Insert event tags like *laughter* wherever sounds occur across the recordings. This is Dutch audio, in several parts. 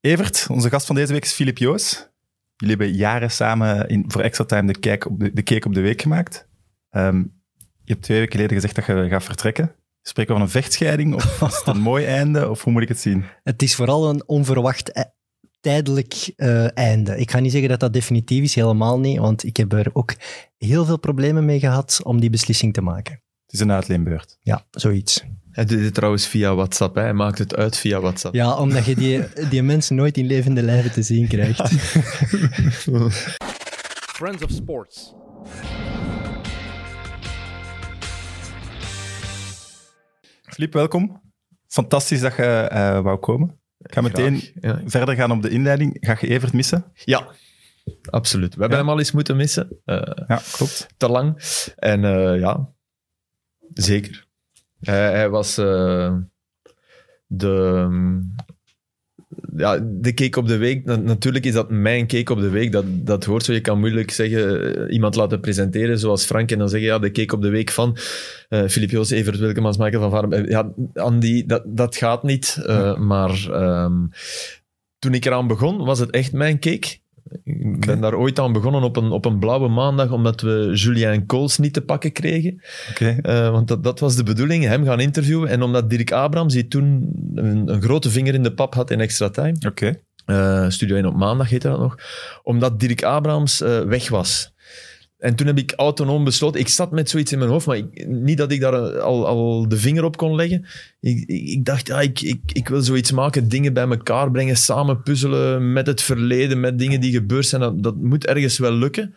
Evert, onze gast van deze week is Filip Joos. Jullie hebben jaren samen in, voor Extra Time de, kijk op de, de Cake op de Week gemaakt. Ehm, je hebt twee weken geleden gezegd dat je gaat vertrekken. Spreken we van een vechtscheiding of was het een *laughs* mooi einde? Of hoe moet ik het zien? Het is vooral een onverwacht e- tijdelijk eh, einde. Ik ga niet zeggen dat dat definitief is, helemaal niet, want ik heb er ook heel veel problemen mee gehad om die beslissing te maken. Het is een uitleenbeurt. Ja, zoiets. Hij doet het trouwens via WhatsApp. Hè. Hij maakt het uit via WhatsApp. Ja, omdat je die, die mensen nooit in levende lijven te zien krijgt. *laughs* Friends of Sports. Filip, welkom. Fantastisch dat je eh, wou komen. Ik ga meteen Graag, ja. verder gaan op de inleiding. Ga je Evert missen? Ja, absoluut. We hebben Ja. hem al eens moeten missen. eh, Ja, klopt. te lang. En eh, ja, zeker. Hij, hij was eh, de, ja, de cake op de week. Na- natuurlijk is dat mijn cake op de week. Dat, dat hoort zo. Je kan moeilijk zeggen, eh, iemand laten presenteren zoals Frank en dan zeggen, ja, de cake op de week van eh Filip Joos, Evert Wilkemans, Michael van. Eh, Ja, Andy, dat, dat gaat niet. Maar ehm, toen ik eraan begon, was het echt mijn cake. Ik ben daar ooit aan begonnen op een, op een blauwe maandag, omdat we Julien Kools niet te pakken kregen. Eh, want dat, dat was de bedoeling, hem gaan interviewen. En omdat Dirk Abrams, die toen een, een grote vinger in de pap had in extra time, eh, Studio 1 op maandag heette dat nog, omdat Dirk Abrams eh, weg was. En toen heb ik autonoom besloten, ik zat met zoiets in mijn hoofd, maar ik- niet dat ik daar al, al de vinger op kon leggen. Ik, ik, dacht, ja, ik, ik, ik wil zoiets maken, dingen bij elkaar brengen, samen puzzelen met het verleden, met dingen die gebeurd zijn. Dat, moet ergens wel lukken.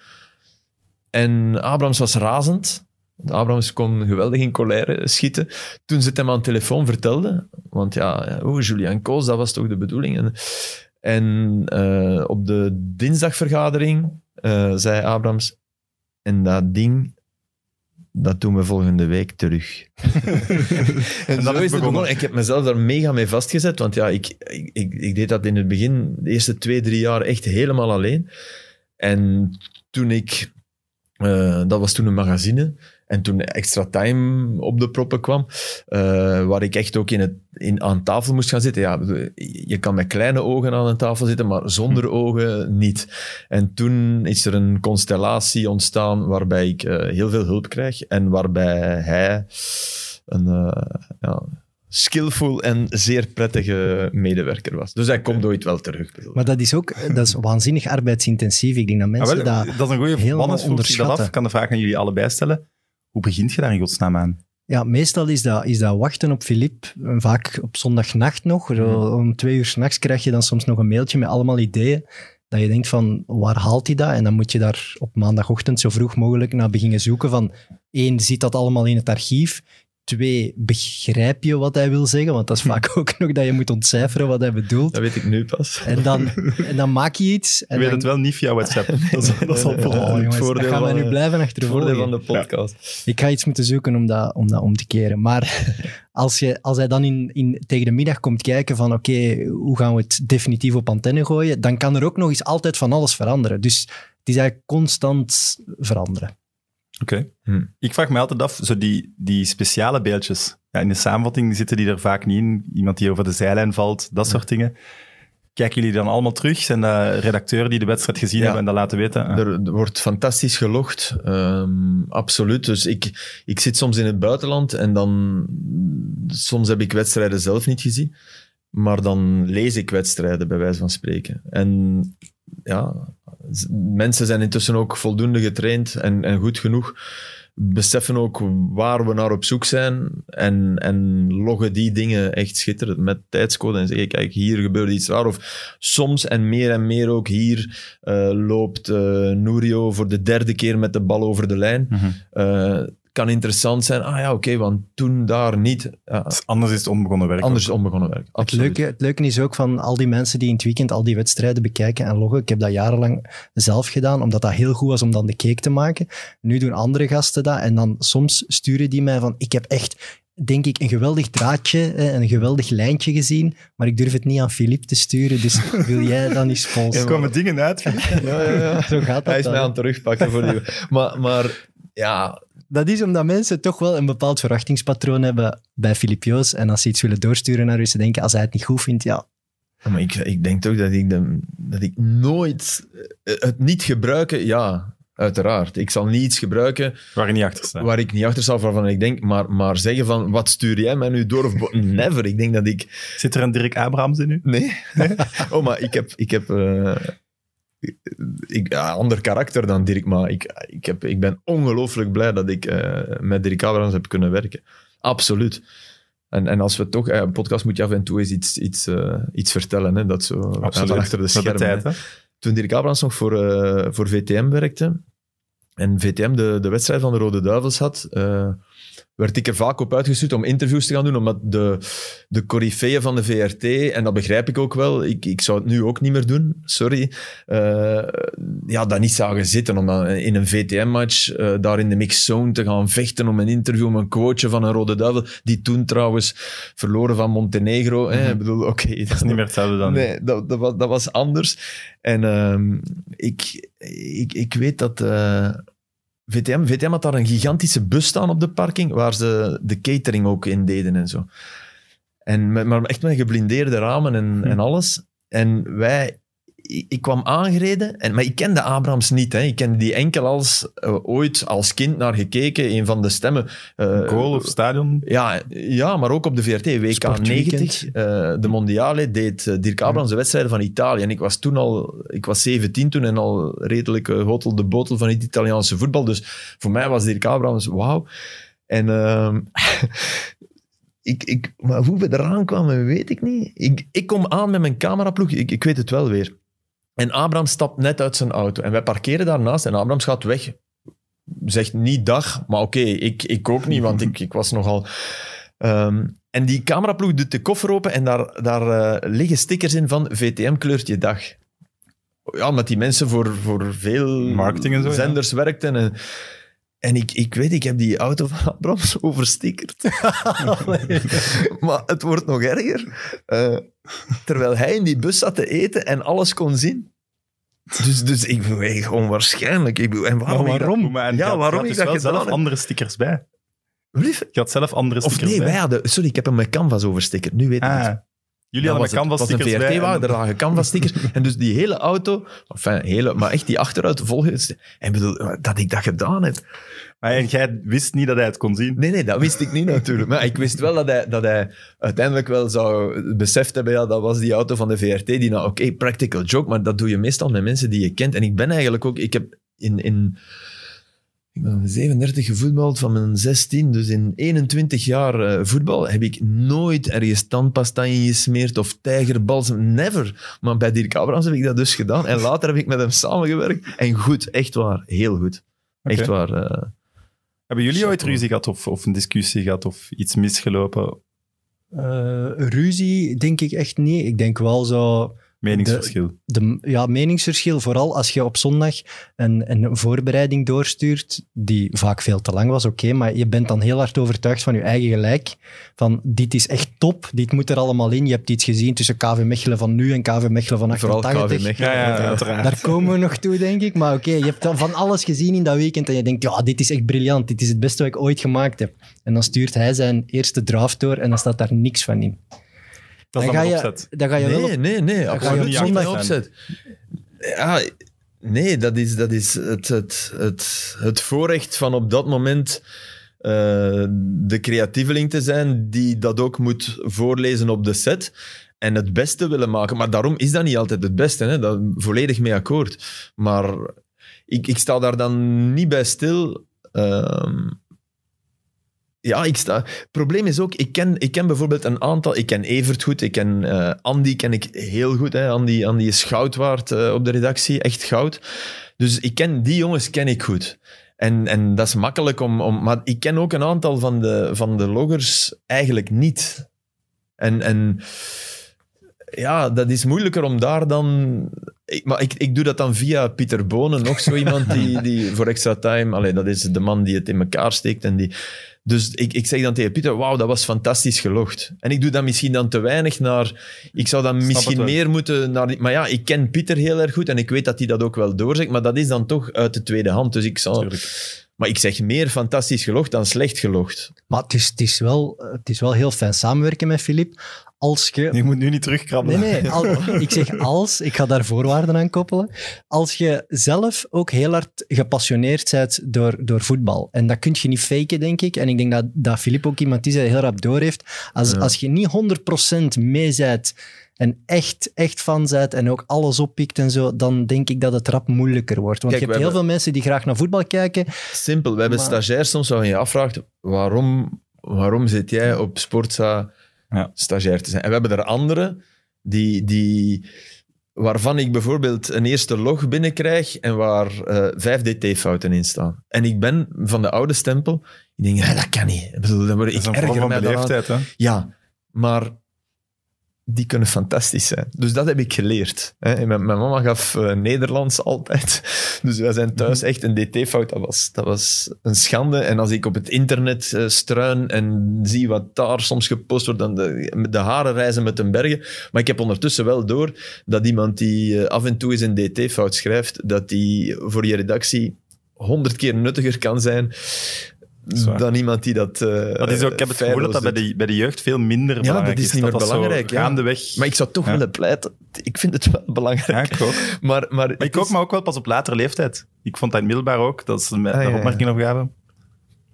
En Abrams was razend. Abrams kon geweldig in colère schieten. Toen ze het hem aan de telefoon vertelde, want ja, oh, Julian Koos, dat was toch de bedoeling. En, en eh, op de dinsdagvergadering eh, zei Abrams, en dat ding, dat doen we volgende week terug. *laughs* en dat zo is het begonnen. Ik heb mezelf daar mega mee vastgezet, want ja, ik, ik, ik, ik deed dat in het begin, de eerste twee, drie jaar, echt helemaal alleen. En toen ik, eh, dat was toen een magazine, en toen Extra Time op de proppen kwam, eh, waar ik echt ook in het, in, aan tafel moest gaan zitten. Ja, je kan met kleine ogen aan een tafel zitten, maar zonder ogen niet. En toen is er een constellatie ontstaan waarbij ik eh, heel veel hulp krijg en waarbij hij een eh, ja, skillful en zeer prettige medewerker was. Dus hij komt ooit wel terug. Maar dat is ook dat is *laughs* waanzinnig arbeidsintensief. Ik denk dat Ah, mensen wel, dat... dat is een goede helemaal dat af. onderschatten. Ik kan de vraag aan jullie allebei stellen. Hoe begint je daar in godsnaam aan? Ja, meestal is dat, is dat wachten op Filip. En Vaak op zondagnacht nog. Zo Om twee uur s'nachts krijg je dan soms nog een mailtje met allemaal ideeën. Dat je denkt van, waar haalt hij dat? En dan moet je daar op maandagochtend zo vroeg mogelijk naar beginnen zoeken van... één, zit dat allemaal in het archief? Twee, begrijp je wat hij wil zeggen? Want dat is vaak ook nog dat je moet ontcijferen wat hij bedoelt. Dat weet ik nu pas. En dan, en dan maak je iets. Je En weet dan, het wel niet via WhatsApp. *laughs* Dat is, dat is al Oh, jongens, voordeel dat gaan wij nu eh, blijven Het achtervolgen. voordeel van de podcast. Ik ga iets moeten zoeken om dat om, dat om te keren. Maar *laughs* als, je, als hij dan in, in, tegen de middag komt kijken van oké, hoe gaan we het definitief op antenne gooien, dan kan er ook nog eens altijd van alles veranderen. Dus het is eigenlijk constant veranderen. Oké. Hm. Ik vraag me altijd af, zo die, die speciale beeldjes. Ja, in de samenvatting zitten die er vaak niet in. Iemand die over de zijlijn valt, dat soort dingen. Kijken jullie dan allemaal terug? Zijn dat redacteuren die de wedstrijd gezien Ja. hebben en dat laten weten? Ah. Er, er wordt fantastisch gelogd, ehm, absoluut. Dus ik, ik zit soms in het buitenland en dan... Soms heb ik wedstrijden zelf niet gezien, maar dan lees ik wedstrijden, bij wijze van spreken. En ja, mensen zijn intussen ook voldoende getraind en, en goed genoeg. Beseffen ook waar we naar op zoek zijn en, en loggen die dingen echt schitterend met tijdscode en zeggen, kijk, hier gebeurt iets raar. Of soms en meer en meer ook hier eh, loopt eh Nurio voor de derde keer met de bal over de lijn. Eh, kan interessant zijn. Ah ja, oké, want toen daar niet. Ja, Dus anders is het onbegonnen werk. anders is onbegonnen werk. Het leuke, het leuke is ook van al die mensen die in het weekend al die wedstrijden bekijken en loggen. Ik heb dat jarenlang zelf gedaan, omdat dat heel goed was om dan de cake te maken. Nu doen andere gasten dat en dan soms sturen die mij van ik heb echt denk ik, een geweldig draadje en een geweldig lijntje gezien, maar ik durf het niet aan Filip te sturen, dus *laughs* wil jij dan eens Er sponsoren? komen dingen uit. Ja, ja, ja. Zo gaat dat Hij is dan. mij aan het terugpakken voor die. Maar, maar ja, Dat is omdat mensen toch wel een bepaald verwachtingspatroon hebben bij Filip Joos. En als ze iets willen doorsturen naar u, ze denken, als hij het niet goed vindt, ja, Maar ik, ik denk toch dat ik, de, dat ik nooit... eh, Het niet gebruiken, ja, uiteraard. Ik zal niet iets gebruiken Waar je niet achter staat. waar ik niet achter sta, waarvan ik denk, maar, maar zeggen van, wat stuur jij mij nu door? Of Never. Ik denk dat ik... Zit er een Dirk Abrahams in nu? Nee. *laughs* oh, maar ik heb... Ik heb eh, ik, ja, ander karakter dan Dirk, maar ik, ik, heb, ik ben ongelooflijk blij dat ik eh, met Dirk Abrahams heb kunnen werken. Absoluut. En, en als we toch... eh, Een podcast moet je af en toe eens iets, iets, eh, iets vertellen, hè, dat zo Absoluut. achter de schermen. tijd, hè. hè? Toen Dirk Abrahams nog voor, voor VTM werkte en VTM de, de wedstrijd van de Rode Duivels had, werd ik er vaak op uitgestuurd om interviews te gaan doen, omdat de, de coryfeeën van de VRT, en dat begrijp ik ook wel, ik, ik zou het nu ook niet meer doen, sorry, eh, ja, dat niet zagen zitten om in een VTM-match eh, daar in de mixzone te gaan vechten om een interview met een coach van een Rode Duivel, die toen trouwens verloren van Montenegro. hè. Ik bedoel, oké, Dat is niet meer hetzelfde dan. Nee, dat, dat, was, dat was anders. En ehm, ik, ik, ik weet dat eh, VTM, VTM had daar een gigantische bus staan op de parking, waar ze de catering ook in deden en zo. En met, maar echt met geblindeerde ramen en, Hm. en alles. En wij... Ik, ik kwam aangereden, en, maar ik kende Abrams niet. Hè. Ik kende die enkel als eh, ooit als kind naar gekeken, een van de stemmen. eh, Goal of stadion? ja, ja, maar ook op de VRT. WK Sportweekend. 90, eh, de Mondiale, deed eh, Dirk Abrams de wedstrijden van Italië. En ik was toen al, ik was 17 toen en al redelijk uh, hotel de botel van het Italiaanse voetbal. Dus voor mij was Dirk Abrams wauw. En ehm, *laughs* ik, ik, maar hoe we eraan kwamen, weet ik niet. Ik, ik kom aan met mijn cameraploeg, ik, ik weet het wel weer. En Abrams stapt net uit zijn auto. En wij parkeren daarnaast en Abrams gaat weg. Zegt niet dag, maar oké, ik, ik ook niet, want ik, ik was nogal... Ehm, en die cameraploeg doet de koffer open en daar, daar eh, liggen stickers in van VTM kleurt je dag. Ja, omdat die mensen voor, voor veel Marketing en zo, ja. zenders werkten. En, en ik, ik weet, ik heb die auto van *laughs* Abrams overstickerd. *laughs* maar het wordt nog erger. Eh, terwijl hij in die bus zat te eten en alles kon zien. Dus, dus ik bedoel, hey, gewoon waarschijnlijk. Ik bedoel, en waarom? Maar ik dat- waarom? En Ja, had- waarom je ik had dat dus zelf heb? andere stickers bij. Lief? Je had zelf andere Of stickers nee, bij. wij hadden... Sorry, ik heb hem met canvas overstickerd. Nu weet ik Ah, het. Jullie hadden een canvas stickers een bij. VRT-wagen, en- er lagen canvas stickers. en dus die hele auto, enfin, hele, maar echt die achteruit vol. En bedoel, dat ik dat gedaan heb. Maar en jij wist niet dat hij het kon zien. Nee, nee, dat wist ik niet natuurlijk. Maar ik wist wel dat hij, dat hij uiteindelijk wel zou beseft hebben, ja, dat was die auto van de VRT, die nou, oké, practical joke, maar dat doe je meestal met mensen die je kent. En ik ben eigenlijk ook, ik heb in, in ik ben 37 gevoetbald van mijn 16, dus in 21 jaar eh, voetbal heb ik nooit ergens tandpasta in gesmeerd of tijgerbals, never. Maar bij Dirk Abrams heb ik dat dus gedaan. En later heb ik met hem samengewerkt. En goed, echt waar, heel goed. Echt waar. eh, Hebben jullie ooit ruzie gehad of, of een discussie gehad of iets misgelopen? Eh, ruzie denk ik echt niet. Ik denk wel zo... Meningsverschil. de ja, meningsverschil, vooral als je op zondag een, een voorbereiding doorstuurt, die vaak veel te lang was, oké, maar je bent dan heel hard overtuigd van je eigen gelijk. Van, dit is echt top, dit moet er allemaal in. Je hebt iets gezien tussen KV Mechelen van nu en KV Mechelen van vooral 88. KV Mechelen. Ja, ja, uiteraard. Daar komen we nog toe, denk ik. Maar oké, je hebt dan van alles gezien in dat weekend en je denkt, ja, dit is echt briljant. Dit is het beste wat ik ooit gemaakt heb. En dan stuurt hij zijn eerste draft door en dan staat daar niks van in. Dat is Dan dan ga je, opzet. dan ga je wel op Nee, nee, nee. Absoluut op niet zondag zondag opzet. Ja, nee, dat is, dat is het, het, het, het voorrecht van op dat moment eh, de creatieveling te zijn die dat ook moet voorlezen op de set en het beste willen maken. Maar daarom is dat niet altijd het beste. Hè? Dat, volledig mee akkoord. Maar ik, ik sta daar dan niet bij stil. Ehm, ja, ik sta... Het probleem is ook, ik ken, ik ken bijvoorbeeld een aantal... Ik ken Evert goed, ik ken eh, Andy ken ik heel goed. Hè. Andy, Andy is goud waard eh, op de redactie, echt goud. Dus ik ken, die jongens ken ik goed. En, en dat is makkelijk om, om... Maar ik ken ook een aantal van de, van de loggers eigenlijk niet. En... en ja, dat is moeilijker om daar dan... Maar ik, ik doe dat dan via Pieter Bonen, nog zo iemand die, die voor extra time... Allee, dat is de man die het in elkaar steekt en die... Dus ik, ik zeg dan tegen Pieter, wauw, dat was fantastisch gelogd. En ik doe dat misschien dan te weinig naar... Ik zou dan misschien meer moeten naar... die- Maar ja, ik ken Pieter heel erg goed en ik weet dat hij dat ook wel doorzegt, maar dat is dan toch uit de tweede hand. Dus ik zou... Tuurlijk. Maar ik zeg meer fantastisch gelogd dan slecht gelogd. Maar het is, het, is wel, het is wel heel fijn samenwerken met Filip. Als je Je moet nu niet terugkrabbelen. Nee, nee. al- ik zeg als, ik ga daar voorwaarden aan koppelen. Als je zelf ook heel hard gepassioneerd bent door, door voetbal. En dat kun je niet faken, denk ik. En ik denk dat, dat Filip ook iemand is die heel rap doorheeft. Als, Ja. als je niet 100% mee bent en echt, echt fan bent en ook alles oppikt en zo, dan denk ik dat het rap moeilijker wordt. Want Kijk, je hebt heel hebben- veel mensen die graag naar voetbal kijken. Simpel. We hebben Maar- stagiairs soms waar je je afvraagt, waarom, waarom zit jij op Sportza Ja. stagiair te zijn? En we hebben er anderen die, die, waarvan ik bijvoorbeeld een eerste log binnenkrijg en waar eh, vijf dt-fouten in staan. En ik ben van de oude stempel. Ik denk, ja, dat kan niet. Ik bedoel, Dat ik is een vorm van beleefdheid, hè. Ja, maar die kunnen fantastisch zijn. Dus dat heb ik geleerd. Hè. En Mijn, mijn mama gaf eh, Nederlands altijd. *laughs* Dus wij zijn thuis echt een dt-fout. Dat was, dat was een schande. En als ik op het internet eh, struin en zie wat daar soms gepost wordt, dan de, de haren reizen met een bergen. Maar ik heb ondertussen wel door dat iemand die eh, af en toe eens een dt-fout schrijft, dat die voor je redactie honderd keer nuttiger kan zijn. Dan iemand die dat eh Dat is ook, ik heb het gevoel dat dat bij de, bij de jeugd veel minder belangrijk dat is niet meer dat belangrijk, ja. gaandeweg... Maar ik zou toch Ja. willen pleiten. Ik vind het wel belangrijk. Ja, ik ook. Maar, maar, Maar ik ook, maar ook wel pas op latere leeftijd. Ik vond dat in middelbaar ook, dat ze me Ah, ja, daar ja. opmerkingen over gaven.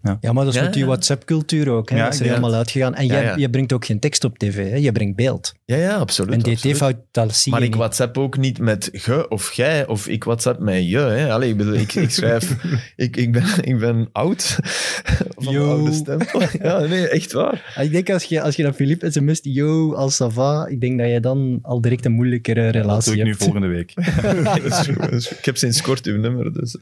Ja, maar dat is Ja, met die ja. WhatsApp-cultuur ook. Hè? Ja, dat is er helemaal uitgegaan. En Ja, jij, ja. je brengt ook geen tekst op tv, hè? je brengt beeld. Ja, ja, absoluut. en absoluut. dt-fout, dat zie Maar je ik niet. WhatsApp ook niet met ge of gij, of ik WhatsApp met je. Hè. Allee, ik, bedoel, ik, ik schrijf... *laughs* ik, ik, ben, ik ben oud. Van de Yo. oude stempel. *laughs* Ja, nee, echt waar. Ah, Ik denk als je, als je dan Philippe sms't, yo, als ça va, ik denk dat je dan al direct een moeilijkere Dat relatie doe ik nu hebt. volgende week. *laughs* Dat is dat is. Ik heb sinds kort uw nummer. Dus.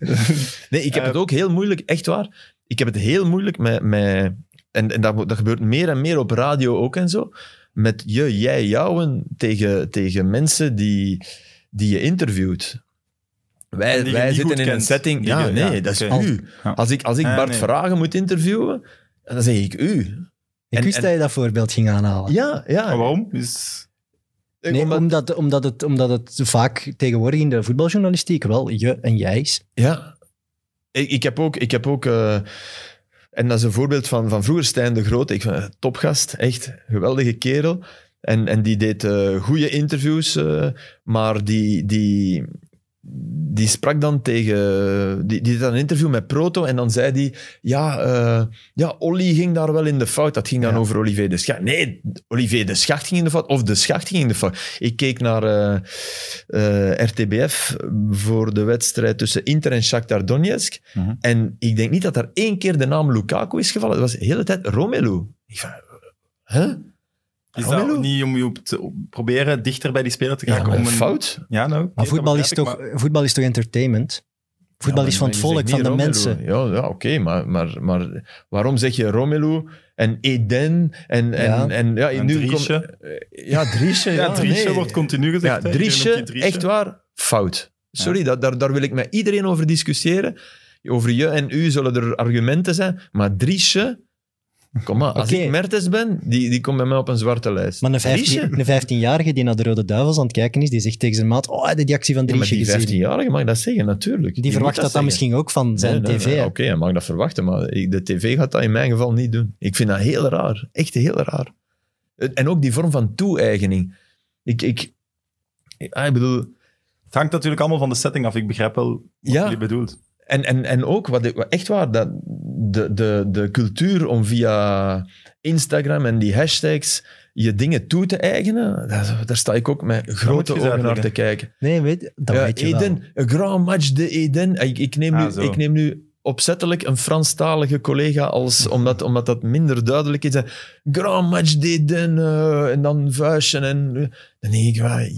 Nee, ik heb Eh, het ook heel moeilijk, echt waar. Ik heb het heel moeilijk met... met en en dat, dat gebeurt meer en meer op radio ook en zo. Met je, jij, jouwen tegen, tegen mensen die, die je interviewt. Wij, wij zitten in een setting... Die Ja, je- nee, ja, dat is u. Ja. Als ik, als ik Bart nee. Vragen moet interviewen, dan zeg ik u. Ik En- wist en- dat je dat voorbeeld ging aanhalen. Ja, ja. Maar waarom? Is... Nee, Omdat- omdat, omdat, het, omdat het vaak tegenwoordig in de voetbaljournalistiek wel je en jij is. Ja. Ik, ik heb ook... Ik heb ook eh, en dat is een voorbeeld van, van vroeger Stijn de Grote. Ik vind topgast, echt geweldige kerel. En, en die deed eh goede interviews, eh, maar die, die, die sprak dan tegen... Die, die deed dan een interview met Proto en dan zei hij... Ja, eh, ja, Olly ging daar wel in de fout. Dat ging dan Ja. over Olivier de Schacht. Nee, Olivier de Schacht ging in de fout. Of de Schacht ging in de fout. Ik keek naar eh, eh, RTBF voor de wedstrijd tussen Inter en Shakhtar Donetsk. Mhm. En ik denk niet dat er één keer de naam Lukaku is gevallen. Het was de hele tijd Romelu. Ik van, hè? Is Romelu? dat niet om je op te proberen dichter bij die speler te Ja, maar om een fout. Ja, nou. Maar voetbal is, toch, maar- voetbal is toch entertainment? Voetbal Ja, is van het volk, van de mensen. Ja, ja oké, maar, maar, maar waarom zeg je Romelu en Eden en... en, Ja. en, ja, En nu Driesje. kom- eh, ja, Driesje. Ja, ja, Driesje nee. wordt continu gezegd. Ja, Driesje. echt waar, fout. Sorry, dat, daar, daar wil ik met iedereen over discussiëren. Over je en u zullen er argumenten zijn, maar Driesje... Kom maar, als ik Mertens ben, die, die komt bij mij op een zwarte lijst. Maar een Driesje? 15 een 15-jarige die naar de Rode Duivels aan het kijken is, die zegt tegen zijn maat, oh, je die actie van Ja, maar Driesje die gezien? 15-jarige mag dat zeggen, natuurlijk. Die, verwacht dat, dan zeggen. misschien ook van zijn Nee, nee, tv. nee. Oké, hij mag dat verwachten, maar de tv gaat dat in mijn geval niet doen. Ik vind dat heel raar. Echt heel raar. En ook die vorm van toe-eigening. Ik, ik, ah, ik bedoel... Het hangt natuurlijk allemaal van de setting af. Ik begrijp wel wat Ja. jullie bedoelt. En, en, en ook, wat, echt waar, dat de, de, de cultuur om via Instagram en die hashtags je dingen toe te eigenen, daar, daar sta ik ook met grote ogen naar te kijken. Nee, weet, dat Ja, weet je wel. Eden, een grand match de Eden. Ik, ik, neem Ah, nu, ik neem nu opzettelijk een Franstalige collega, als, *laughs* omdat, omdat dat minder duidelijk is. Grand match de Eden, eh, en dan vuistje. En, eh, dan denk ik, waar,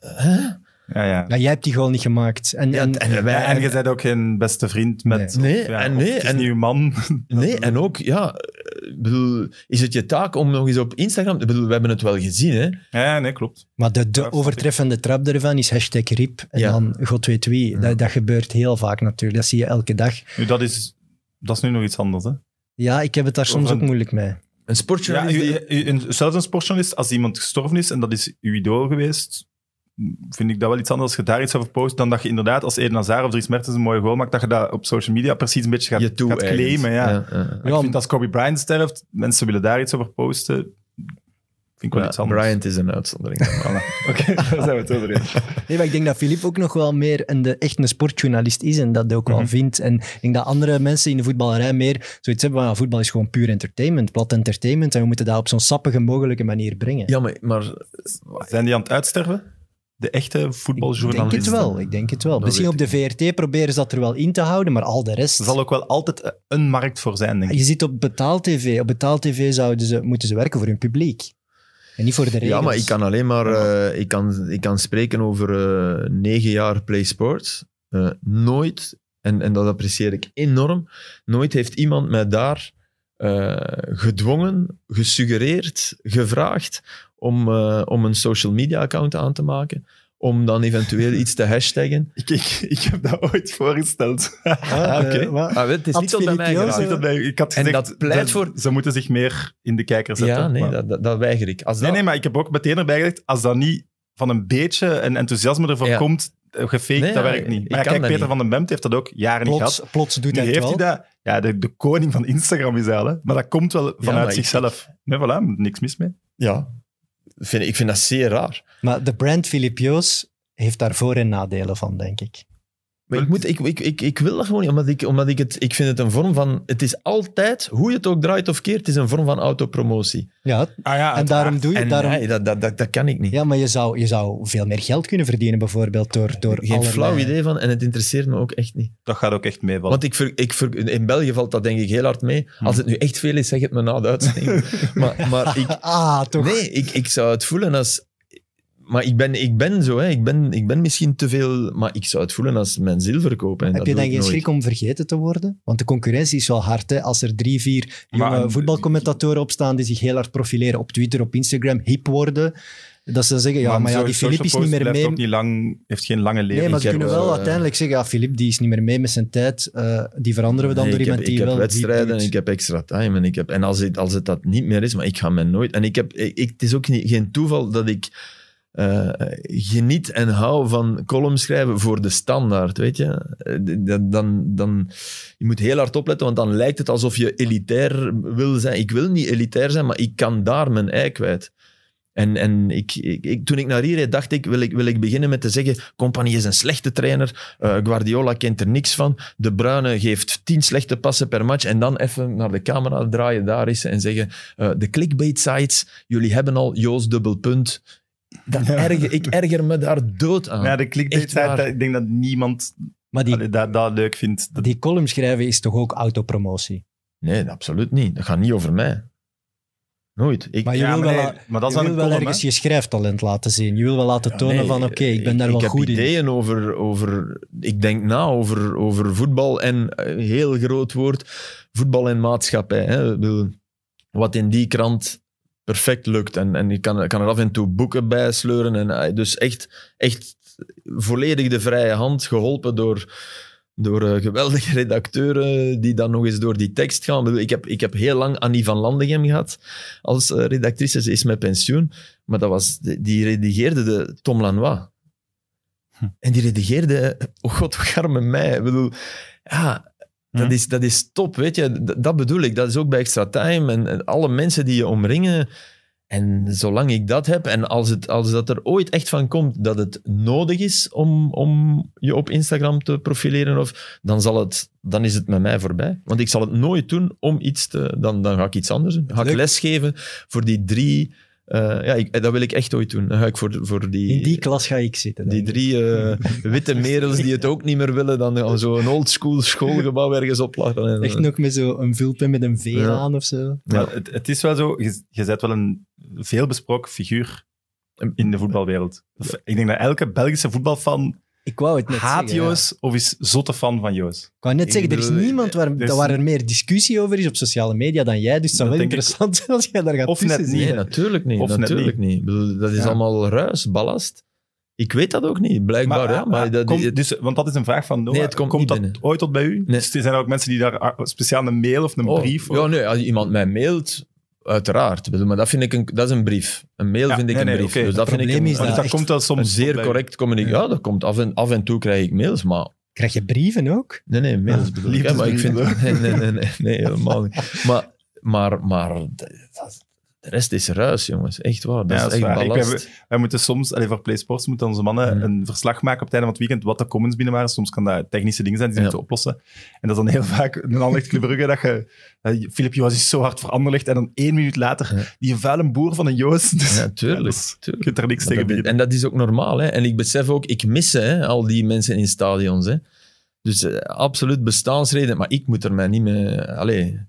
hè? Ja, ja. Ja, jij hebt die gewoon niet gemaakt. En, Ja, en, en, wij, Ja, en je bent ook geen beste vriend met... Nee, of, ja, en of nee, het is en- niet uw man. *laughs* Nee, en ook, ja, eh, ik bedoel, is het je taak om nog eens op Instagram... Ik bedoel, we hebben het wel gezien, hè. Ja, nee, klopt. maar de, de overtreffende trap ervan is hashtag RIP en Ja. dan god weet wie. Dat, dat gebeurt heel vaak natuurlijk. Dat zie je elke dag. Nu, dat is, dat is nu nog iets anders, hè. Ja, ik heb het daar soms Of een- ook moeilijk mee. Een Ja, sportjournalist... u, die- u- een, zelfs een sportjournalist, als iemand gestorven is en dat is uw idool geweest, vind ik dat wel iets anders als je daar iets over post, dan dat je inderdaad als Eden Hazard of Dries Mertens een mooie goal maakt, dat je dat op social media precies een beetje gaat, Je toe gaat claimen. Ja. Ja, ik vind als Kobe Bryant sterft, mensen willen daar iets over posten, vind ik wel Ja, iets anders. Bryant is een uitzondering. *laughs* Voilà. Oké, *laughs* daar zijn we het over eens. Nee, maar ik denk dat Filip ook nog wel meer een, de, echt een sportjournalist is en dat ook wel Mhm. vindt. En ik denk dat andere mensen in de voetballerij meer zoiets hebben van ja, voetbal is gewoon puur entertainment, plat entertainment en we moeten dat op zo'n sappige mogelijke manier brengen. Ja, maar, maar Zijn die aan het uitsterven? De echte ik denk voetbaljournalisten? het wel, ik denk het wel. Dat Misschien op de VRT proberen ze dat er wel in te houden, maar al de rest... Er zal ook wel altijd een markt voor zijn, denk ik. Je zit op betaal-tv. Op betaal-tv zouden ze, moeten ze werken voor hun publiek. En niet voor de regels. Ja, maar ik kan alleen maar eh, ik kan, ik kan spreken over eh, negen jaar Play Sports. Eh, nooit, en, en dat apprecieer ik enorm, nooit heeft iemand mij daar eh, gedwongen, gesuggereerd, gevraagd om, eh, om een social media account aan te maken. Om dan eventueel iets te hashtaggen. *laughs* Ik, ik, ik heb dat ooit voorgesteld. Ah, *laughs* oké. eh, wat? Ah, weet, het is niet tot bij mij geraakt. Ik, had En gezegd, dat pleit ze, voor- ze moeten zich meer in de kijker zetten. Ja, nee, maar- dat, dat, weiger ik. Als nee, dat, nee, maar ik heb ook meteen erbij gezegd, als dat niet van een beetje een enthousiasme ervoor Ja. komt, eh, gefaked, Nee, dat ja, werkt niet. Maar kijk, Peter niet. van den Bemt heeft dat ook jaren niet Plots, gehad. plots doet Nu hij het heeft wel. hij dat. Ja, de, de koning van Instagram is hij al, hè. Maar dat komt wel vanuit ik- zichzelf. Nee, voilà, niks mis mee. ja, vind, ik vind dat zeer raar. Maar de brand Filip heeft daar voor- en nadelen van, denk ik. Maar ik, moet, ik, ik, ik, ik wil dat gewoon niet, omdat ik, omdat ik het... Ik vind het een vorm van... Het is altijd, hoe je het ook draait of keert, het is een vorm van autopromotie. Ja, Ah, ja, en daarom doe je En daarom, nee, dat, dat, dat, dat kan ik niet. Ja, maar je zou, je zou veel meer geld kunnen verdienen, bijvoorbeeld, door, door Geen allerlei- flauw idee van en het interesseert me ook echt niet. Dat gaat ook echt meevallen. Want ik, ver, ik ver, in België valt dat denk ik heel hard mee. Als het nu echt veel is, zeg het me na de uitzending. *laughs* maar, maar ik, Ah, toch. nee, ik, ik zou het voelen als... Maar ik ben, ik ben zo, hè. Ik, ben, ik ben misschien te veel... Maar ik zou het voelen als mijn. En Heb dat je dan ik geen nooit. schrik om vergeten te worden? Want de concurrentie is wel hard. Hè? Als er drie, vier jonge een- voetbalcommentatoren opstaan die zich heel hard profileren op Twitter, op Instagram, hip worden, dat ze zeggen, ja, maar, ja, die Filip is niet meer mee. ook niet lang, heeft geen lange leven. Nee, maar Ik ze heb, kunnen wel eh, uiteindelijk zeggen, ja, Filip die is niet meer mee met zijn tijd. eh, die veranderen we dan Nee, door ik iemand heb, die ik heb wel... wedstrijden die en doet. ik heb extra time. En, ik heb, en als, het, als het dat niet meer is, maar ik ga me nooit... En ik heb, ik, het is ook niet, geen toeval dat ik eh, geniet en hou van columns schrijven voor de standaard, weet je. Eh, Dan, dan, je moet heel hard opletten, want dan lijkt het alsof je elitair wil zijn. Ik wil niet elitair zijn, maar ik kan daar mijn ei kwijt. En, en ik, ik, toen ik naar hier reed, dacht ik wil, ik, wil ik beginnen met te zeggen, Compagnie is een slechte trainer, eh, Guardiola kent er niks van, De Bruyne geeft tien slechte passen per match en dan even naar de camera draaien, daar is en zeggen, de clickbait sites, jullie hebben al Joost dubbelpunt. Dat erger, ik erger me daar dood aan. Ja, de site, ik denk dat niemand Maar die, allee, dat, dat leuk vindt. Dat- die column schrijven is toch ook autopromotie? Nee, absoluut niet. Dat gaat niet over mij. Nooit. Ik, Maar je Ja, wil maar wel, nee, maar dat is je dan wil een wel column, ergens hè. je schrijftalent laten zien. Je wil wel laten tonen Nee, van, oké, ik ben daar wel ik goed heb in. ideeën over, over... Ik denk na over, over voetbal en, heel groot woord, voetbal en maatschappij. Hè. Ik bedoel, Wat in die krant perfect lukt. En, en je kan, kan er af en toe boeken bij sleuren. En, eh, dus echt, echt volledig de vrije hand, geholpen door, door eh, geweldige *laughs* redacteuren die dan nog eens door die tekst gaan. Ik Ik heb, ik heb heel lang Annie van Landegem gehad als eh, redactrice. Ze is met pensioen. Maar dat was, die redigeerde de Tom Lanois. En die redigeerde, oh god, *laughs* wat arme mij. Ik bedoel, ja, dat, Hm. is, dat is top, weet je. Dat bedoel ik. Dat is ook bij Extra Time. En, en alle mensen die je omringen. En zolang ik dat heb, en als, het, als dat er ooit echt van komt dat het nodig is om, om je op Instagram te profileren, of, dan, zal het, dan is het met mij voorbij. Want ik zal het nooit doen om iets te... Dan, dan ga ik iets anders doen. Ga ik lesgeven voor die drie... eh, ja, ik, dat wil ik echt ooit doen. Dan ga ik voor, voor die... In die klas ga ik zitten. Die drie eh, *laughs* witte merels die het ook niet meer willen, dan we zo'n oldschool schoolgebouw ergens oplachen. En, Echt nog met zo'n vulpen met een V Ja. aan of zo. Maar het, het is wel zo, je, je bent wel een veelbesproken figuur in de voetbalwereld. Ik denk dat elke Belgische voetbalfan Ik wou het net haat zeggen. ja. Joos of is zotte fan van Joos. Ik wou net Ik zeggen, er is niemand waar, er is- waar er meer discussie over is op sociale media dan jij. Dus het zou Dat wel interessant zijn als jij daar gaat Of tussen net niet. Nee, natuurlijk niet. Of natuurlijk niet. Bedoel, dat is Ja. allemaal ruis, ballast. Ik weet dat ook niet, blijkbaar. ja, maar ah, dat, komt- het- dus, want dat is een vraag van Noah. Nee, het komt niet dat binnen. ooit tot bij u? Nee. Dus er zijn er ook mensen die daar ah, speciaal een mail of een Oh, brief... Ja, nee, als iemand mij mailt, uiteraard. Maar dat vind ik een, dat is een brief. Een mail Ja, vind ik nee, een nee, brief. Dus dat vind ik een, is dat dat echt komt een soms... zeer correct communicatie. Ja. dat komt af en, af en toe krijg ik mails, maar... Krijg je brieven ook? Nee, nee, mails bedoel ik. hè, Maar ik vind... *laughs* Nee, nee, nee, nee, nee, helemaal niet. Maar, maar, maar dat- de rest is ruis, jongens. Echt waar. Dat Ja, is dat echt waar. Ik ballast. heb- Wij moeten soms, allee, voor PlaySports moeten onze mannen Mhm. een verslag maken op het einde van het weekend wat de comments binnen waren. Soms kan dat technische dingen zijn die ze Ja. moeten oplossen. En dat is dan heel *laughs* vaak een Anderlecht Club Brugge dat je... Uh, Filip Joos is zo hard voor Anderlecht en dan één minuut later Ja. die vuile boer van een Joos. *laughs* Dus, Ja, tuurlijk. je kunt er niks Maar tegen dat- en dat is ook normaal. Hè? En ik besef ook, ik mis hè, al die mensen in stadions. Hè? Dus eh, absoluut bestaansreden. Maar ik moet er mij niet mee... Allee,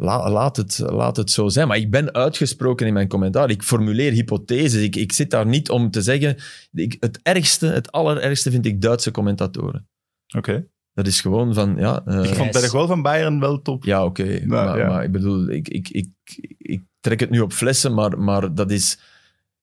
la- laat, het, laat het zo zijn. Maar ik ben uitgesproken in mijn commentaar. Ik formuleer hypotheses. Ik, ik zit daar niet om te zeggen... Ik, het ergste, het allerergste vind ik Duitse commentatoren. Oké. Dat is gewoon van... Ja, eh, Ik vond bij de goal van Bayern wel top. ja, oké. maar, ja. maar ik bedoel, ik, ik, ik, ik trek het nu op flessen, maar, maar dat is...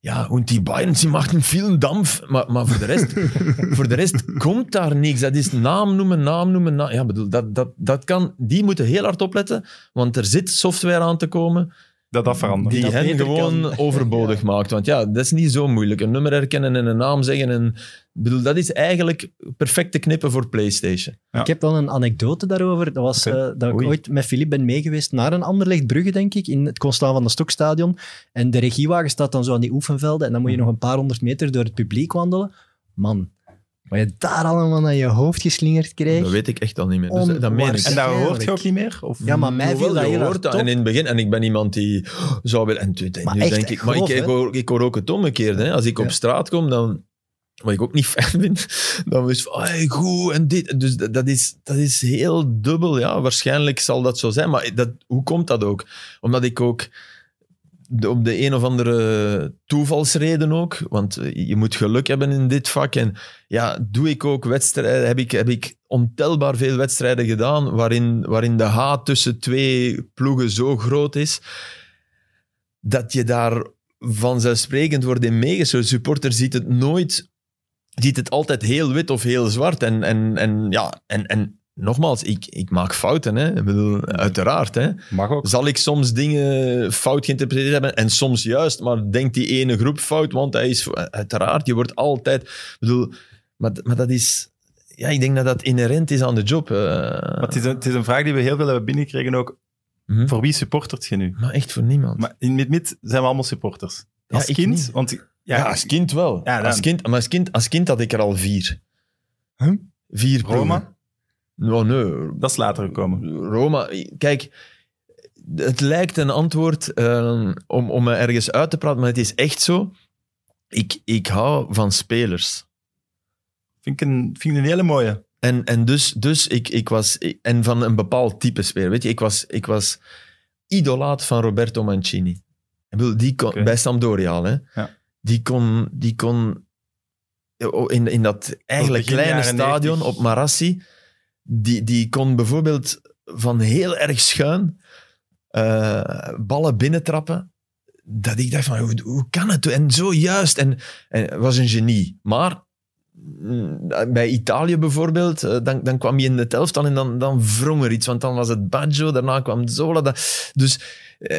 Ja, und die Bayern, sie machen veel Dampf. Maar, maar voor, de rest, *laughs* voor de rest komt daar niks. Dat is naam noemen, naam noemen. naam- Ja, bedoel, dat, dat, dat kan, die moeten heel hard opletten, want er zit software aan te komen Dat dat verandert. die dat hen gewoon kan. *laughs* overbodig maakt. Want ja, dat is niet zo moeilijk. Een nummer herkennen en een naam zeggen. En, bedoel, dat is eigenlijk perfecte knippen voor PlayStation. Ja. Ik heb wel een anekdote daarover. Dat was eh, dat ik ooit met Filip ben meegeweest naar een Anderlecht Brugge, denk ik, in het Constant van de Stokstadion. En de regiewagen staat dan zo aan die oefenvelden en dan moet je nog een paar honderd meter door het publiek wandelen. Man, wat je daar allemaal naar je hoofd geslingerd kreeg. Dat weet ik echt al niet meer. Dus dat, dat meen ik. En daar hoort je ook niet meer? Of? Ja, maar mij viel dat je heel hoort dat. En in het begin, en ik ben iemand die zou willen. En toen, Maar nu echt denk ik, maar grof, ik, ik, hoor, ik hoor ook het omgekeerde. Hè. Als ik op straat kom, dan. Wat ik ook niet *laughs* fijn vind, dan is van, hey, goed en dit. Dus dat, dat is, dat is heel dubbel. Ja, waarschijnlijk zal dat zo zijn. Maar dat, hoe komt dat ook? Omdat ik ook de- op de een of andere toevalsreden ook, want je moet geluk hebben in dit vak. En ja, doe ik ook wedstrijden, heb ik, heb ik ontelbaar veel wedstrijden gedaan waarin, waarin de haat tussen twee ploegen zo groot is, dat je daar vanzelfsprekend wordt in meegesloten. Supporter ziet het nooit, ziet het altijd heel wit of heel zwart. En, en, en ja, en, en nogmaals, ik, ik maak fouten, hè. Ik bedoel, uiteraard, hè. Mag ook. Zal ik soms dingen fout geïnterpreteerd hebben en soms juist, maar denkt die ene groep fout, want hij is... Uiteraard, je wordt altijd... Ik bedoel, maar, maar dat is... Ja, ik denk dat dat inherent is aan de job. eh. Maar het, is een, het is een vraag die we heel veel hebben binnengekregen ook. Mhm. Voor wie supportert je nu? Maar echt voor niemand. Maar in mid-mid zijn we allemaal supporters. Als kind, niet. want ja, ja, als kind wel. Ja, als, kind, maar als, kind, als kind had ik er al vier. Huh? Vier Roma. Nou, nee. dat is later gekomen. Roma, kijk, het lijkt een antwoord eh, om, om me ergens uit te praten, maar het is echt zo. Ik, ik hou van spelers. Vind ik een, vind ik een hele mooie. En, en dus, dus ik, ik was... En van een bepaald type speler. Weet je, ik was, ik was idolaat van Roberto Mancini. Ik bedoel, die kon. Bij Sampdoria al, hè. Ja. Die kon... Die kon in, in dat eigenlijk kleine stadion 90. op Marassi, die, die kon bijvoorbeeld van heel erg schuin eh, ballen binnentrappen. Dat ik dacht van, hoe, hoe kan het? En zo juist. En, hij was een genie. Maar mm, bij Italië bijvoorbeeld, eh, dan, dan kwam je in de elftal en dan, dan wrong er iets. Want dan was het Baggio, daarna kwam Zola. Dat, dus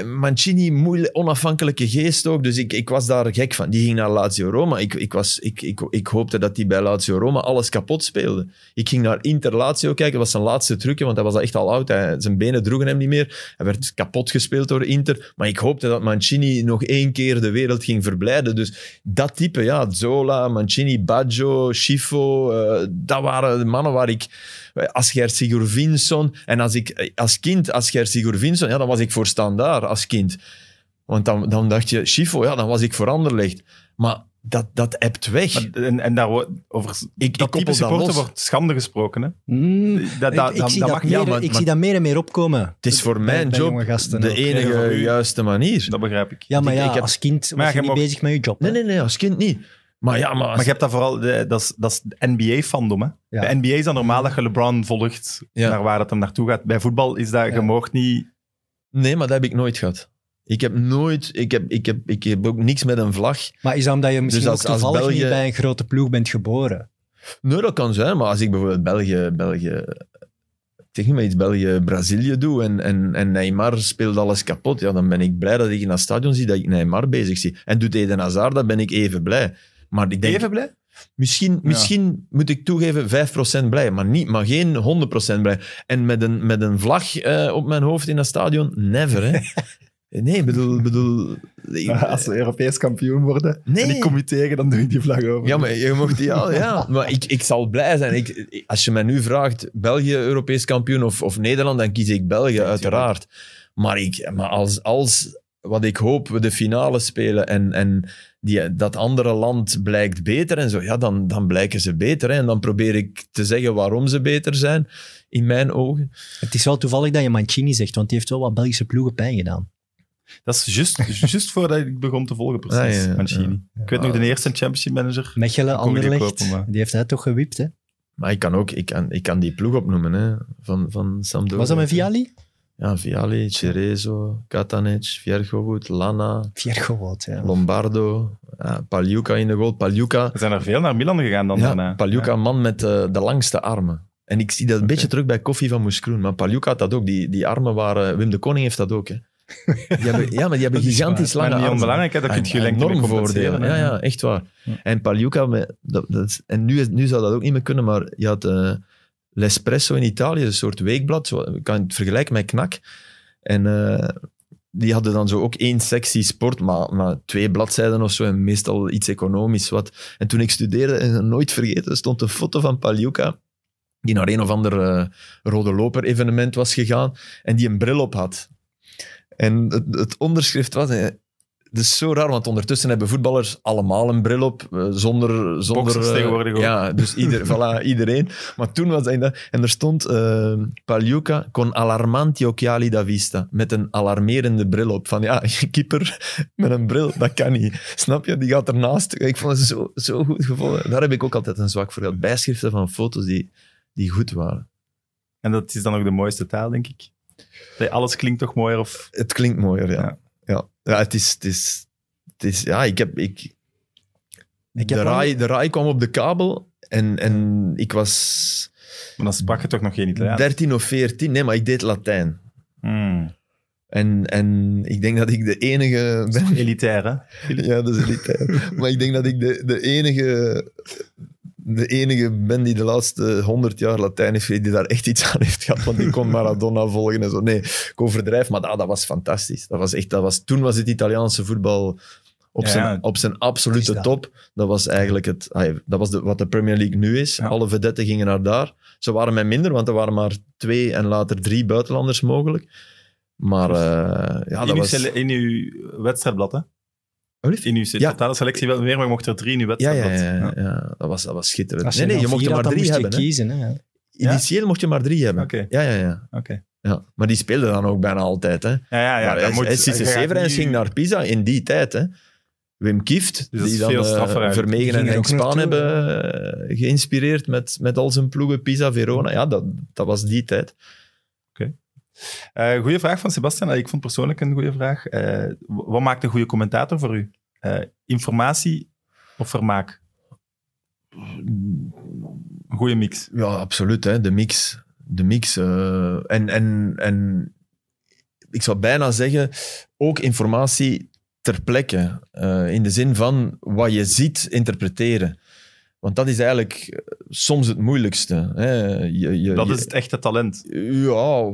Mancini, moeilijk, onafhankelijke geest ook. Dus ik, ik was daar gek van. Die ging naar Lazio Roma. Ik, ik, was, ik, ik, ik hoopte dat hij bij Lazio Roma alles kapot speelde. Ik ging naar Inter Lazio kijken. Dat was zijn laatste trucje, want hij was echt al oud. Zijn benen droegen hem niet meer. Hij werd kapot gespeeld door Inter. Maar ik hoopte dat Mancini nog één keer de wereld ging verblijden. Dus dat type, ja, Zola, Mancini, Baggio, Schifo, eh, dat waren de mannen waar ik... Asger Sigurvinsson. En als ik als kind, Asger Sigurvinsson, ja, dan was ik voor standaard als kind. Want dan, dan dacht je, Schifo, ja, dan was ik voor Anderlecht. Maar dat, dat hebt weg. Maar, en, en daar wordt over ik dat koppel type dat supporter los. wordt schande gesproken. Hè? Mm, Dat, dat, ik, ik dat, zie dat mag meer, niet. Ja, maar- ik maar- zie dat meer en meer opkomen. het is voor mijn bij job gasten de enige juiste manier. Dat begrijp ik. Ja, maar ja, ik heb- als kind was je je niet mag- bezig met je job. hè? Nee, nee, nee, als kind niet. Maar ja, maar... als- Maar je hebt dat vooral, de, dat is, dat is NBA-fandom. Hè? Ja. Bij NBA is dat normaal dat je LeBron volgt Ja. naar waar het hem naartoe gaat. Bij voetbal is dat, Ja. je moogt niet... Nee, maar dat heb ik nooit gehad. Ik heb nooit... Ik heb, ik heb, ik heb ook niks met een vlag. Maar is dat omdat je misschien Dus als- ook als toevallig België- niet bij een grote ploeg bent geboren? Nee, dat kan zijn. Maar als ik bijvoorbeeld België, België zeg niet maar iets, België-Brazilië doe en, en, en Neymar speelt alles kapot, ja, dan ben ik blij dat ik in dat stadion zie dat ik Neymar bezig zie. En doet Eden Hazard, dan ben ik even blij. Maar ik denk, Even blij? Misschien, misschien moet ik toegeven 5% blij, maar, niet, maar geen 100% blij. En met een, met een vlag eh, op mijn hoofd in dat stadion, never. Hè? *laughs* Nee, ik bedoel... bedoel ik- *laughs* Als we Europees kampioen worden Nee. en ik kom u tegen, dan doe je die vlag over. ja, maar je mocht die al, ja. *laughs* Maar ik, ik zal blij zijn. Ik, ik- als je mij nu vraagt, België Europees kampioen of, of Nederland, dan kies ik België, uiteraard. Maar, ik, maar als, als, wat ik hoop, we de finale spelen en, en die, dat andere land blijkt beter en zo, ja, dan, dan blijken ze beter. Hè. En dan probeer ik te zeggen waarom ze beter zijn, in mijn ogen. Het is wel toevallig dat je Mancini zegt, want die heeft wel wat Belgische ploegen pijn gedaan. Dat is juist, juist voordat ik begon te volgen, precies, Ah, ja, ja, Mancini. Ik weet nog, de eerste championship manager. Mechelen, die Anderlecht, kopen, maar- die heeft hij toch gewipt, hè? Maar ik kan ook, ik kan, ik kan die ploeg opnoemen, hè, van, van Sampdoria. Was dat met Viali? Ja, Viali, Cerezo, Katanec, Viergevoet, Lana, Viergewoord, ja. Lombardo, ja, Paljuka in de goal. Paljuka, Er zijn er veel naar Milan gegaan dan ja, daarna. Paljuka een man met eh, de langste armen. En ik zie dat een beetje terug bij Koffie van Moeskroen. Maar Paljuka had dat ook. Die, die armen waren... Wim de Koning heeft dat ook. Hè. Die hebben, ja, maar die hebben *laughs* gigantisch lange Maar niet armen. onbelangrijk, hè, dat kun je lenken enorm voordelen. Ja, ja, echt waar. Ja. En Paljuka, met- dat, dat en nu, nu zou dat ook niet meer kunnen, maar je had eh, L'Espresso in Italië, een soort weekblad. Ik kan het vergelijken met Knak. En eh, die hadden dan zo ook één sectie sport, maar, maar twee bladzijden of zo, en meestal iets economisch. Wat. En toen ik studeerde, en nooit vergeten, stond een foto van Paljuka, die naar een of ander eh, rode loper evenement was gegaan, en die een bril op had. En het, het onderschrift was... eh, Het is zo raar, want ondertussen hebben voetballers allemaal een bril op, eh, zonder... zonder Boxers eh, tegenwoordig ook. Ja, dus ieder, *laughs* voilà, iedereen. Maar toen was hij dat. En er stond eh Paljuka con alarmanti occhiali da vista. Met een alarmerende bril op. Van ja, *laughs* keeper met een bril, dat kan niet. Snap je? Die gaat ernaast. Ik vond het zo, zo goed gevonden. Daar heb ik ook altijd een zwak voor gehad. Bijschriften van foto's die, die goed waren. En dat is dan ook de mooiste taal, denk ik. Nee, alles klinkt toch mooier of... Het klinkt mooier, ja. Ja. Ja, ja. het is... Het is, het is ja, ik heb... Ik, Ik de, heb RAI, de RAI kwam op de kabel en, en ik was Maar dan sprak je toch nog geen Italiaans? 13 of 14. Nee, maar ik deed Latijn. Hmm. En, en ik denk dat ik de enige ben. Elitair, hè? Ja, dat is elitair. maar ik denk dat ik de, de, enige, de enige ben die de laatste 100 jaar Latijn heeft die daar echt iets aan heeft gehad. Want ik kon Maradona *laughs* volgen en zo. Nee, ik overdrijf, maar dat, dat was fantastisch. Dat was echt, dat was, toen was het Italiaanse voetbal op, Ja, zijn, ja. op zijn absolute dat. top. Dat was eigenlijk het, dat was de, wat de Premier League nu is. Ja. Alle vedetten gingen naar daar. Ze waren mij minder, want er waren maar twee en later drie buitenlanders mogelijk. Maar eh, ja, in, dat uw was... in uw wedstrijdblad, hè? Wat? In uw Ja. totale selectie wel meer, maar je mocht er drie in uw Ja, ja, ja, ja. Dat, was, dat was schitterend. Als Nee, nee, je mocht er maar drie moest hebben. je Hè. kiezen, hè. Ja? Initieel mocht je maar drie hebben. Oké. Ja, ja, ja, Oké. ja. Maar die speelden dan ook bijna altijd. Hè. Ja, ja, ja. hij- moet- hij- je Severens nu- ging naar Pisa in die tijd. Hè. Wim Kieft, Dus die dan eh. Vermegen en Henk Spaan hebben eh, geïnspireerd met, met al zijn ploegen Pisa, Verona. Ja, dat, dat was die tijd. Eh goeie vraag van Sebastian. Eh, Ik vond persoonlijk een goede vraag. Eh, wat maakt een goede commentator voor u? Informatie of vermaak? Een goede mix. Ja, absoluut. Hè. De mix. De mix. en, en, en ik zou bijna zeggen, ook informatie ter plekke. in de zin van wat je ziet, interpreteren. Want dat is eigenlijk eh, soms het moeilijkste. Hè. Je, je, Dat is het echte talent. Ja,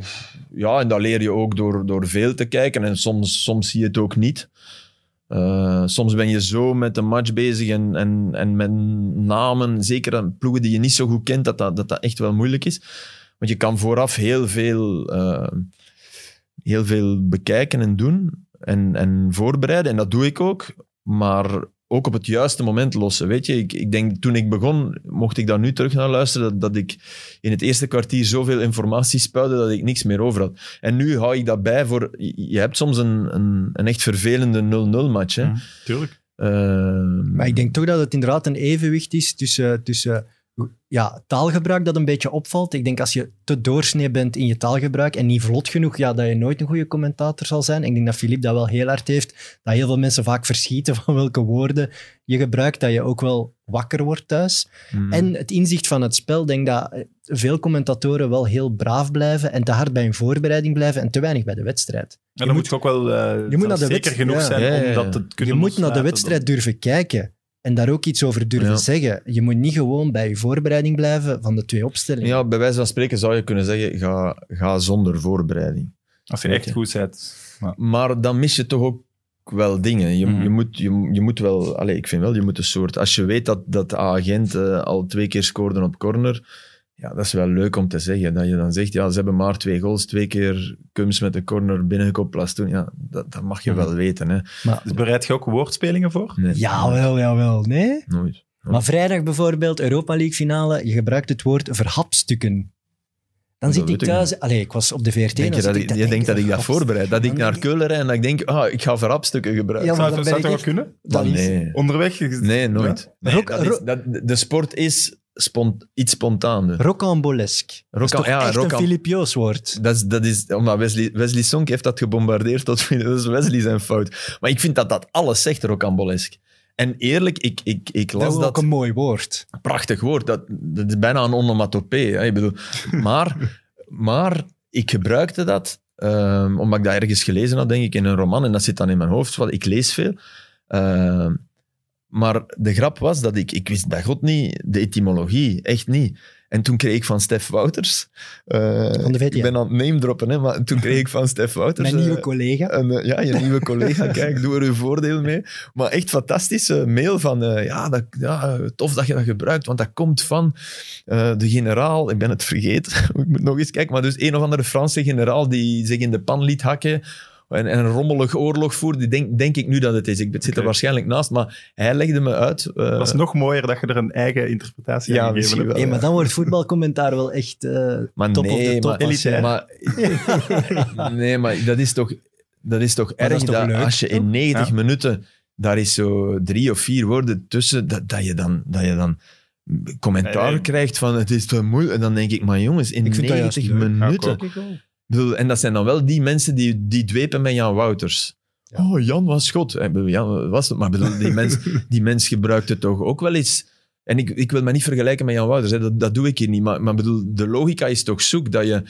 ja, en dat leer je ook door, door veel te kijken. En soms, soms zie je het ook niet. Eh, soms ben je zo met een match bezig en, en, en met namen, zeker aan ploegen die je niet zo goed kent, dat dat, dat, dat echt wel moeilijk is. Want je kan vooraf heel veel, eh, heel veel bekijken en doen en, en voorbereiden. En dat doe ik ook. Maar ook op het juiste moment lossen. Weet je, ik, ik denk toen ik begon, mocht ik daar nu terug naar luisteren, dat, dat ik in het eerste kwartier zoveel informatie spuide dat ik niks meer over had. En nu hou ik dat bij voor... Je hebt soms een, een, een echt vervelende 0-0 match. Hè. Mhm. Tuurlijk. Eh, Maar ik denk toch dat het inderdaad een evenwicht is tussen, tussen ja, taalgebruik dat een beetje opvalt. Ik denk als je te doorsnee bent in je taalgebruik en niet vlot genoeg, ja, dat je nooit een goede commentator zal zijn. Ik denk dat Philippe dat wel heel hard heeft. Dat heel veel mensen vaak verschieten *laughs* van welke woorden je gebruikt. Dat je ook wel wakker wordt thuis. Hmm. En het inzicht van het spel, ik denk dat eh, veel commentatoren wel heel braaf blijven en te hard bij hun voorbereiding blijven en te weinig bij de wedstrijd. En dan moet je ook wel eh, je moet naar de zeker genoeg ja. zijn Ja, ja, ja. om dat te kunnen Je moet naar de wedstrijd durven kijken en daar ook iets over durven Ja. zeggen. Je moet niet gewoon bij je voorbereiding blijven van de twee opstellingen. Ja, bij wijze van spreken zou je kunnen zeggen, ga, ga zonder voorbereiding. Als je echt goed bent. Maar, Maar dan mis je toch ook wel dingen. Je, Mhm. je, moet, je, je moet wel... Allez, ik vind wel, je moet een soort... Als je weet dat, dat de agent eh, al twee keer scoorde op corner, ja, dat is wel leuk om te zeggen. Dat je dan zegt, ja, ze hebben maar twee goals, twee keer Kums met de corner binnengekopt Plastoen. Ja, dat, dat mag je Mhm. wel weten, hè. dus bereid je ook woordspelingen voor? Nee, Jawel, jawel, nee? Nooit. Maar vrijdag bijvoorbeeld, Europa League finale, je gebruikt het woord verhapstukken. Dan Dat zit ik ik thuis... Allee, ik was op de VRT. Denk je dat ik, je denkt dat ik dat voorbereid? Dat ik naar ik- Keulen rijd en dat ik denk, ah, ik ga verhapstukken gebruiken. Ja, maar Zou, dan zou dat wel ik kunnen? Dan Maar is- nee. Onderweg? Nee, nooit. Nee, dat is, dat, de sport is spont, iets spontaan. Rocambolesque. Dat is Roca- toch ja, echt een Filipioos woord. Dat is, dat is omdat Wesley, Wesley Sonk heeft dat gebombardeerd tot *laughs* dat is Wesley zijn fout. Maar ik vind dat dat alles zegt, rocambolesk. En eerlijk, ik, ik, ik Dat las is dat, ook een mooi woord. prachtig woord. Dat, dat is bijna een onomatopee. Hè. Ik bedoel, maar, *laughs* maar ik gebruikte dat ehm, omdat ik dat ergens gelezen had, denk ik, in een roman. En dat zit dan in mijn hoofd. Want ik lees veel. Ehm, maar de grap was dat ik, ik wist bij God niet de etymologie, echt niet. En toen kreeg ik van Stef Wouters, eh, Van de VTM. ik ben aan het name droppen, hè, maar toen kreeg ik van Stef Wouters, Mijn nieuwe eh, collega. een, eh, ja, je nieuwe collega, *laughs* kijk, doe er uw voordeel mee. Maar echt fantastische mail van, ja, dat, ja, tof dat je dat gebruikt, want dat komt van de generaal, ik ben het vergeten, *laughs* ik moet nog eens kijken, maar dus een of andere Franse generaal die zich in de pan liet hakken en, en een rommelig oorlog die denk, denk ik nu dat het is. Ik zit er waarschijnlijk naast, maar hij legde me uit. eh, Dat is nog mooier dat je er een eigen interpretatie Ja, aan gegeven misschien hebt. wel. Hey, maar dan wordt voetbalcommentaar wel echt eh, maar top of nee, top. maar, *laughs* nee, maar dat is toch, dat is toch Maar erg is toch dat leuk, als je in toch? 90 Ja. minuten, daar is zo drie of vier woorden tussen, dat, dat, je, dan, dat je dan commentaar Nee, nee. krijgt van het is te moeilijk. En dan denk ik, maar jongens, in Ik vind dat juist 90 leuk. minuten. Ja, bedoel, en dat zijn dan wel die mensen die, die dwepen met Jan Wouters. Oh, Jan was schot. Bedoel, Jan was het, maar bedoel, die, mens, *laughs* die mens gebruikt het toch ook wel eens. En ik, ik wil me niet vergelijken met Jan Wouters, hè. Dat, dat doe ik hier niet. Maar, maar bedoel, de logica is toch zoek dat je...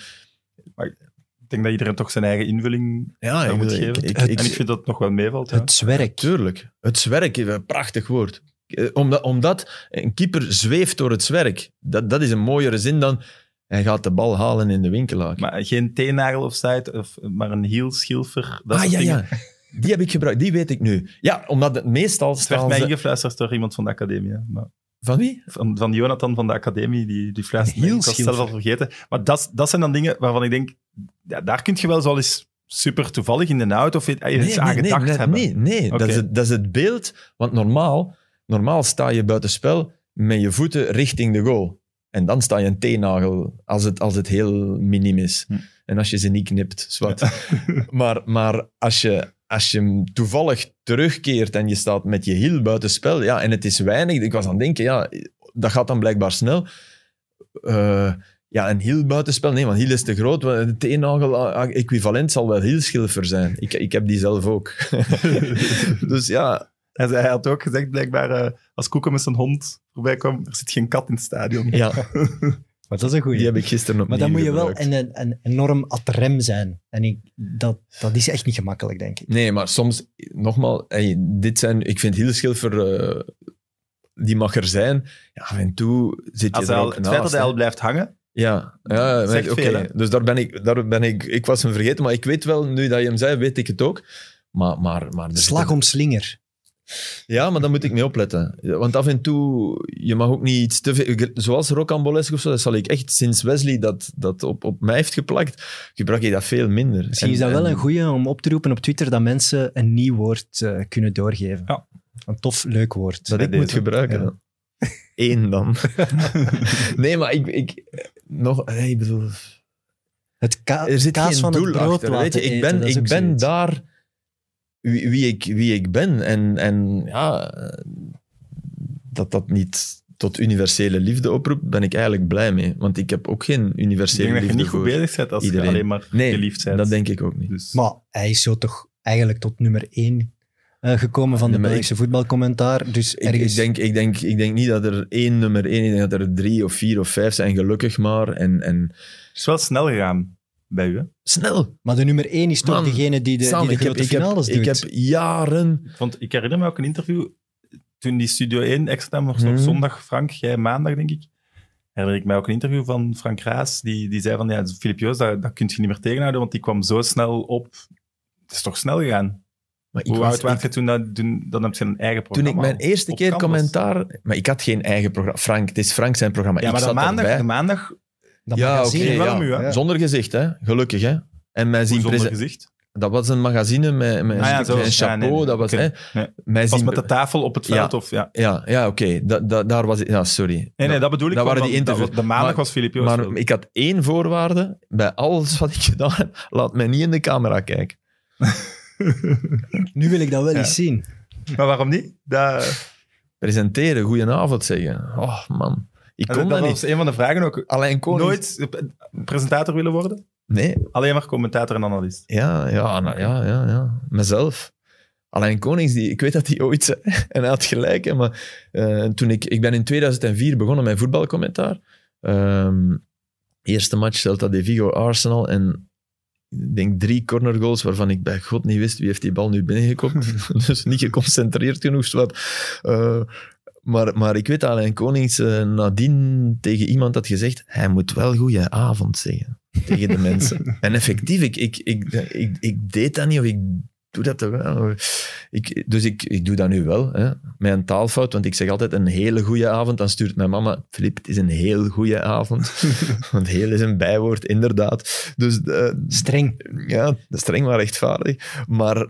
Ik denk dat iedereen toch zijn eigen invulling Ja, moet bedoel, geven. ik- ik- en ik- vind dat het nog wel meevalt. Ja. Het zwerk. Tuurlijk. Het zwerk is een prachtig woord. Eh, Omdat, omdat een keeper zweeft door het zwerk. Dat, dat is een mooiere zin dan hij gaat de bal halen in de winkelaar. Maar geen teennagel of of, maar een heel schilfer. Dat ah, ja, dingen. ja. *laughs* Die heb ik gebruikt. Die weet ik nu. Ja, omdat het meestal Het werd mij ze... ingefluisterd door iemand van de academie. hè. Maar Van wie? van, van Jonathan van de academie, die, die fluisterde. Ik was zelf al vergeten. Maar dat, dat zijn dan dingen waarvan ik denk, ja, daar kun je wel zo eens super toevallig in de auto of iets eens aan gedacht nee, hebben. Nee, nee. Dat, Oké. is het, dat is het beeld. Want normaal, normaal sta je buitenspel met je voeten richting de goal. En dan sta je een teennagel als het, als het heel minim is. Hm. En als je ze niet knipt, zwart. *laughs* maar maar als, je, als je hem toevallig terugkeert en je staat met je hiel buitenspel, ja, en het is weinig. Ik was aan het denken, ja, dat gaat dan blijkbaar snel. Eh, ja, een hiel buitenspel, nee, want hiel is te groot. De teennagel ah, equivalent zal wel hielschilfer zijn. Ik, ik heb die zelf ook. *laughs* dus ja, En hij had ook gezegd, blijkbaar, eh, als Koeken met zijn hond voorbij kwam, er zit geen kat in het stadion. ja, *laughs* Maar dat is een goeie. die heb ik gisteren opnieuw Maar dan moet je wel een, een enorm adrem zijn. En ik, dat, dat is echt niet gemakkelijk, denk ik. Nee, maar soms, nogmaals, hey, dit zijn, ik vind hielschilfer, eh, die mag er zijn. Ja, af en toe zit je Als er hij al, ook het feit dat naast, hij al blijft hangen, Ja, ja Zegt oké. veel, hè? Dus daar ben, ik, daar ben ik... Ik was hem vergeten, maar ik weet wel, nu dat je hem zei, weet ik het ook. Maar, maar, maar Slag om slinger. Ja, maar daar moet ik mee opletten. Want af en toe, je mag ook niet iets te veel... Zoals rocambolesque of zo, dat zal ik echt sinds Wesley dat, dat op, op mij heeft geplakt, gebruik ik dat veel minder. Misschien En- is dat wel en- een goeie om op te roepen op Twitter dat mensen een nieuw woord eh, kunnen doorgeven. Ja. Een tof, leuk woord. Dat ik moet gebruiken. Ja. dan. *laughs* Eén dan. *laughs* nee, maar ik... ik nog, nee, ik bedoel... Het ka Er zit kaas geen van doel het brood achter. Weet je, ik ben, ik ben daar wie, wie, ik, wie ik ben. En, en ja, dat dat niet tot universele liefde oproept, ben ik eigenlijk blij mee. Want ik heb ook geen Ik universele denk dat je liefde niet goed bezig bent als iedereen. je alleen maar Nee, geliefd bent. dat denk ik ook niet. Dus, Maar hij is zo toch eigenlijk tot nummer één eh, gekomen van de Belgische voetbalcommentaar. Dus Ik, ergens... ik, denk, ik, denk, ik denk niet dat er één nummer één, ik denk dat er drie of vier of vijf zijn, gelukkig maar. En, en het is wel snel gegaan bij u. Hè? snel. Maar de nummer één is toch Man, degene die de, Sam, die de ik, heb, grote ik, heb, finales ik doet. heb jaren... Ik, vond, ik herinner me ook een interview toen die Studio 1 extra time was op Mhm. zondag, Frank, jij maandag denk ik. Herinner ik mij ook een interview van Frank Raas, die, die zei van, ja, Filip Joos, dat, dat kun je niet meer tegenhouden, want die kwam zo snel op. Het is toch snel gegaan? Maar ik Hoe was- oud was je toen, dat, toen, dan heb je een eigen Toen programma. ik mijn eerste keer commentaar... Maar ik had geen eigen programma. Frank, het is Frank zijn programma. Ja, ik maar zat maandag, erbij. maandag Dat Ja, magazine, wel ja. hè? Zonder gezicht, hè. Gelukkig, hè. En mij zien zonder gezicht. Dat was een magazine met, met Ah ja, een chapeau. Ja, nee, nee. dat was, hè. Nee. Mij Pas zien met de tafel op het veld, of ja. Ja, ja oké. Da, da- daar was ik... Ja, sorry. Nee, nee, dat bedoel ik. Dat waren die interviews. De maandag Maar- was Filip. Maar wel. ik had één voorwaarde. Bij alles wat ik gedaan heb, laat mij niet in de camera kijken. *laughs* Nu wil ik dat wel Ja. eens zien. Maar waarom niet? Dat, Presenteren, goedenavond zeggen. Oh, man. Ik dat, kon dat, was niet. een van de vragen ook. Alleen kon Nooit presentator willen worden? Nee, Alleen maar commentator en analist. ja, ja, nou, ja, ja, ja. Mezelf. Alain Konings, die, ik weet dat hij ooit zei, *laughs* en hij had gelijk, hè, maar eh, toen ik, ik ben in 2004 begonnen met voetbalcommentaar. Ehm, eerste match Celta de Vigo Arsenal en ik denk drie cornergoals waarvan ik bij god niet wist wie heeft die bal nu binnengekopt. *laughs* dus niet geconcentreerd genoeg. Wat. Eh, maar, maar ik weet dat Alain Konings eh, nadien tegen iemand had gezegd hij moet wel goeie avond zeggen tegen de mensen. *laughs* en effectief, ik, ik, ik, ik, ik deed dat niet of ik doe dat wel. Ik, dus ik, ik doe dat nu wel, hè, een taalfout, want ik zeg altijd een hele goede avond. Dan stuurt mijn mama, Filip, het is een heel goede avond. *laughs* want heel is een bijwoord, inderdaad. Dus eh, Streng. ja, streng maar rechtvaardig. Maar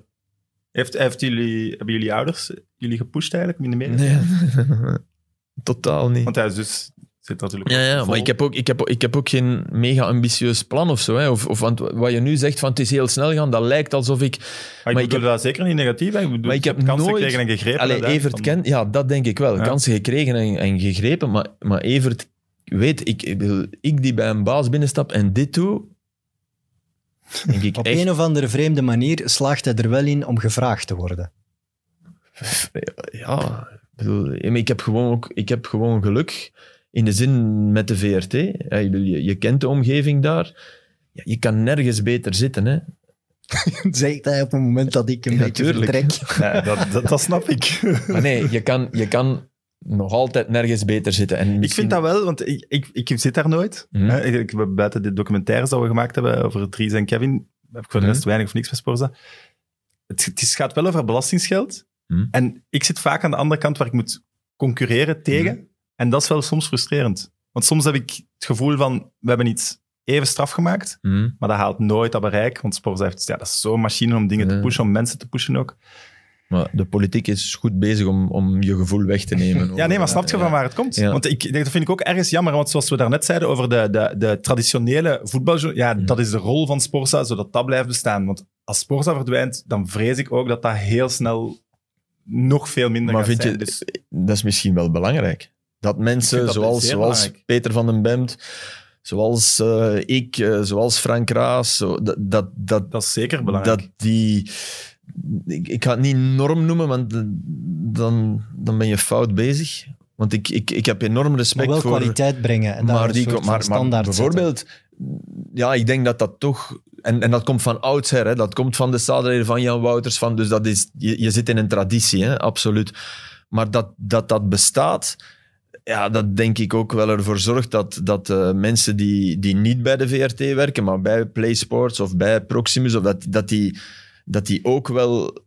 Heeft, heeft jullie, hebben jullie ouders jullie gepusht eigenlijk in de media? nee, *laughs* totaal niet. Want hij is dus, zit natuurlijk Ja, ja vol. maar ik heb, ook, ik, heb, ik heb ook geen mega ambitieus plan of zo. Hè. Of, of, want wat je nu zegt van het is heel snel gaan, dat lijkt alsof ik... Maar ik maar ik bedoel dat zeker niet negatief. Hè. Ik bedoel, Maar ik heb kansen nooit- gekregen en gegrepen. Allee, hè. Evert Van- kent... Ja, dat denk ik wel. Ja. Kansen gekregen en, en gegrepen. Maar, maar Evert weet, ik, ik, ik die bij een baas binnenstap en dit doe, denk ik Op echt... een of andere vreemde manier slaagt hij er wel in om gevraagd te worden. Ja, ik bedoel, maar ik heb gewoon ook ik heb gewoon geluk in de zin met de VRT. Bedoel, je, je kent de omgeving daar. Ja, je kan nergens beter zitten. Hè. *laughs* Zegt hij op het moment dat ik een Ja, beetje tuurlijk. vertrek. Ja, dat, dat, dat snap ik. Maar nee, je kan, je kan nog altijd nergens beter zitten. En Ik vind dat wel, want ik, ik, ik zit daar nooit. Mhm. Hè, ik, ik- buiten de documentaires die we gemaakt hebben over Dries en Kevin, heb ik voor de Mhm. rest weinig of niks met Sporza. Het, gaat wel over belastingsgeld. Mhm. En ik zit vaak aan de andere kant waar ik moet concurreren tegen. En dat is wel soms frustrerend. Want soms heb ik het gevoel van, we hebben iets even straf gemaakt, maar dat haalt nooit dat bereik. Want Sporza heeft, ja, dat is zo'n machine om dingen te pushen, om mensen te pushen ook. Maar de politiek is goed bezig om, om je gevoel weg te nemen. *laughs* Ja, nee, maar snap je Ja. van waar het komt? Ja. Want ik, dat vind ik ook ergens jammer, want zoals we daarnet zeiden over de, de, de traditionele voetbal, ja, Mhm. dat is de rol van Sporza, zodat dat blijft bestaan. Want als Sporza verdwijnt, dan vrees ik ook dat dat heel snel nog veel minder Maar gaat vind je, zijn. Dus dat is misschien wel belangrijk. Dat mensen dat zoals, zeer zoals belangrijk. Peter van den Bemt, zoals eh, ik, eh, zoals Frank Raas, zo, dat, dat, dat, dat is zeker belangrijk. dat die... Ik, ik ga het niet norm noemen, want dan, dan ben je fout bezig. Want ik, ik, ik heb enorm Maar respect wel voor... kwaliteit brengen. En daar maar, die, soort maar, van maar standaard bijvoorbeeld, ja, ik denk dat dat toch, en, en dat komt van oudsher, hè, dat komt van de stadreden van Jan Wouters, van, dus dat is, je, je zit in een traditie, hè, absoluut. Maar dat dat, dat bestaat, ja, dat denk ik ook wel ervoor zorgt dat, dat eh, mensen die, die niet bij de VRT werken, maar bij PlaySports of bij Proximus, of dat, dat, die, dat die ook wel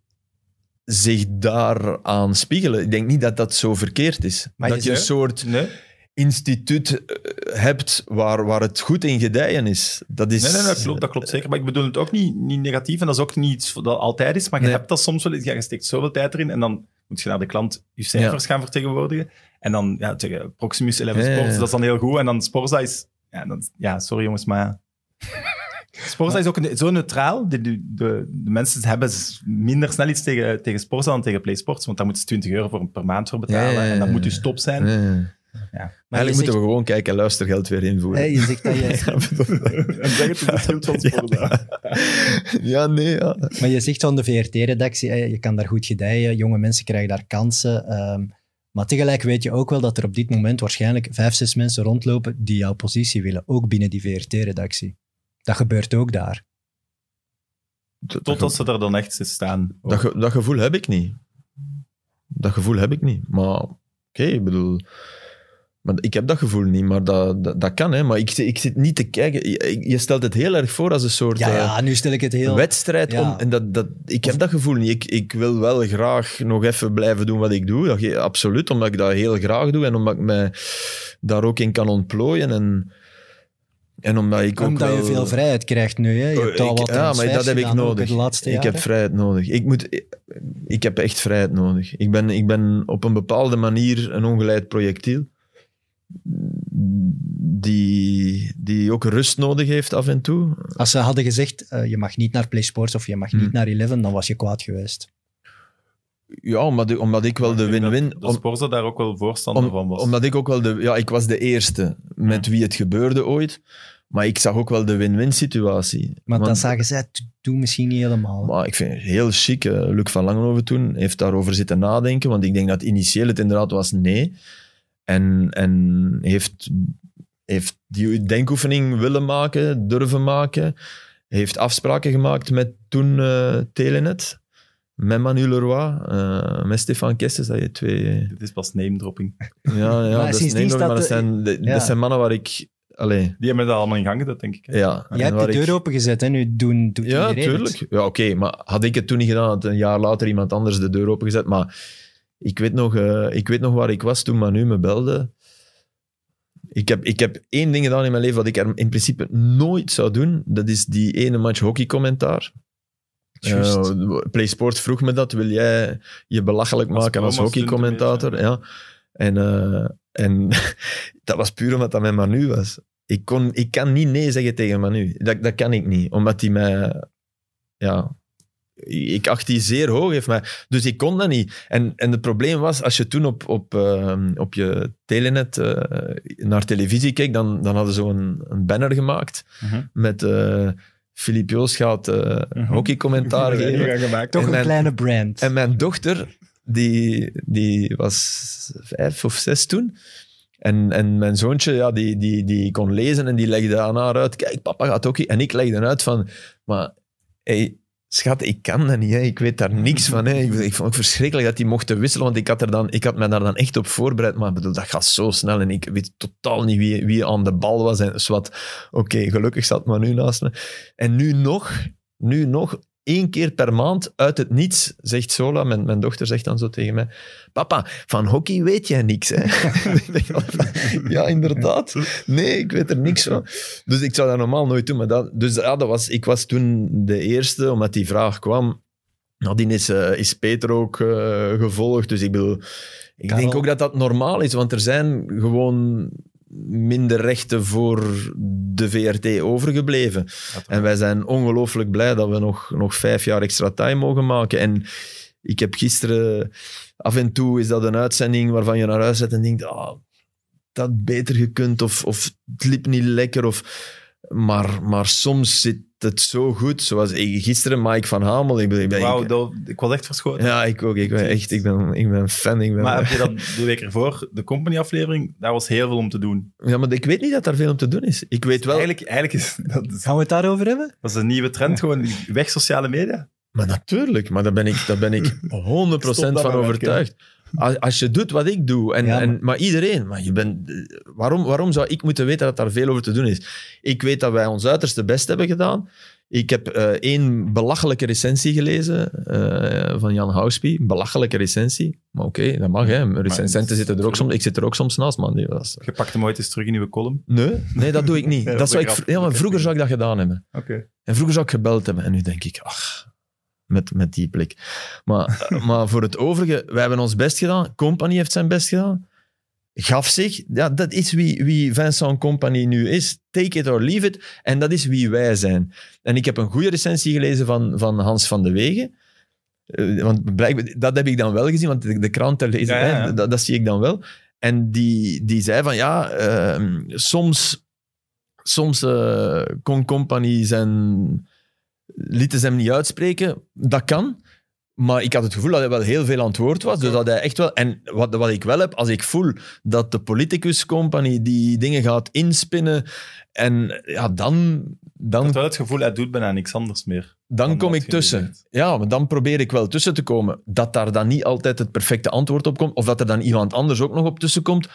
zich daaraan spiegelen. Ik denk niet dat dat zo verkeerd is. Maar dat je je een soort Nee? instituut eh, hebt waar, waar het goed in gedijen is. Dat is Nee, nee, dat klopt, dat klopt zeker. Maar ik bedoel het ook niet, niet negatief en dat is ook niet iets dat altijd is. Maar je Nee. hebt dat soms wel eens. Ja, je steekt zoveel tijd erin en dan moet je naar de klant je cijfers gaan vertegenwoordigen. En dan ja, tegen Proximus 11 Ja, ja, Sports, ja. dat is dan heel goed. En dan Sporza is... Ja, dan, ja sorry jongens, maar... Sporza is ook zo neutraal. De, de, de, de mensen hebben minder snel iets tegen, tegen Sporza dan tegen PlaySports. Want daar moeten ze 20 euro voor, per maand voor betalen. Ja, ja, ja, En dat ja. moet dus top zijn. Ja, Maar je Eigenlijk moeten zegt, we gewoon kijken en luistergeld weer invoeren. hè, je zegt dat je, *laughs* *laughs* En zeg het schild van Sporza. *laughs* ja, nee, ja. maar je zegt van de VRT-redactie, je kan daar goed gedijen, jonge mensen krijgen daar kansen. ehm, maar tegelijk weet je ook wel dat er op dit moment waarschijnlijk vijf, zes mensen rondlopen die jouw positie willen, ook binnen die VRT-redactie. Dat gebeurt ook daar. Dat, Totdat ze er dan echt staan. dat, ge- dat gevoel heb ik niet. Dat gevoel heb ik niet. Maar oké, ik bedoel... Maar ik heb dat gevoel niet, maar dat, dat, dat kan. Hè. Maar ik, zit- ik zit niet te kijken. Je, je stelt het heel erg voor als een soort Ja, eh, ja, nu stel ik het heel... wedstrijd. Ja. Om, en dat, dat, ik heb dat gevoel niet. Ik, ik wil wel graag nog even blijven doen wat ik doe. Dat, absoluut, omdat ik dat heel graag doe en omdat ik mij daar ook in kan ontplooien. En, en omdat ik ook Omdat je veel vrijheid krijgt nu. Hè? Je hebt al Ik- wat ja, maar dat heb ik nodig. Laatste ik heb vrijheid nodig. Ik, moet, ik, ik heb echt vrijheid nodig. Ik ben, ik ben op een bepaalde manier een ongeleid projectiel. Die, die ook rust nodig heeft af en toe. Als ze hadden gezegd, eh, je mag niet naar Play Sports of je mag Hmm. niet naar Eleven, dan was je kwaad geweest. Ja, omdat, ik- omdat ik wel de win-win... De Sporza daar ook wel voorstander om- van was. Omdat ik ook wel de... Ja, ik was de eerste met Ja. wie het gebeurde ooit. Maar ik zag ook wel de win-win situatie. Maar dan zagen zij, "T- doe misschien niet helemaal. Maar ik vind het heel chic. eh, Luc van Langenhoven toen heeft daarover zitten nadenken. Want ik denk dat initieel het inderdaad was nee. En, en heeft, heeft die denkoefening willen maken, durven maken. Heeft afspraken gemaakt met toen eh, Telenet. Met Manu Leroy, eh, met Stefan Kessens. Dat je twee... Dit is pas name dropping. Ja, ja *laughs* dat, is, nee, maar dat, zijn, ja. dat zijn mannen waar ik... Allee, Die hebben dat allemaal in gang gezet, denk ik. hè. ja. Jij en hebt de ik- deur opengezet, hè? nu doen, doet Ja, iedereen het. tuurlijk. Ja, oké. maar had ik het toen niet gedaan, had een jaar later iemand anders de deur opengezet. Maar ik weet nog, eh, ik weet nog waar ik was toen Manu me belde. Ik heb, ik heb één ding gedaan in mijn leven wat ik er in principe nooit zou doen. Dat is die ene match hockeycommentaar. Eh, PlaySport vroeg me dat. Wil jij je belachelijk Als maken als een hockeycommentator? Ja. En, eh, en *laughs* dat was puur omdat dat met Manu was. Ik, kon, ik kan niet nee zeggen tegen Manu. Dat, dat kan ik niet. Omdat hij mij... Ja, ik acht die zeer hoog heeft mij. Dus ik kon dat niet. En, en het probleem was, als je toen op, op, ehm, op je telenet eh, naar televisie keek, dan, dan hadden ze zo'n een banner gemaakt Mhm. met uh, Filip Joos gaat eh Mhm. hockeycommentaar *laughs* geven. Toch En een mijn- kleine brand. En mijn dochter, die, die was vijf of zes toen. En, en mijn zoontje, ja, die, die, die kon lezen en die legde aan haar uit. Kijk, papa gaat hockey. En ik legde uit van... Maar, hey, schat, ik kan dat niet. Hè. Ik weet daar niks van. Hè. Ik, ik vond het verschrikkelijk dat die mochten wisselen, want ik had, er dan, ik had me daar dan echt op voorbereid. Maar bedoel, dat gaat zo snel en ik weet totaal niet wie, wie aan de bal was. En zwart. Oké, gelukkig zat Manu naast me. En nu nog, nu nog, één keer per maand uit het niets, zegt Sola, mijn, mijn dochter zegt dan zo tegen mij, papa, van hockey weet jij niks, hè? *laughs* Ja, inderdaad. Nee, ik weet er niks van. Dus ik zou dat normaal nooit doen. Maar dat, dus ja, dat was, ik was toen de eerste, omdat die vraag kwam. Nadien is, eh, is Peter ook eh, gevolgd. Dus ik bedoel, ik Karel. denk ook dat dat normaal is, want er zijn gewoon minder rechten voor de VRT overgebleven. En wij zijn ongelooflijk blij dat we nog, nog vijf jaar extra time mogen maken. En ik heb gisteren... Af en toe is dat een uitzending waarvan je naar huis zet en denkt... Ah, dat beter gekund, of, of het liep niet lekker. Of, maar, maar soms zit het zo goed. Zoals ik- gisteren Mike van Hamel. Ik ben, Wauw, ik- dat- ik was echt verschoten. ja, ik ook. Ik ben echt ik ben, ik ben fan. Ik ben, Maar heb je dat de week ervoor, de company-aflevering, daar was heel veel om te doen. ja, maar ik weet niet dat daar veel om te doen is. Ik weet wel... Eigenlijk, eigenlijk is dat, is, Gaan we het daarover hebben? dat is een nieuwe trend, gewoon weg sociale media. Maar natuurlijk, maar daar ben ik, daar ben ik *laughs* 100% Stop dat van overtuigd. Als, als je doet wat ik doe, en, Ja, maar- en, maar iedereen, maar je bent, waarom, waarom zou ik moeten weten dat daar veel over te doen is? Ik weet dat wij ons uiterste best hebben gedaan. Ik heb eh, één belachelijke recensie gelezen eh, van Jan Houspie. Belachelijke recensie. Maar oké, dat mag. Hè. Recensenten zitten er ook soms. Ik zit er ook soms naast, man. Die was- Je pakt hem ooit eens terug in uw column. Nee, nee, dat doe ik niet. *laughs* Ja, dat zou ik, ja, maar vroeger zou ik dat gedaan hebben. Oké. En vroeger zou ik gebeld hebben. En nu denk ik, ach, met, met die blik. Maar, maar voor het overige, wij hebben ons best gedaan. Company heeft zijn best gedaan. Gaf zich. Ja, dat is wie, wie Vincent Company nu is. Take it or leave it. En dat is wie wij zijn. En ik heb een goede recensie gelezen van, van Hans van de Wegen. Eh, Want blijkbaar, dat heb ik dan wel gezien, want de, de krant te lezen, Ja, ja, ja. hè, dat, dat zie ik dan wel. En die, die zei van ja, ehm, soms, soms eh, kon Company zijn, lieten ze hem niet uitspreken. Dat kan. Maar ik had het gevoel dat hij wel heel veel aan het woord was. Dus dat hij echt wel. En wat, wat ik wel heb, als ik voel dat de politicus company die dingen gaat inspinnen. En ja, dan, Ik dan had wel het gevoel, hij doet bijna niks anders meer. dan Dan kom ik tussen. Ja, maar dan probeer ik wel tussen te komen. Dat daar dan niet altijd het perfecte antwoord op komt, of dat er dan iemand anders ook nog op tussenkomt.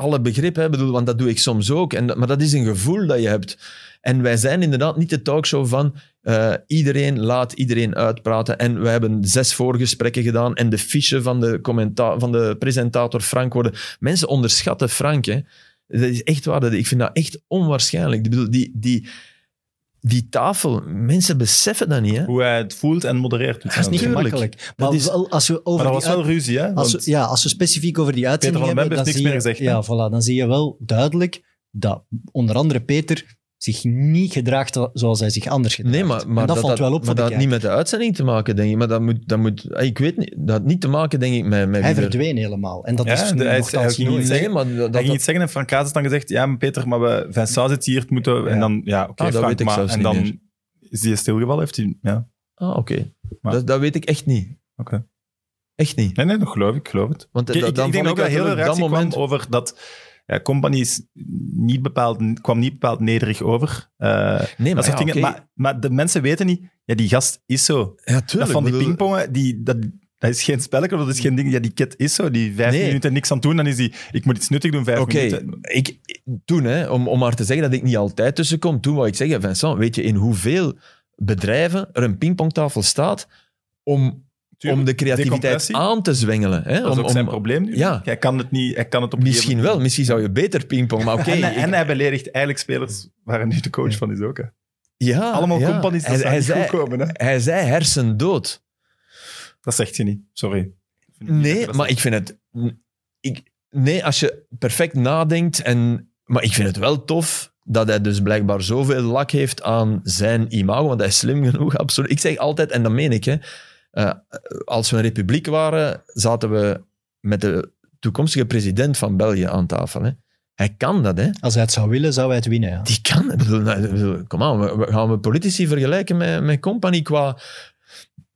Alle begrip, hè, bedoel, want dat doe ik soms ook. En, maar dat is een gevoel dat je hebt. En wij zijn inderdaad niet de talkshow van eh, iedereen laat iedereen uitpraten. En we hebben zes voorgesprekken gedaan en de fiche van de, commenta- van de presentator Frank worden. Mensen onderschatten Frank. Hè. Dat is echt waar. dat- Ik vind dat echt onwaarschijnlijk. Ik bedoel, die, die, die tafel, mensen beseffen dat niet. Hè. Hoe hij het voelt en modereert. Dat is niet gemakkelijk. Maar is- wel, als we over Maar dat die was wel ruzie, hè? als Want we, ja, als we specifiek over die uitzending van den hebben, heeft niks meer gezegd, ja, voilà, dan zie je wel duidelijk dat onder andere Peter zich niet gedraagt zoals hij zich anders gedraagt. Nee, maar, maar En dat, valt wel op maar dat had niet met de uitzending te maken, denk ik. Maar dat moet, dat moet ik weet niet, dat had niet te maken, denk ik, met, met Hij wie er- verdween helemaal. En dat Ja, is de- hij hij ging nooit- niet Nee, zeggen- maar dat, hij dat, ging iets zeggen en Frank Kaas heeft dan gezegd, ja, maar Peter, maar we, Vincent zit hier, het moeten we... En Ja. dan, ja, oké, Ah, dat Frank, weet ik maar... zelfs En niet dan meer. is hij stilgevallen, heeft hij... Ja, Ah, oké. Maar- Dat, dat weet ik echt niet. oké. Echt niet. Nee, nee, dat geloof ik, ik geloof het. Want Ik, dat- ik, dan ik denk ook dat heel dat moment... over dat... Ja, Company is niet bepaald, kwam niet bepaald nederig over. Eh, Nee, maar ja, dingen. oké. Maar, maar de mensen weten niet, ja, die gast is zo. Ja, Dat van die pingpongen, die, dat, dat is geen spelletje, dat is geen ding. Ja, die kid is zo. Die vijf Nee. minuten niks aan het doen, dan is die... Ik moet iets nuttig doen, vijf Oké, minuten. ik, toen, hè, om, om maar te zeggen dat ik niet altijd tussenkom, toen wou ik zeggen, Vincent, weet je in hoeveel bedrijven er een pingpongtafel staat om, Tuurlijk, om de creativiteit aan te zwengelen? Hè? Dat is om, ook zijn om- probleem nu. Ja. Hij kan het niet, hij kan het op Misschien gegeven wel, misschien zou je beter pingpong, maar oké. en, ik- en hij beledigt eigenlijk spelers waar hij nu de coach van is ook. Hè. ja, Allemaal ja. companies, dat hij, hij, zei, komen. Hè. hij zei hersendood. Dat zegt je niet, sorry. Ik niet Nee, maar ik vind het... Ik, nee, als je perfect nadenkt en... Maar ik vind het wel tof dat hij dus blijkbaar zoveel lak heeft aan zijn imago, want hij is slim genoeg, *laughs* absoluut. Ik zeg altijd, en dat meen ik, hè, eh, als we een republiek waren, zaten we met de toekomstige president van België aan tafel. Hè. Hij kan dat, hè. Als hij het zou willen, zou hij het winnen. Ja. Die kan. Ik bedoel, nou, bedoel, Kom aan, we- we- gaan we politici vergelijken met, met Company qua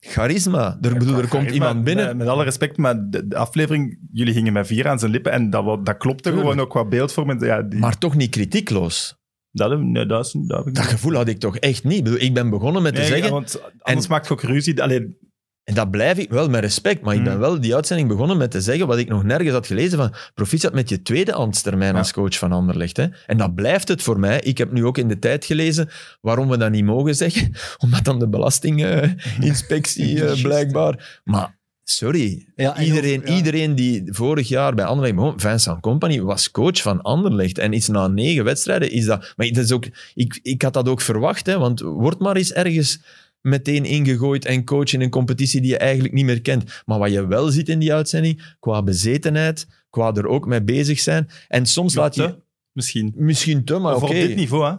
charisma? Er, bedoel, er komt Charisma, iemand binnen. Met, met alle respect, maar de, de aflevering, jullie gingen met vier aan zijn lippen en dat, dat klopte Tuurlijk. gewoon ook qua beeldvorming. Ja, die, Maar toch niet kritiekloos. dat, nee, dat, is, dat heb ik Dat niet. gevoel had ik toch echt niet. Ik, bedoel, ik ben begonnen met te zeggen, ja, want anders maakt je ook ruzie. Allee, en dat blijf ik wel met respect, maar ik ben Hmm. wel die uitzending begonnen met te zeggen wat ik nog nergens had gelezen van proficiat met je tweede ambtstermijn Ja. als coach van Anderlecht. Hè. En dat blijft het voor mij. Ik heb nu ook in de tijd gelezen waarom we dat niet mogen zeggen, *laughs* omdat dan de belastinginspectie *laughs* eh, Juist. blijkbaar... Maar sorry, Ja, iedereen, ook- ja. iedereen die vorig jaar bij Anderlecht begon, Vincent Company, was coach van Anderlecht. En is na negen wedstrijden is dat... Maar dat is ook, ik, ik had dat ook verwacht, hè, want word maar eens ergens meteen ingegooid en coach in een competitie die je eigenlijk niet meer kent. Maar wat je wel ziet in die uitzending, qua bezetenheid, qua er ook mee bezig zijn. En soms laat je... misschien. Misschien te, maar oké. op dit niveau, hè.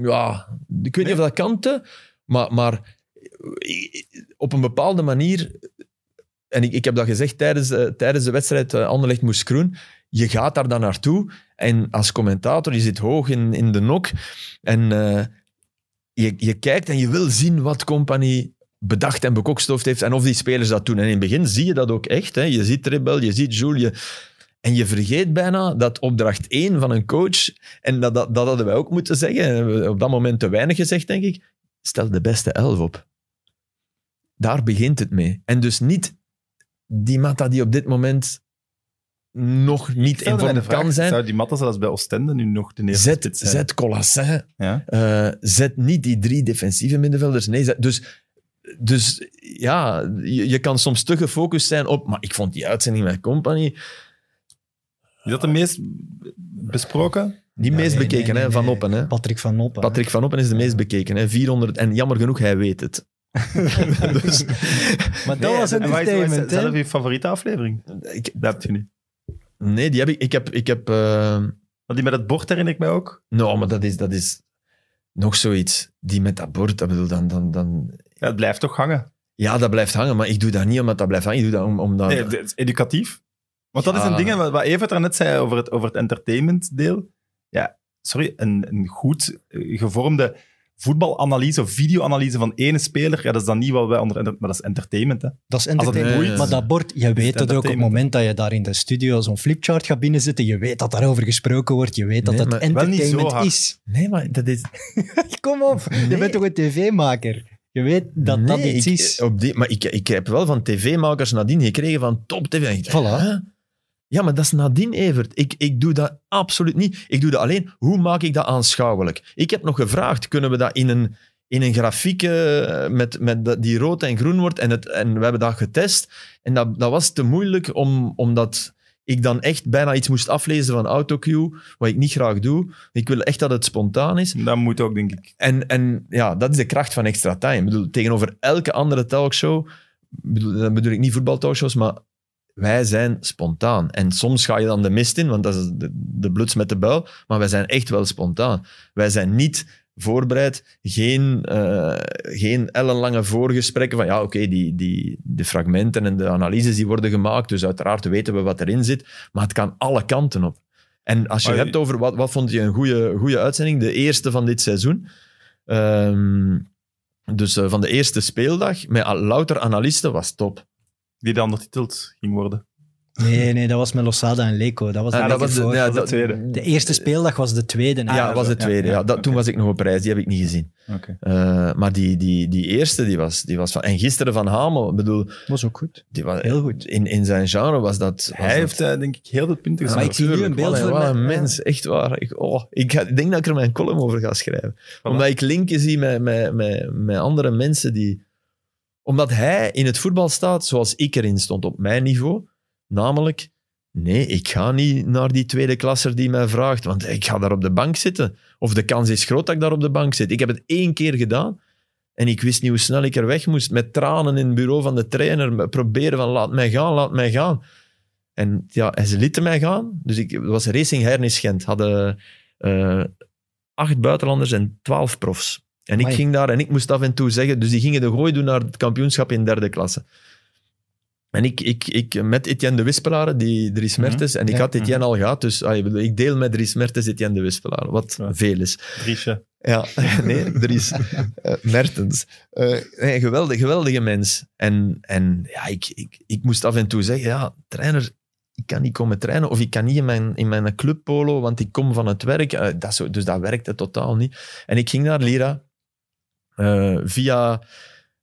Ja, ik weet niet of dat kan te, maar, maar op een bepaalde manier, en ik, ik heb dat gezegd tijdens, eh, tijdens de wedstrijd uh, Anderlecht moest groen, je gaat daar dan naartoe en als commentator, je zit hoog in, in de nok en eh, je, je kijkt en je wil zien wat Company bedacht en bekokstoofd heeft en of die spelers dat doen. En in het begin zie je dat ook echt. Hè. Je ziet Rebel, je ziet Jules, je- en je vergeet bijna dat opdracht 1 van een coach, en dat, dat, dat hadden wij ook moeten zeggen, op dat moment te weinig gezegd, denk ik, stel de beste elf op. Daar begint het mee. En dus niet die Mata die op dit moment nog niet in vorm de vraag, kan zijn. Zou die Matta zelfs bij Oostende nu nog de eerste Zet, zijn? zet Colassin, Ja? eh, zet niet die drie defensieve middenvelders. Nee, zet- dus, dus ja, je, je kan soms te gefocust zijn op... Maar ik vond die uitzending met Company Is dat de meest besproken? die Ja, meest nee, bekeken, nee, hè, nee, Van. Oppen. Hè. Patrick van Oppen. Patrick Van Oppen is de meest bekeken. Hè. 400, en jammer genoeg, hij weet het. *laughs* dus, Maar dat Nee, was En wat is- wat is entertainment, hè? zelf je favoriete aflevering? ik, Dat heb je niet. Nee, die heb ik... Ik heb... Ik heb Want die met het bord herinner ik mij ook. nou, maar dat is, dat is nog zoiets. Die met dat bord, dat bedoel, dan, dan, dan... Ja, het blijft toch hangen. Ja, dat blijft hangen, maar ik doe dat niet omdat dat blijft hangen. Ik doe dat om, omdat... Nee, het is educatief. Want dat is een ding, wat Evert daarnet zei over het, over het entertainment-deel. Ja, sorry, een, een goed eh, gevormde voetbalanalyse of videoanalyse van ene speler, ja, dat is dan niet wat wij onder... Maar dat is entertainment, hè. Dat is het entertainment. Maar dat bord, je weet het dat ook op het moment dat je daar in de studio zo'n flipchart gaat binnenzetten, je weet dat daarover gesproken wordt, je weet dat Nee, dat zo entertainment is. Nee, maar dat is... *laughs* Kom op, je bent toch een tv-maker? Je weet dat dat iets ik- is. Op die, maar ik, ik heb wel van tv-makers nadien gekregen van top tv. Voilà. Ja, maar dat is nadien, Evert. Ik, ik doe dat absoluut niet. Ik doe dat alleen, hoe maak ik dat aanschouwelijk? Ik heb nog gevraagd, kunnen we dat in een, in een grafiek eh, met, met die rood en groen wordt? En, het, en we hebben dat getest. En dat, dat was te moeilijk, om, omdat ik dan echt bijna iets moest aflezen van autocue, wat ik niet graag doe. Ik wil echt dat het spontaan is. Dat moet ook, denk ik. En, en ja, dat is de kracht van extra time. Ik bedoel, tegenover elke andere talkshow, bedoel, dan bedoel ik niet voetbaltalkshows, maar wij zijn spontaan. En soms ga je dan de mist in, want dat is de, de bluts met de buil, maar wij zijn echt wel spontaan. Wij zijn niet voorbereid, geen, eh, geen ellenlange voorgesprekken van ja, oké, die, die, de fragmenten en de analyses die worden gemaakt, dus uiteraard weten we wat erin zit, maar het kan alle kanten op. En als je Maar- hebt over wat, wat vond je een goede, goede uitzending, de eerste van dit seizoen, Ehm, dus eh, van de eerste speeldag, met louter analisten, was top. Die dan ondertiteld ging worden. Nee, nee, dat was met Losada en Leco. Dat was, Ah, de dat week was de, ervoor. ja, was de dat- tweede. De eerste speeldag was de tweede. Ja, ja, was de tweede. Ja, Ja, ja, dat, oké. Toen was ik nog op reis, die heb ik niet gezien. Oké. Eh, maar die, die, die eerste, die was, die was van... En gisteren van Hamel, bedoel, was ook goed. die was, Heel goed. in, in zijn genre was dat... was Hij dat- heeft, eh, denk ik, heel veel punten Ja, gescoord. maar ik zie nu een beeld Wat een mens, echt waar. Ik, oh, ik, ga- ik denk dat ik er mijn column over ga schrijven. Omdat ik linken zie met, met, met, met andere mensen die... Omdat hij in het voetbal staat zoals ik erin stond, op mijn niveau. Namelijk, nee, ik ga niet naar die tweede klasser die mij vraagt, want ik ga daar op de bank zitten. Of de kans is groot dat ik daar op de bank zit. Ik heb het één keer gedaan en ik wist niet hoe snel ik er weg moest. Met tranen in het bureau van de trainer, proberen van laat mij gaan, laat mij gaan. En ja, ze lieten mij gaan. Dus ik was Racing Hernis Gent. Hadden eh, acht buitenlanders en twaalf profs. En ik Amai. ging daar en ik moest af en toe zeggen... Dus die gingen de gooi doen naar het kampioenschap in derde klasse. En ik, ik, ik met Etienne de Wispelaar, die Dries Mertens, en ik Ja. had Etienne al gehad, dus ah, ik bedoel, ik deel met Dries Mertens Etienne de Wispelaar, wat Ja. veel is. Driesje. Ja, *laughs* nee, Dries eh, Mertens. Eh, nee, geweldig, geweldige mens. En, en ja, ik, ik, ik moest af en toe zeggen, ja, trainer, ik kan niet komen trainen of ik kan niet in mijn, in mijn clubpolo, want ik kom van het werk. Eh, dat zo, dus dat werkte totaal niet. En ik ging naar Lira eh, via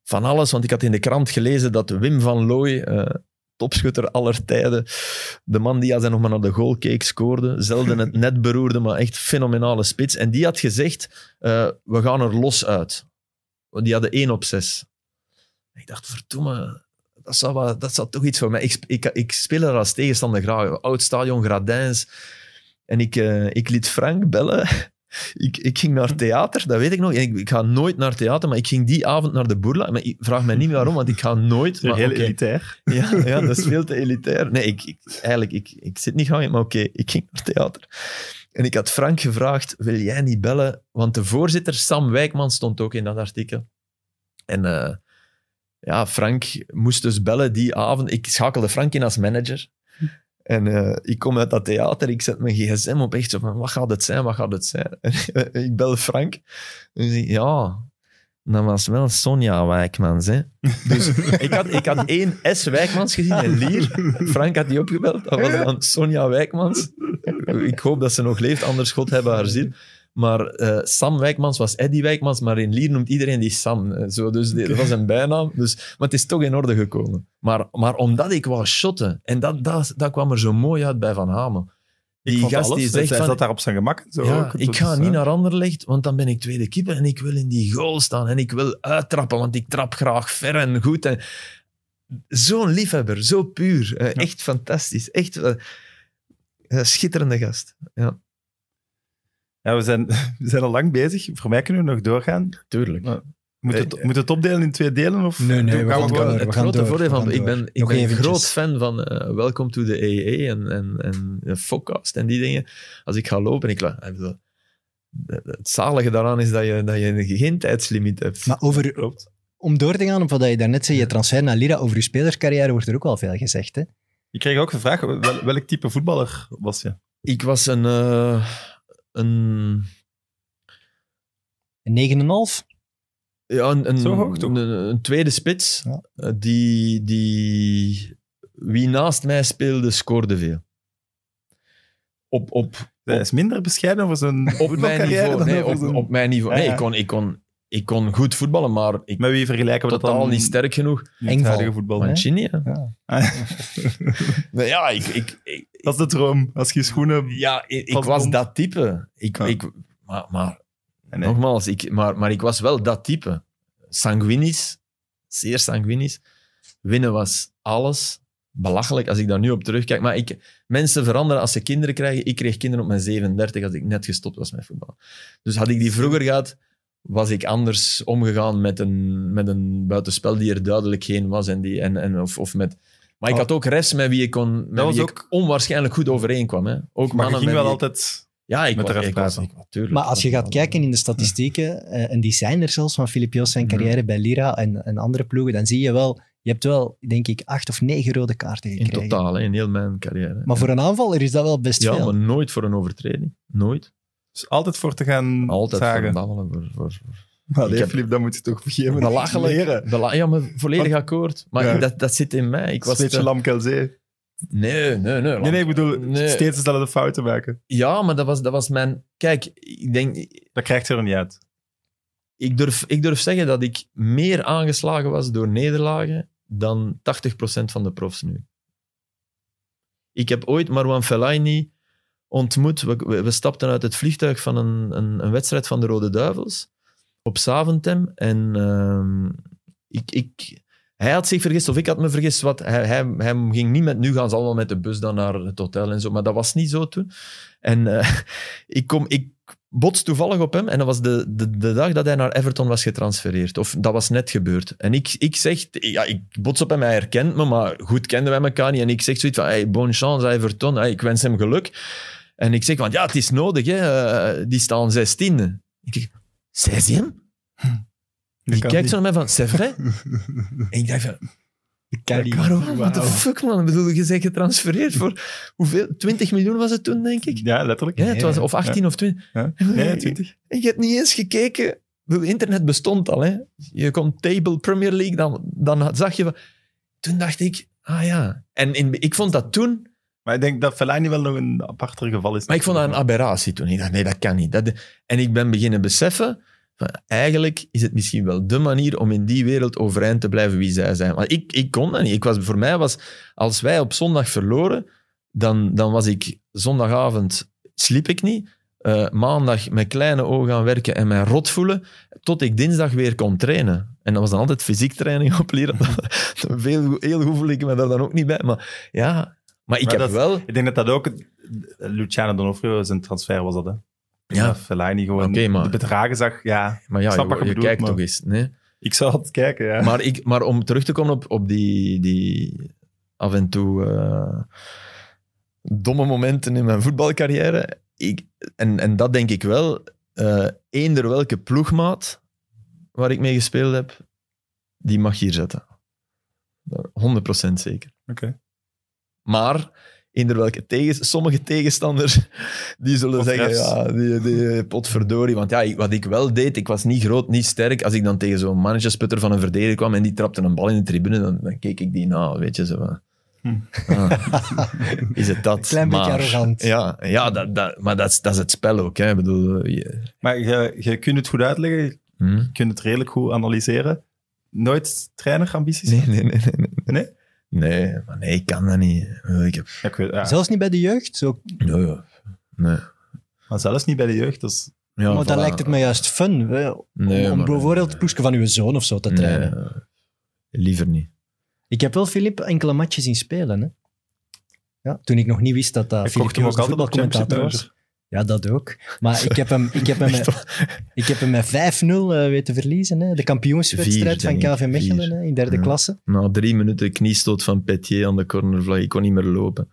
van alles, want ik had in de krant gelezen dat Wim van Looy, eh, topschutter aller tijden, de man die als hij nog maar naar de goal keek scoorde, zelden het net beroerde, maar echt fenomenale spits. En die had gezegd, eh, we gaan er los uit. Want die hadden één op zes. Ik dacht, verdomme, dat zou, dat zou toch iets voor mij. Ik, ik, ik speel er als tegenstander graag. Oud stadion, Gradijns. En ik, ik liet Frank bellen. Ik, ik ging naar theater, dat weet ik nog. En Ik, ik ga nooit naar theater, maar ik ging die avond naar de Boerla. Maar ik vraag mij niet waarom, want ik ga nooit. Maar, heel elitair. Ja, ja, dat is veel te elitair. Nee, ik, ik, eigenlijk, ik, ik zit niet gaan, maar oké, ik ging naar theater. En ik had Frank gevraagd, wil jij niet bellen? Want de voorzitter, Sam Wijkman, stond ook in dat artikel. En eh, ja, Frank moest dus bellen die avond. Ik schakelde Frank in als manager. En eh, ik kom uit dat theater, ik zet mijn gsm op, echt zo van, wat gaat het zijn, wat gaat het zijn? *laughs* En ik bel Frank. En ik zeg, ja, dat was wel Sonja Wijkmans, hè. Dus *laughs* ik had, ik had één S. Wijkmans gezien in Lier. Frank had die opgebeld. Dat was dan Sonja Wijkmans. Ik hoop dat ze nog leeft, anders God hebben haar ziel. Maar eh, Sam Wijkmans was Eddie Wijkmans, maar in Lier noemt iedereen die Sam. Eh, Zo, dus dat was een bijnaam. Dus, maar het is toch in orde gekomen. Maar, maar omdat ik wou shotten, en dat, dat, dat kwam er zo mooi uit bij Van Hamel. Ik Die gast alles. die zegt Hij van, zat daar op zijn gemak. Zo ja, ik ga niet naar Anderlecht, want dan ben ik tweede keeper en ik wil in die goal staan en ik wil uittrappen, want ik trap graag ver en goed. En... Zo'n liefhebber, zo puur. Eh, Echt fantastisch. Echt een schitterende gast. Ja, Ja, we zijn, *laughs* we zijn al lang bezig. Voor mij kunnen we nog doorgaan. tuurlijk. Moet Eh, het, moet het opdelen in twee delen? Of Nee, nee, we gaan gaan gewoon- door. het grote door, voordeel van... Ik ben, ik ben een groot fan van eh, Welcome to the EE en, en, en eh, Focast en die dingen. Als ik ga lopen, ik, ik bedoel, het zalige daaraan is dat je, dat je geen tijdslimiet hebt. Maar over, Klopt. om door te gaan op wat je daarnet zei, je transfer naar Lira, over je spelerscarrière wordt er ook wel veel gezegd. Hè? Je kreeg ook de vraag, wel- welk type voetballer was je? Ik was een... eh, een Een 9,5? Ja, een, een, Zo hoog, toch? een, een tweede spits. Ja. eh, Die, die, wie naast mij speelde, scoorde veel. Op, op, Dat is minder bescheiden over zo'n op mijn niveau. Nee, op, op mijn niveau. Nee, ja. ik kon, ik, kon, ik kon goed voetballen, maar ik Met wie vergelijken we dat totaal dan niet sterk genoeg. huidige voetbal? Mancini, hè? Ja. Ah, *laughs* Nee, ja, ik, ik, ik, dat is de droom. Als je schoenen... ja, ik, ik was dat type. Ik, Ja. ik, maar, maar nee. nogmaals, ik, maar, maar ik was wel dat type. Sanguinisch, zeer sanguinisch. Winnen was alles. Belachelijk als ik daar nu op terugkijk. Maar ik, mensen veranderen als ze kinderen krijgen. Ik kreeg kinderen op mijn 37 als ik net gestopt was met voetbal. Dus had ik die vroeger gehad, was ik anders omgegaan met een, met een buitenspel die er duidelijk geen was. En die, en, en, of, of met, maar ik Oh. had ook rest met wie ik, kon, met wie ook- ik onwaarschijnlijk goed overeenkwam. Hè. Ook Maar je ging wel altijd... Ja, ik met de was, rest ik was, praten. Maar als je gaat kijken in de statistieken, eh, en die zijn er zelfs van Filip Joos zijn Mhm. carrière bij Lira en, en andere ploegen, dan zie je wel, je hebt wel, denk ik, acht of negen rode kaarten In totaal, hè, in heel mijn carrière. Maar voor een aanvaller is dat wel best ja, veel. maar nooit voor een overtreding. Nooit. Dus altijd voor te gaan Altijd zagen. babbelen. Voor, voor, voor. Maar Ik nee, heb- Filip, dat moet je toch op een gegeven moment Belachelijk. leren. Ja, maar volledig akkoord. Maar Ja. dat, dat zit in mij. Ik was Beetje te-. Nee, nee, nee. Nee, nee, ik bedoel, Nee. steeds dezelfde fouten maken. Ja, maar dat was, dat was mijn... Kijk, ik denk... Dat krijgt je er niet uit. Ik durf, ik durf zeggen dat ik meer aangeslagen was door nederlagen dan 80% van de profs nu. Ik heb ooit Marwan Fellaini ontmoet. We, we, we stapten uit het vliegtuig van een, een, een wedstrijd van de Rode Duivels op Saventem. En ehm, ik, ik, hij had zich vergist, of ik had me vergist. Wat, hij, hij, ging niet met, nu gaan ze allemaal met de bus dan naar het hotel en zo, maar dat was niet zo toen. En eh, *laughs* ik, kom, ik bots toevallig op hem en dat was de, de, de dag dat hij naar Everton was getransfereerd. Of dat was net gebeurd. En ik, ik zeg, ja, ik bots op hem, hij herkent me, maar goed kenden wij elkaar niet. En ik zeg zoiets van, hey, bonne chance Everton, ik wens hem geluk. En ik zeg, want ja, het is nodig, hè. eh, die staan 16. Ik zeg, 16? Die kijkt niet. zo naar mij van, c'est *laughs* vrai? en ik dacht van, what the Wauw. fuck, man? Ik bedoel, je bent getransfereerd voor hoeveel? 20 miljoen was het toen, denk ik? Ja, letterlijk. Ja, het was, of 18 of 20. Ja. Nee, 20. En je hebt niet eens gekeken. Ik bedoel, internet bestond al. Hè. Je kon Table Premier League, dan, dan zag je... van- Toen dacht ik, ah ja. En in, ik vond dat toen... Maar ik denk dat Fellaini wel nog een aparter geval is. Maar ik vond dat een aberratie toen. Ik dacht, nee, dat kan niet. Dat, en ik ben beginnen beseffen... Van, eigenlijk is het misschien wel de manier om in die wereld overeind te blijven wie zij zijn. Maar ik, ik kon dat niet. Ik was, voor mij was... Als wij op zondag verloren, dan, dan was ik... Zondagavond sliep ik niet. Eh, maandag met kleine ogen gaan werken en mij rot voelen, tot ik dinsdag weer kon trainen. En dat was dan altijd fysiek training op leren. Veel, heel goed voel ik me daar dan ook niet bij. Maar ja, maar ik Maar heb dat- wel... Ik denk dat dat ook... Luciano Donofrio, zijn transfer was dat, hè? Ja. Fellaini gewoon maar- de bedragen zag. Ja, Maar ja, snap je, bedoelt, kijkt maar- toch eens. Nee? ik zou altijd kijken, ja. Maar, ik, maar om terug te komen op, op die, die af en toe eh, domme momenten in mijn voetbalcarrière. Ik, en, en dat denk ik wel. eh eender welke ploegmaat waar ik mee gespeeld heb, die mag hier zetten. 100% zeker. Oké. Maar eender welke tegen, sommige tegenstanders *laughs* die zullen Of zeggen, refs. ja, die, die potverdorie. Want ja, wat ik wel deed, ik was niet groot, niet sterk. Als ik dan tegen zo'n managersputter van een verdediger kwam en die trapte een bal in de tribune, dan, dan keek ik die na, weet je. Zo, van, Hm. ah, *laughs* is het dat? Klein beetje Maar- arrogant. Ja, ja dat, dat, maar dat is, dat is het spel ook. Hè. Ik bedoel, je, Maar je, je kunt het goed uitleggen, je hm? kunt het redelijk goed analyseren. Nooit trainerambities? nee, nee, nee, nee, nee. Nee? Nee, maar nee, ik kan dat niet. Ik heb... Ja, ik weet- ja. Zelfs niet bij de jeugd. Zo, Nee, ja. nee. Maar zelfs niet bij de jeugd. Dus Ja, maar dan lijkt het me juist fun. hè, Om, Nee, om bijvoorbeeld het ploegje van uw zoon of zo te trainen. Nee, liever niet. Ik heb wel Filip enkele matches zien spelen. Hè? Ja, toen ik nog niet wist dat dat ik Filip kocht hem ook altijd voetbalcommentator was. Ja, dat ook. Maar ik heb hem, ik heb hem, *laughs* met, ik heb hem met 5-0 eh, weten verliezen. Hè? De kampioenswedstrijd Vier, van KV. Mechelen hè, in derde Ja. klasse. Na drie minuten kniestoot van Petier aan de cornervlag. Ik kon niet meer lopen.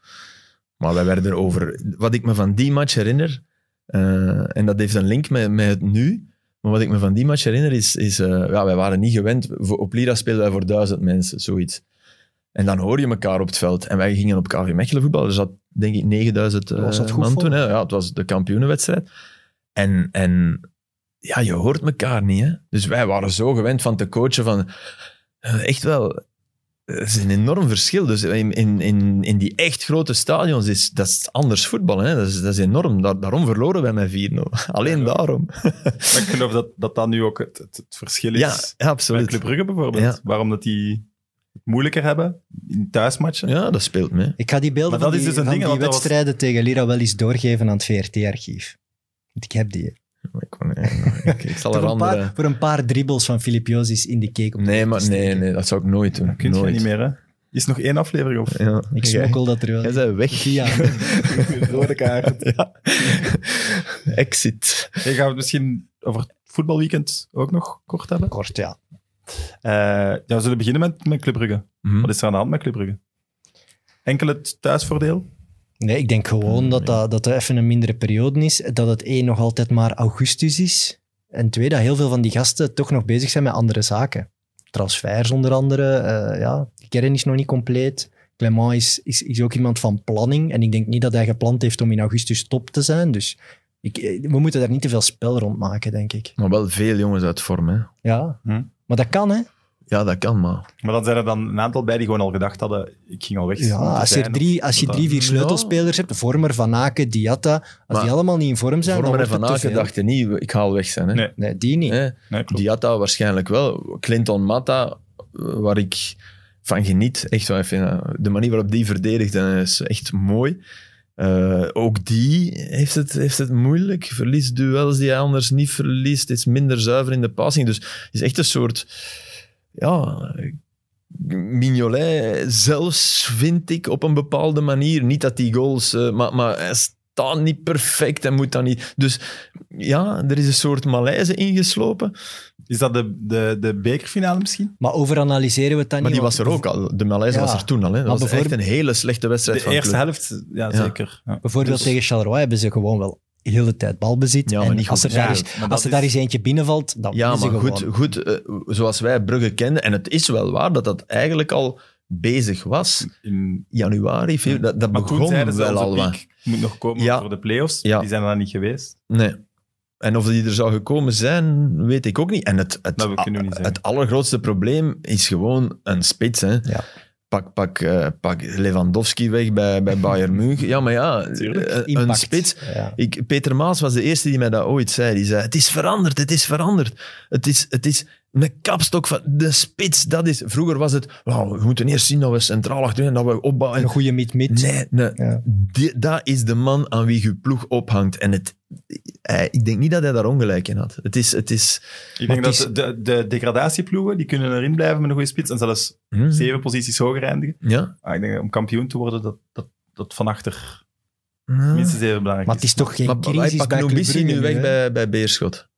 Maar wij werden over... Wat ik me van die match herinner... eh, en dat heeft een link met, met het nu... Maar wat ik me van die match herinner is... is eh, ja, wij waren niet gewend. Op Lira speelden wij voor duizend mensen, zoiets. En dan hoor je elkaar op het veld. En wij gingen op KV Mechelen voetballen. Er zat denk ik 9000 eh, Was dat goed man toen. Hè. Ja, het was de kampioenenwedstrijd. En, en ja, je hoort elkaar niet. Hè. Dus wij waren zo gewend van te coachen van... eh, echt wel... Het is een enorm verschil. Dus in, in, in, die echt grote stadions is dat is anders voetbal. Hè. Dat, is, dat is enorm. Daar- daarom verloren wij met 4-0. *laughs* Alleen daarom. Maar ik geloof dat dat, dan nu ook het, het, het verschil is Ja, ja, met absoluut. Club Brugge bijvoorbeeld. Ja. Waarom dat die moeilijker hebben in thuismatchen. Ja, dat speelt mee. Ik ga die beelden Maar van die, dus een van ding, die was- wedstrijden tegen Lira wel eens doorgeven aan het VRT-archief. Want ik heb die. Ik, kon- ik, ik zal *laughs* Voor er een, andere... paar, voor een paar dribbles van Filip Josis in die cake op de Nee, maar te nee, nee, dat zou ik nooit doen. Dat kun je niet meer, hè. Is nog één aflevering of Ja. Ik smokkel dat er wel. Jij bent weg. Via. *laughs* *laughs* rode kaart? ja. Exit. Hey, gaan we het misschien over het voetbalweekend ook nog kort hebben? Kort, ja. Eh, ja, we zullen beginnen met, met Club Brugge. Hm. Wat is er aan de hand met Club Brugge? Enkel het thuisvoordeel? Nee, ik denk gewoon dat, dat, dat er even een mindere periode is. Dat het één nog altijd maar augustus is. En twee, dat heel veel van die gasten toch nog bezig zijn met andere zaken. Transfers onder andere. eh, ja, de kern is nog niet compleet. Clement is, is, is ook iemand van planning. En ik denk niet dat hij gepland heeft om in augustus top te zijn. Dus ik, eh, we moeten daar niet te veel spel rond maken, denk ik. Maar wel veel jongens uit vorm, hè. Ja, Hm. Maar dat kan, hè? Ja, dat kan, maar... Maar dan zijn er dan een aantal bij die gewoon al gedacht hadden, ik ging al weg. Ja, als je, er drie, als je drie, vier Ja. sleutelspelers hebt, Vormer, Van Aken, Diatta, als Maar die allemaal niet in vorm zijn, Vormer en Van Aken dachten niet, ik haal weg zijn, hè. Nee. Nee, die niet. Nee. Diatta waarschijnlijk wel. Clinton Mata, eh, waar ik van geniet. Echt wel even, eh, de manier waarop die verdedigt is echt mooi. Eh, ook die heeft het, heeft het moeilijk. Verliest duels die hij anders niet verliest. Is minder zuiver in de passing. Dus het is echt een soort... Ja... Mignolet zelfs, vind ik, op een bepaalde manier. Niet dat die goals... eh, maar, maar staat niet perfect en moet dat niet... Dus ja, er is een soort malaise ingeslopen. Is dat de, de, de bekerfinale misschien? Maar overanalyseren we het dan Maar die niet? was er ook al. De malaise Ja. was er toen al. Hè. Dat Maar was echt bijvoorbeeld- een hele slechte wedstrijd De van eerste Club. helft, ja, Ja. zeker. Ja. Bijvoorbeeld Dus- tegen Charleroi hebben ze gewoon wel heel de tijd balbezit. Ja, en niet als er, daar, is, Maar als er is- daar eens eentje binnenvalt, dan Ja, is ze maar gewoon. goed, goed eh, zoals wij Brugge kenden. En het is wel waar dat dat eigenlijk al bezig was. In, Januari, februari, dat, dat begon wel al wat. Moet nog komen Ja. voor de play-offs. Ja. Die zijn er dan niet geweest. Nee. En of die er zou gekomen zijn, weet ik ook niet. En het, het, Dat we kunnen we niet zeggen. het allergrootste probleem is gewoon een spits. Hè. Ja. Pak, pak, eh, pak Lewandowski weg bij, bij Bayern *laughs* München. Ja, maar ja, Tuurlijk. een, spits. Ja. Ik, Peter Maas was de eerste die mij dat ooit zei. Die zei, het is veranderd, het is veranderd. Het is, het is een kapstok van de spits. Dat is, vroeger was het, "Wauw, we moeten eerst zien dat we centraal achterin, dat we opbouwen. Een goede mid-mid. Nee, nee. Ja. Die- dat is de man aan wie je ploeg ophangt. En het, hij, ik denk niet dat hij daar ongelijk in had. Het is... Het is Ik denk dat de, de degradatieploegen, die kunnen erin blijven met een goede spits en zelfs hm, zeven posities hoger eindigen. Ja. Maar ik denk om kampioen te worden, dat, dat, dat van achter minstens even belangrijk Maar het is. toch geen Maar crisis bij Club Brugge nu weg bij, bij Beerschot.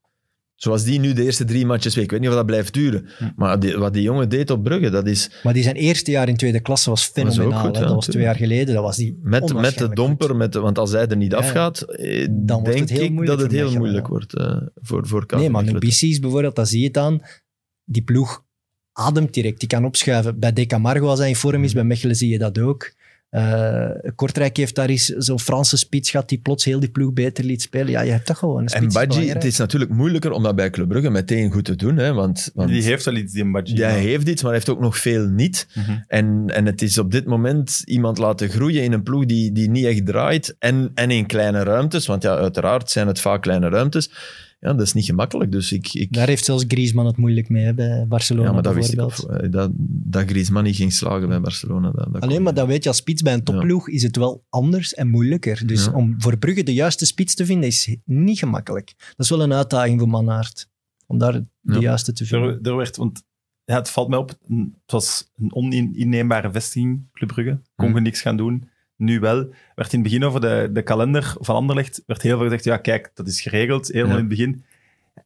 Zoals die nu de eerste drie matches weet. Ik weet niet of dat blijft duren. Hm. Maar die- wat die jongen deed op Brugge, dat is Maar die zijn eerste jaar in tweede klasse was fenomenaal. goed, hè. ja, dat was twee jaar geleden. Dat was die met, met de domper. Met de, want als hij er niet Ja, afgaat, eh, Dan wordt denk het heel ik dat het heel moeilijk ja. wordt eh, voor, voor Nee, maar Mechelen. Nubissi is bijvoorbeeld, dat zie je aan. Die ploeg ademt direct. Die kan opschuiven. Bij De Camargo, als hij in vorm is, bij Mechelen zie je dat ook. Eh, Kortrijk heeft daar eens zo'n Franse spits gehad die plots heel die ploeg beter liet spelen. Ja, je hebt toch gewoon een En spits. is Badji, het is natuurlijk moeilijker om dat bij Club Brugge meteen goed te doen. Hè, want, want Die heeft wel iets, die Mbadji. Ja, hij heeft iets, maar hij heeft ook nog veel niet. Mhm. En, en het is op dit moment iemand laten groeien in een ploeg die, die niet echt draait. En, en in kleine ruimtes, want ja, uiteraard zijn het vaak kleine ruimtes. Ja, dat is niet gemakkelijk. Dus ik, ik, Daar heeft zelfs Griezmann het moeilijk mee hè, bij Barcelona ja, maar dat wist ik bijvoorbeeld. ook. eh, Dat, dat Griezmann niet ging slagen bij Barcelona. Dat, dat Alleen kon- maar dat weet je, als spits bij een topploeg is het wel anders en moeilijker. Dus Ja. om voor Brugge de juiste spits te vinden is niet gemakkelijk. Dat is wel een uitdaging voor Mannaert. Om daar de Ja. juiste te vinden. Er, er werd, want ja, het valt mij op, het was een oninneembare vestiging, Club Brugge. Kon Mhm. je niks gaan doen. Nu wel. Werd in het begin over de, de kalender van Anderlecht, werd heel veel gezegd, ja kijk, dat is geregeld, helemaal Ja. in het begin.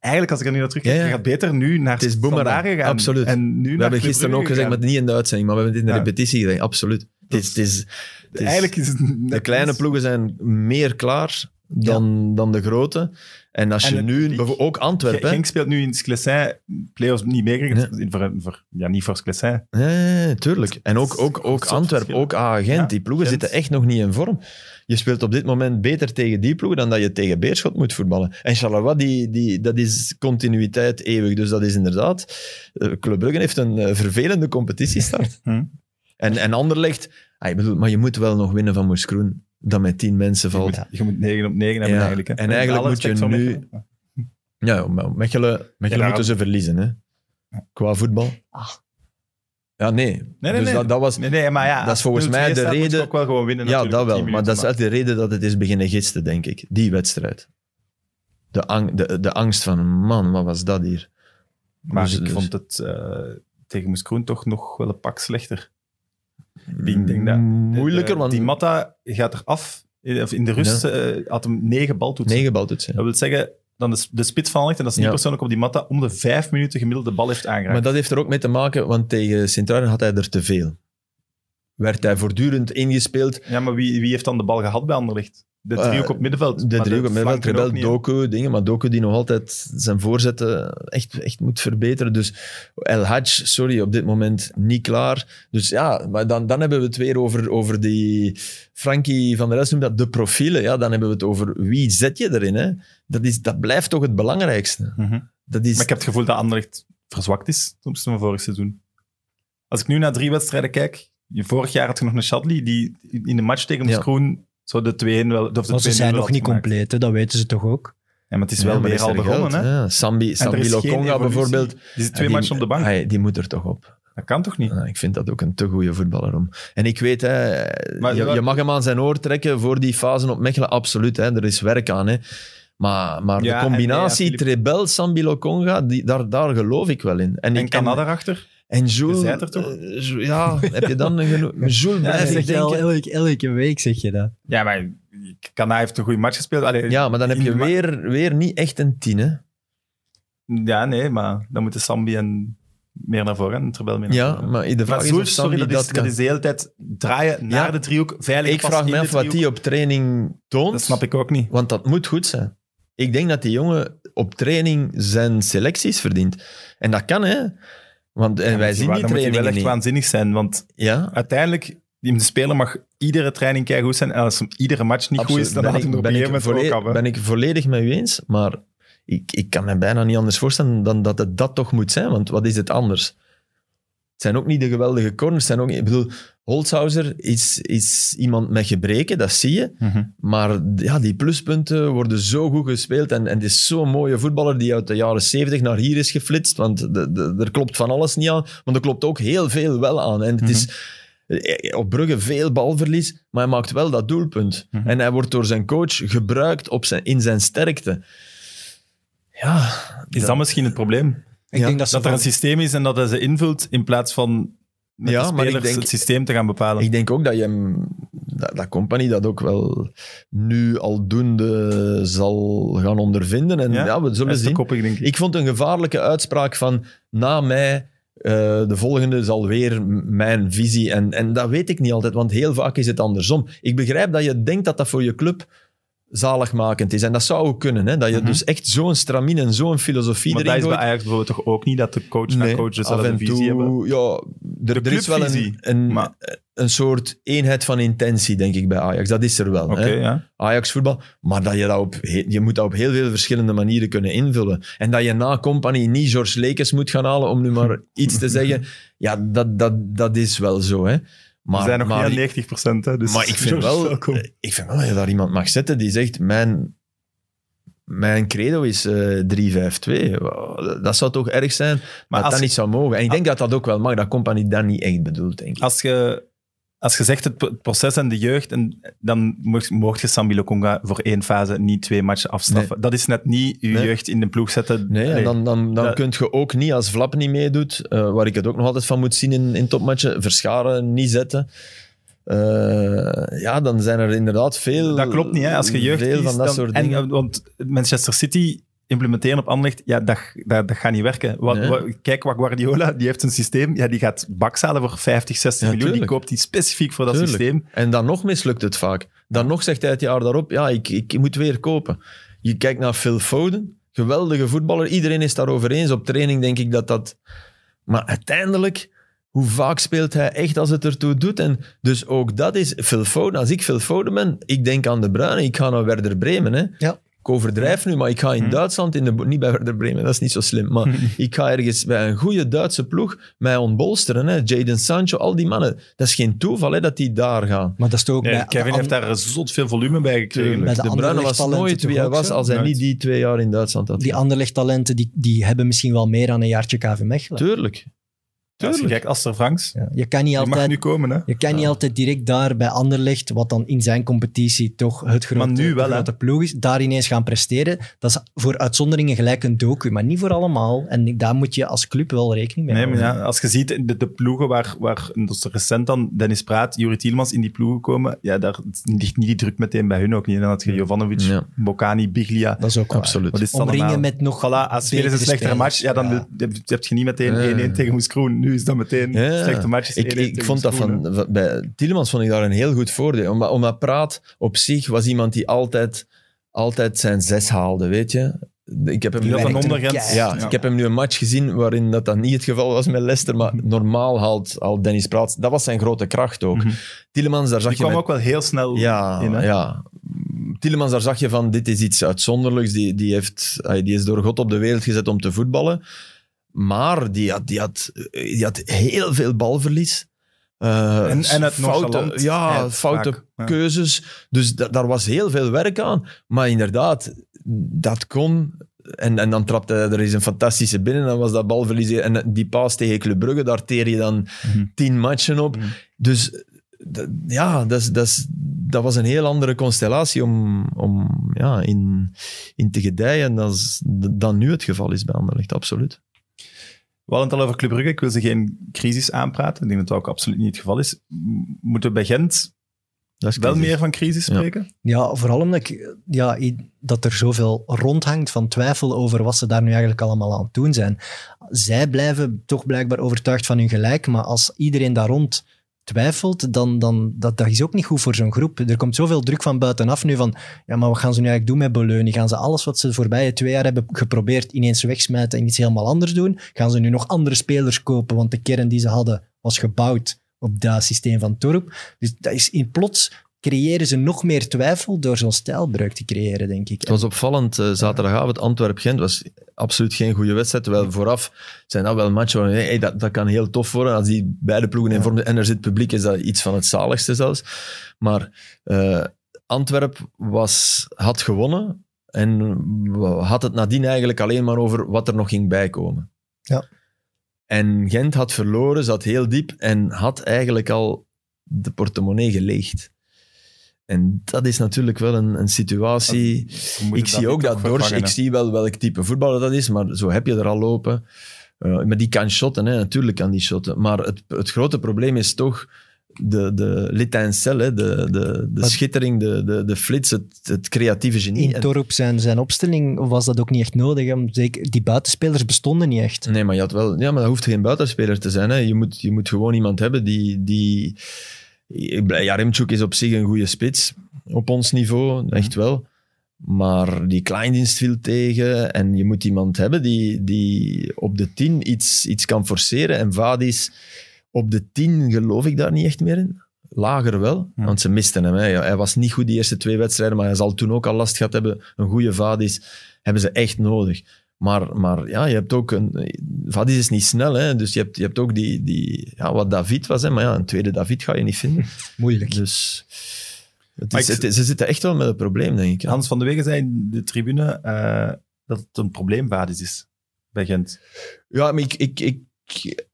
Eigenlijk, als ik er nu naar terug kijk, Ja, ja. gaat beter nu naar Het is boemerang, gegaan. absoluut. En nu We hebben gisteren ook gezegd, maar niet in de uitzending, maar we hebben het in de repetitie gezegd. Absoluut. Het is, het is, het is- Eigenlijk is het de kleine ploegen zijn meer klaar dan, dan de grote. En als En je nu, publiek. ook Antwerpen? Genk speelt nu in Sclessin, play-offs niet meegekregen. Voor, voor, ja, niet voor Sclessin. Nee, tuurlijk. En ook, ook, ook Antwerpen, ook Agent, Ja, die ploegen Gent. zitten echt nog niet in vorm. Je speelt op dit moment beter tegen die ploegen dan dat je tegen Beerschot moet voetballen. En Charleroi, die, die, dat is continuïteit eeuwig. Dus dat is inderdaad... eh, Club Brugge heeft een eh, vervelende competitiestart. Hm. En, en Anderlecht... Ah, ik bedoel, maar je moet wel nog winnen van Moes Kroen. Dat met tien mensen Je valt. moet, je moet 9 op 9 hebben Ja, eigenlijk. Hè. en eigenlijk moet je nu-. Ja, maar Mechelen, Mechelen Ja, moeten ze verliezen, hè. Qua voetbal. Ah. Ja, nee. Nee, nee, dus nee. Dat, dat was... Nee, nee, maar ja, Dat is volgens mij de je reden- ook wel gewoon winnen Ja, dat wel. 10 Maar dat is echt de reden dat het is beginnen gisten, denk ik. Die wedstrijd. De, ang- de, de angst van, man, wat was dat hier? Maar Dus- ik dus- vond het eh, tegen Moes Kroen toch nog wel een pak slechter. Ik denk dat... Moeilijker, want Die Matta gaat eraf. In- Of in de rust eh, had hem negen baltoetsen. negen baltoetsen. Dat wil zeggen, dan de, de spits van Anderlecht, en dat is niet Ja. persoonlijk op die Matta, om de vijf minuten gemiddeld de bal heeft aangeraakt. Maar dat heeft er ook mee te maken, want tegen Sint-Truiden had hij er te veel. Werd hij voortdurend ingespeeld. Ja, maar wie, wie heeft dan de bal gehad bij Anderlecht? De driehoek Eh, op middenveld. De driehoek op middenveld. Doku, dingen, maar Doku die nog altijd zijn voorzetten echt, echt moet verbeteren. Dus El Hadj, sorry, op dit moment niet klaar. Dus ja, maar dan, dan hebben we het weer over, over die... Frankie van der Elst noemt dat de profielen. Ja, dan hebben we het over wie zet je erin. Hè? Dat, is, dat blijft toch het belangrijkste. Mhm. Dat is, Maar ik heb het gevoel dat Anderlecht verzwakt is opzichte van vorig seizoen. Als ik nu naar drie wedstrijden kijk, vorig jaar had je nog een Shadley die in de match tegen Ja. Kroen zo de 2-1 wel... Of de Maar ze 2-0 zijn nog niet gemaakt. compleet, hè, dat weten ze toch ook. Ja, maar het is Ja, wel maar weer is al begonnen, hè. Ja, Sambi, Sambi Lokonga bijvoorbeeld. Die zit twee Ja, matchen op de bank. ah, die moet er toch op. Dat kan toch niet? Ja, ik vind dat ook een te goede voetballer om. En ik weet, hè, Maar- je, mag hem aan zijn oor trekken voor die fase op Mechelen, absoluut. Hè, er is werk aan. Hè. Maar, maar Ja, de en- combinatie ja, Trebel, Sambilo Conga, die, daar, daar geloof ik wel in. En, En ik, Canada erachter? En Jules, Je er toch? eh, ja, heb je dan genoeg? *laughs* Jules Ja, zeg je al elke, elke week, zeg je dat. Ja, maar Canada heeft een goede match gespeeld. Allee, Ja, maar dan heb je weer, weer niet echt een tien. Hè? Ja, nee, maar dan moeten Sambi en meer naar voren en Trebel meer naar Ja, voren. maar de vraag Maar is sorry, dat, dat is, dat kan. is de hele tijd draaien naar Ja. de driehoek, veilig Ik vraag me af wat die op training toont. Dat snap ik ook niet. Want dat moet goed zijn. Ik denk dat die jongen op training zijn selecties verdient. En dat kan, hè. Want en wij zien die Dan moet wel trainingen echt waanzinnig zijn, want Ja, uiteindelijk, die de speler mag iedere training goed zijn. En als iedere match niet goed is, dan ben laat ik, ben, een ik volledig, ben ik volledig met u eens. Maar ik, ik kan me bijna niet anders voorstellen dan dat het dat toch moet zijn. Want wat is het anders? Het zijn ook niet de geweldige corners. Zijn ook niet, ik bedoel, Holzhauser is, is iemand met gebreken, dat zie je. Mhm. Maar ja, die pluspunten worden zo goed gespeeld. En, en het is zo'n mooie voetballer die uit de jaren 70 naar hier is geflitst. Want de, de- er klopt van alles niet aan. Maar er klopt ook heel veel wel aan. En het is eh, op Brugge veel balverlies, maar hij maakt wel dat doelpunt. Mhm. En hij wordt door zijn coach gebruikt op zijn, in zijn sterkte. Ja, Is dat misschien het probleem? Ik Ja, denk dat ze Dat er van- een systeem is en dat hij ze invult in plaats van met Ja, de maar ik denk- het systeem te gaan bepalen. Ik denk ook dat je hem, dat, dat company dat ook wel nu aldoende zal gaan ondervinden. En ja, we zullen zien. koppig, denk ik. Ik vond een gevaarlijke uitspraak van na mij, eh, de volgende zal weer mijn visie. En, en dat weet ik niet altijd, want heel vaak is het andersom. Ik begrijp dat je denkt dat dat voor je club zaligmakend is. En dat zou ook kunnen, hè? dat je Mhm. dus echt zo'n stramine en zo'n filosofie Maar dat erin is bij. Ajax bijvoorbeeld toch ook niet, dat de coach Nee, coach af dezelfde en visie hebben. ja, er, er is wel een, een, maar- een soort eenheid van intentie, denk ik, bij Ajax. Dat is er wel. Hè. ja. Ajax voetbal. Maar dat je, dat op, je moet dat op heel veel verschillende manieren kunnen invullen. En dat je na Company niet George Lekes moet gaan halen om nu maar *laughs* iets te zeggen. Ja, dat, dat, dat is wel zo. Hè. Maar, We zijn nog maar, niet aan 90 procent. Dus maar ik *laughs* vind, wel, ik vind wel dat je daar iemand mag zetten die zegt: Mijn, mijn credo is eh 3-5-2. Wow, Dat zou toch erg zijn Maar dat als dat niet zou mogen. En ik denk dat dat ook wel mag. Dat Company dat niet echt bedoelt, denk ik. Als je, als je zegt het pro- proces en de jeugd, en dan mocht, je Sambi Lokonga voor één fase niet twee matchen afstraffen. Dat is net niet je Nee. jeugd in de ploeg zetten. Nee, en dan, dan, dan dat- kun je ook niet, als Vlap niet meedoet, eh, waar ik het ook nog altijd van moet zien in, in topmatchen, Verscharen niet zetten. Eh, ja, dan zijn er inderdaad veel... dat klopt niet, hè. Als je jeugd kiest, van dat dan- soort en, dingen. eh, Want Manchester City implementeren op Anderlecht, ja, dat, dat, dat gaat niet werken. Wat, Nee. wat- kijk, wat Guardiola, die heeft een systeem, ja, die gaat baks halen voor 50, 60 Ja, miljoen. Die koopt die specifiek voor dat Tuurlijk. systeem. En dan nog mislukt het vaak. Dan nog zegt hij het jaar daarop, ja, ik, ik moet weer kopen. Je kijkt naar Phil Foden, geweldige voetballer. Iedereen is daarover eens. Op training denk ik dat dat... Maar uiteindelijk, hoe vaak speelt hij echt als het ertoe doet? En dus ook dat is Phil Foden. Als ik Phil Foden ben, ik denk aan De Bruyne, ik ga naar Werder Bremen. Hè. Ja. Ik overdrijf nu, maar ik ga in Duitsland, in de, niet bij Werder Bremen, dat is niet zo slim, maar ik ga ergens bij een goede Duitse ploeg mij ontbolsteren. Hè. Jaden Sancho, al die mannen. Dat is geen toeval hè, dat die daar gaan. Maar dat is toch ook Nee, bij Kevin heeft daar zot veel volume bij gekregen. Bij de De Bruyne was nooit wie hij was als hij niet die twee jaar in Duitsland had. Die Anderlecht-talenten die, die hebben misschien wel meer dan een jaartje KV Mechelen. Tuurlijk. Als je Tuurlijk. kijkt, Aster Franks, Ja, je kan niet mag altijd... nu komen. Hè? Je kan niet altijd direct daar bij Anderlecht, wat dan in zijn competitie toch het grote, Maar nu wel, hè. grote ploeg is, daar ineens gaan presteren. Dat is voor uitzonderingen gelijk een docu, maar niet voor allemaal. En daar moet je als club wel rekening mee Nee, maar houden. ja, als je ziet de, de ploegen waar, waar en dat is recent dan Dennis Praat, Juri Tielmans in die ploegen komen, ja, daar ligt niet die druk meteen bij hun ook niet. Dan had je Jovanovic, Ja. Bocani, Biglia. Dat is ook. Absoluut. Wat is het Omringen allemaal? met nog Voilà, als eens een slechtere spelers. match, ja, dan Ja. heb- je niet meteen Ja. 1-1 tegen Moes Kroen. Nu is dat meteen Ja. een slechte match. is Ik, 1-1 ik vond dat van, bij Tielemans vond ik daar een heel goed voordeel. Omdat, omdat Praat op zich was iemand die altijd, altijd zijn zes haalde, weet je. Ik heb hem nu ondergrens. keihard. Ja, ik heb hem nu een match gezien waarin dat, dan niet het geval was met Leicester, maar normaal haalt, haalt Dennis Praat. Dat was zijn grote kracht ook. Mhm. Tielemans, daar zag Die je kwam met- ook wel heel snel ja, in. Hè? ja. Tielemans, daar zag je van, dit is iets uitzonderlijks. Die, die, heeft, die is door God op de wereld gezet om te voetballen. Maar die had, die had, die had heel veel balverlies. Eh, En- en het foute, ja, Ja, foute vaak, ja. keuzes. Dus da- daar was heel veel werk aan. Maar inderdaad, dat kon... En, en dan trapte hij er eens een fantastische binnen. Dan was dat balverlies. En die paas tegen Club Brugge, daar teer je dan Mhm. tien matchen op. Mhm. Dus d- ja, dat, is, dat, is, dat was een heel andere constellatie om, om ja, in, in te gedijen dan, dan nu het geval is bij Anderlecht, absoluut. We hadden het al over Club Brugge. Ik wil ze geen crisis aanpraten. Ik denk dat dat ook absoluut niet het geval is. Moeten we bij Gent wel meer van crisis spreken? Ja, vooral omdat ik, ja, dat er zoveel rondhangt van twijfel over wat ze daar nu eigenlijk allemaal aan het doen zijn. Zij blijven toch blijkbaar overtuigd van hun gelijk, maar als iedereen daar rond twijfelt, dan, dan dat, dat is ook niet goed voor zo'n groep. Er komt zoveel druk van buitenaf nu van, ja, maar wat gaan ze nu eigenlijk doen met Beleuni? Gaan ze alles wat ze de voorbije twee jaar hebben geprobeerd ineens wegsmijten en iets helemaal anders doen? Gaan ze nu nog andere spelers kopen? Want de kern die ze hadden was gebouwd op dat systeem van Torp. Dus dat is in plots creëren ze nog meer twijfel door zo'n stijlbreuk te creëren, denk ik. Het was opvallend, eh, zaterdagavond, Antwerp-Gent was absoluut geen goede wedstrijd. Terwijl vooraf zijn dat wel matchen waar hey, dat, dat kan heel tof worden. Als die beide ploegen in vorm zijn en er zit publiek, is dat iets van het zaligste zelfs. Maar eh, Antwerp was, had gewonnen en had het nadien eigenlijk alleen maar over wat er nog ging bijkomen. Ja. En Gent had verloren, zat heel diep en had eigenlijk al de portemonnee geleegd. En dat is natuurlijk wel een, een situatie... Ik zie ook dat vervangen, ik zie wel welk type voetballer dat is, maar zo heb je er al lopen. Eh, maar die kan shotten, hè. natuurlijk kan die shotten. Maar het, het grote probleem is toch de, de l'étincelle, hè. de, de, de schittering, de, de, de flits, het, het creatieve genie. In Torp zijn, zijn opstelling was dat ook niet echt nodig. hè. Zeker, die buitenspelers bestonden niet echt. Nee, maar je had wel... Ja, maar dat hoeft geen buitenspeler te zijn. Hè. Je, moet, je moet gewoon iemand hebben die... die Jaremchuk is op zich een goede spits. Op ons niveau, echt wel. Maar die kleindienst viel tegen. En je moet iemand hebben die, die op de 10 iets, iets kan forceren. En Vadis op de 10 geloof ik daar niet echt meer in. Lager wel, Ja. want ze misten hem. Hè. Hij was niet goed die eerste twee wedstrijden, maar hij zal toen ook al last gehad hebben. Een goede Vadis hebben ze echt nodig. Maar, maar ja, je hebt ook een... Vadis is niet snel, hè. dus je hebt, je hebt ook die, die... Ja, wat David was, hè. maar ja, een tweede David ga je niet vinden. *laughs* Moeilijk. Dus... Het Maar is, ik- het ze zitten echt wel met een probleem, denk ik. Hans van de Wegen zei in de tribune eh, dat het een probleembasis is bij Gent. Ja, maar ik, ik, ik,